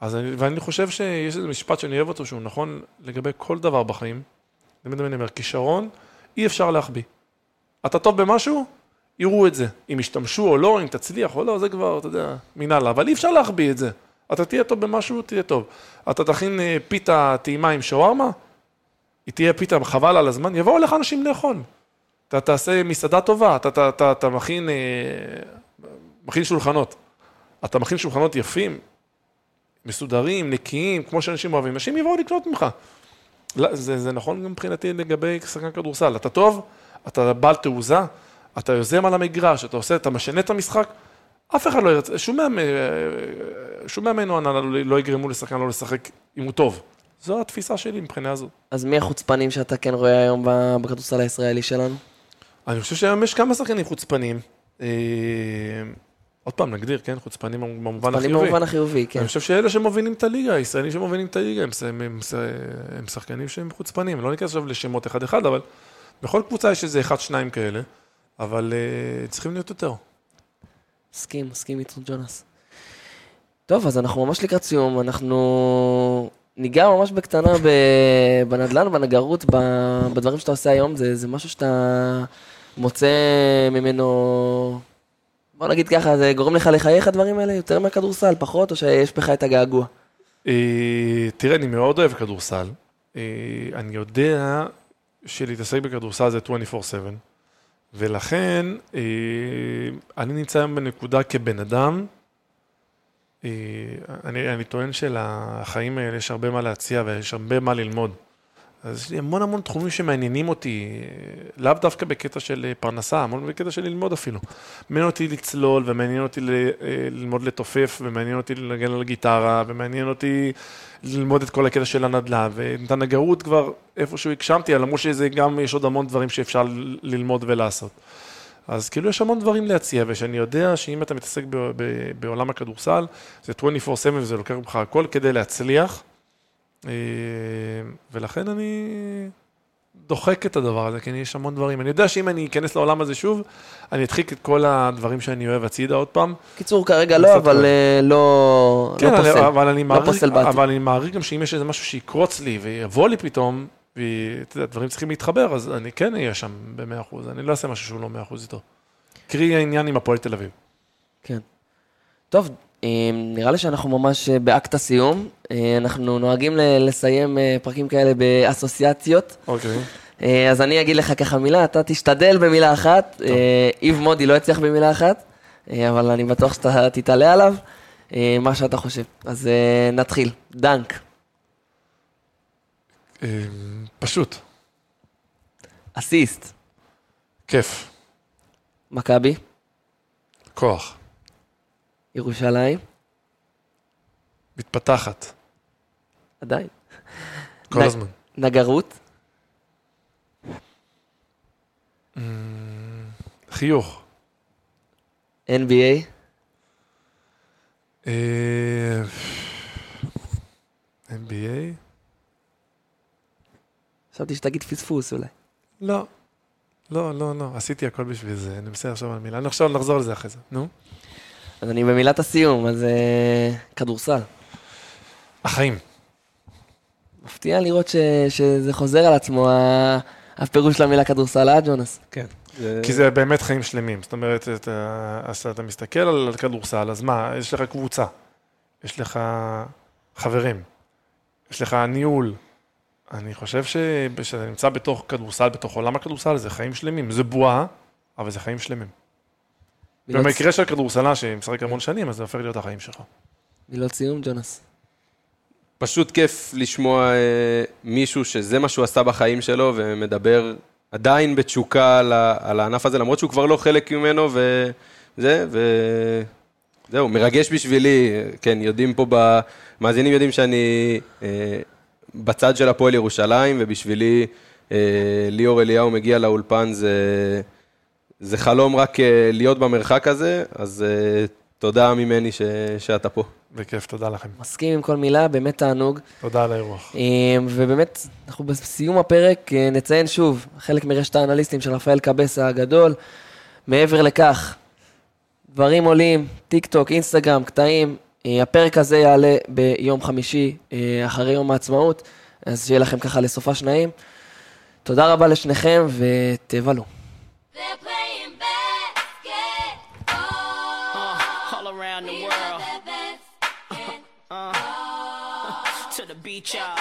אז אני, ואני חושב שיש איזה משפט שאני אוהב אותו, שהוא נכון לגבי כל דבר בחיים. אני אומר, כישרון, אי אפשר להחביא. אתה טוב במשהו, יראו את זה. אם ישתמשו או לא, אם תצליח או לא, זה כבר, אתה יודע, מנהלה. אבל אי אפשר להחביא את זה. אתה תהיה טוב במשהו, תהיה טוב. אתה תכין אה, פיתה טעימה עם שווארמה, היא תהיה פיתה חבל על הזמן, יבואו אליך אנשים לאכול. אתה תעשה מסעדה טובה, אתה, אתה, אתה, אתה מכין, אה, מכין שולחנות. אתה מכין שולחנות יפים, מסודרים, נקיים, כמו שאנשים אוהבים, אנשים יבואו לקנות ממך. לא, זה, זה נכון גם מבחינתי לגבי שחקן כדורסל. אתה טוב, אתה בעל תעוזה, אתה יוזם על המגרש, אתה עושה, אתה משנה את המשחק, אף אחד לא ירצה, שום מאמן, אה, שום מאמן או הנהלה לא- לא יגרמו לשחקן לא לשחק אם הוא טוב. זו התפיסה שלי מבחינה זו. אז מי החוצפנים שאתה כן רואה היום בכדורסל הישראלי שלנו? אני חושב שהיום יש כמה שחקנים חוצפנים. אה, עוד פעם, נגדיר, כן? חוצפנים במובן חוצפנים החיובי. במובן החיובי, כן. אני חושב שאלה שמובילים את הליגה, הישראלים שמובילים את הליגה, הם, הם, הם, הם שחקנים שהם חוצפנים. לא ניכנס עכשיו לשמות אחד-אחד, אבל בכל קבוצה יש איזה אחד-שניים כאלה, אבל uh, צריכים להיות יותר. מסכים, מסכים איתו ג'ונס. טוב, אז אנחנו ממש לקראת סיום, אנחנו ניגע ממש בקטנה בנדל"ן, בנגרות, בדברים שאתה עושה היום, זה, זה משהו שאתה מוצא ממנו, בוא נגיד ככה, זה גורם לך לחייך הדברים האלה יותר מהכדורסל, פחות, או שיש בך את הגעגוע? אה, תראה, אני מאוד אוהב כדורסל. אה, אני יודע שלהתעסק בכדורסל זה 24/7, ולכן אה, אני נמצא היום בנקודה כבן אדם. אה, אני, אני טוען שלחיים האלה יש הרבה מה להציע ויש הרבה מה ללמוד. אז יש לי המון המון תחומים שמעניינים אותי, לאו דווקא בקטע של אה, פרנסה, המון בקטע של ללמוד אפילו. מעניין אותי לצלול, ומעניין אותי אה, ללמוד לתופף, ומעניין אותי לנגן על גיטרה, ומעניין אותי ללמוד את כל הקטע של הנדל"ן, ואת הנגרות כבר איפשהו הגשמתי, למרות שזה גם, יש עוד המון דברים שאפשר ללמוד ולעשות. אז כאילו יש המון דברים להציע, ושאני יודע שאם אתה מתעסק בעולם הכדורסל, זה 24/7 וזה לוקח ממך הכל כדי להצליח. אה, ולכן אני דוחק את הדבר הזה, כי יש המון דברים. אני יודע שאם אני אכנס לעולם הזה שוב, אני אדחיק את כל הדברים שאני אוהב הצידה עוד פעם. קיצור, כרגע לא, אבל. אה, לא, כן, לא פוסל. אבל אני מעריך, פוסל בעתיד. אבל אני מעריך גם שאם יש איזה משהו שיקרוץ לי ויבוא לי פתאום, ואתה יודע, דברים צריכים להתחבר, אז אני כן אהיה שם ב-100%, אני לא אעשה משהו שהוא לא 100% איתו. קרי העניין עם הפועל תל אביב. כן. טוב, נראה לי שאנחנו ממש אה, באקט הסיום. אה, אנחנו נוהגים לסיים אה, פרקים כאלה באסוציאציות. אוקיי. אז אני אגיד לך ככה מילה, אתה תשתדל במילה אחת. איב מודי לא יצליח במילה אחת, אבל אני בטוח שאתה תתעלה עליו, מה שאתה חושב. אז נתחיל. דנק, פשוט, אסיסט, כיף, מכבי, כוח, ירושלים, מתפתחת, עדיין. כל נ- הזמן. נגרות, חיוך. NBA, אה, NBA? חשבתי שתגיד פספוס אולי. לא. לא, לא, לא, עשיתי הכל בשביל זה, אני מסיים עכשיו על מילה, אני עכשיו נחזור לזה אחרי זה, נו. אז אני במילת הסיום, אז אה, כדורסל. החיים. מפתיע לראות ש, שזה חוזר על עצמו, הפירוש של המילה כדורסל, אה, ג'ונס? כן. כי זה באמת חיים שלמים, זאת אומרת, אתה, אז אתה מסתכל על כדורסל, אז מה, יש לך קבוצה, יש לך חברים, יש לך ניהול. אני חושב שכשאתה נמצא בתוך כדורסל, בתוך עולם הכדורסל, זה חיים שלמים. זה בועה, אבל זה חיים שלמים. במקרה של כדורסלן שמשחק המון שנים, אז זה הופך להיות החיים שלך. מילות סיום, ג'ונס. פשוט כיף לשמוע אה, מישהו שזה מה שהוא עשה בחיים שלו ומדבר עדיין בתשוקה על, ה, על הענף הזה, למרות שהוא כבר לא חלק ממנו וזה, וזהו, מרגש בשבילי, כן, יודעים פה, במאזינים יודעים שאני אה, בצד של הפועל ירושלים, ובשבילי אה, ליאור אליהו מגיע לאולפן זה, זה חלום רק אה, להיות במרחק הזה, אז אה, תודה ממני ש, שאתה פה. בכיף, תודה לכם. מסכים עם כל מילה, באמת תענוג. תודה על האירוח. אה, ובאמת, אנחנו בסיום הפרק נציין שוב, חלק מרשת האנליסטים של רפאל קבסה הגדול. מעבר לכך, דברים עולים, טיק טוק, אינסטגרם, קטעים. הפרק הזה יעלה ביום חמישי, אחרי יום העצמאות, אז שיהיה לכם ככה לסופה שניים. תודה רבה לשניכם ותבלו. feature.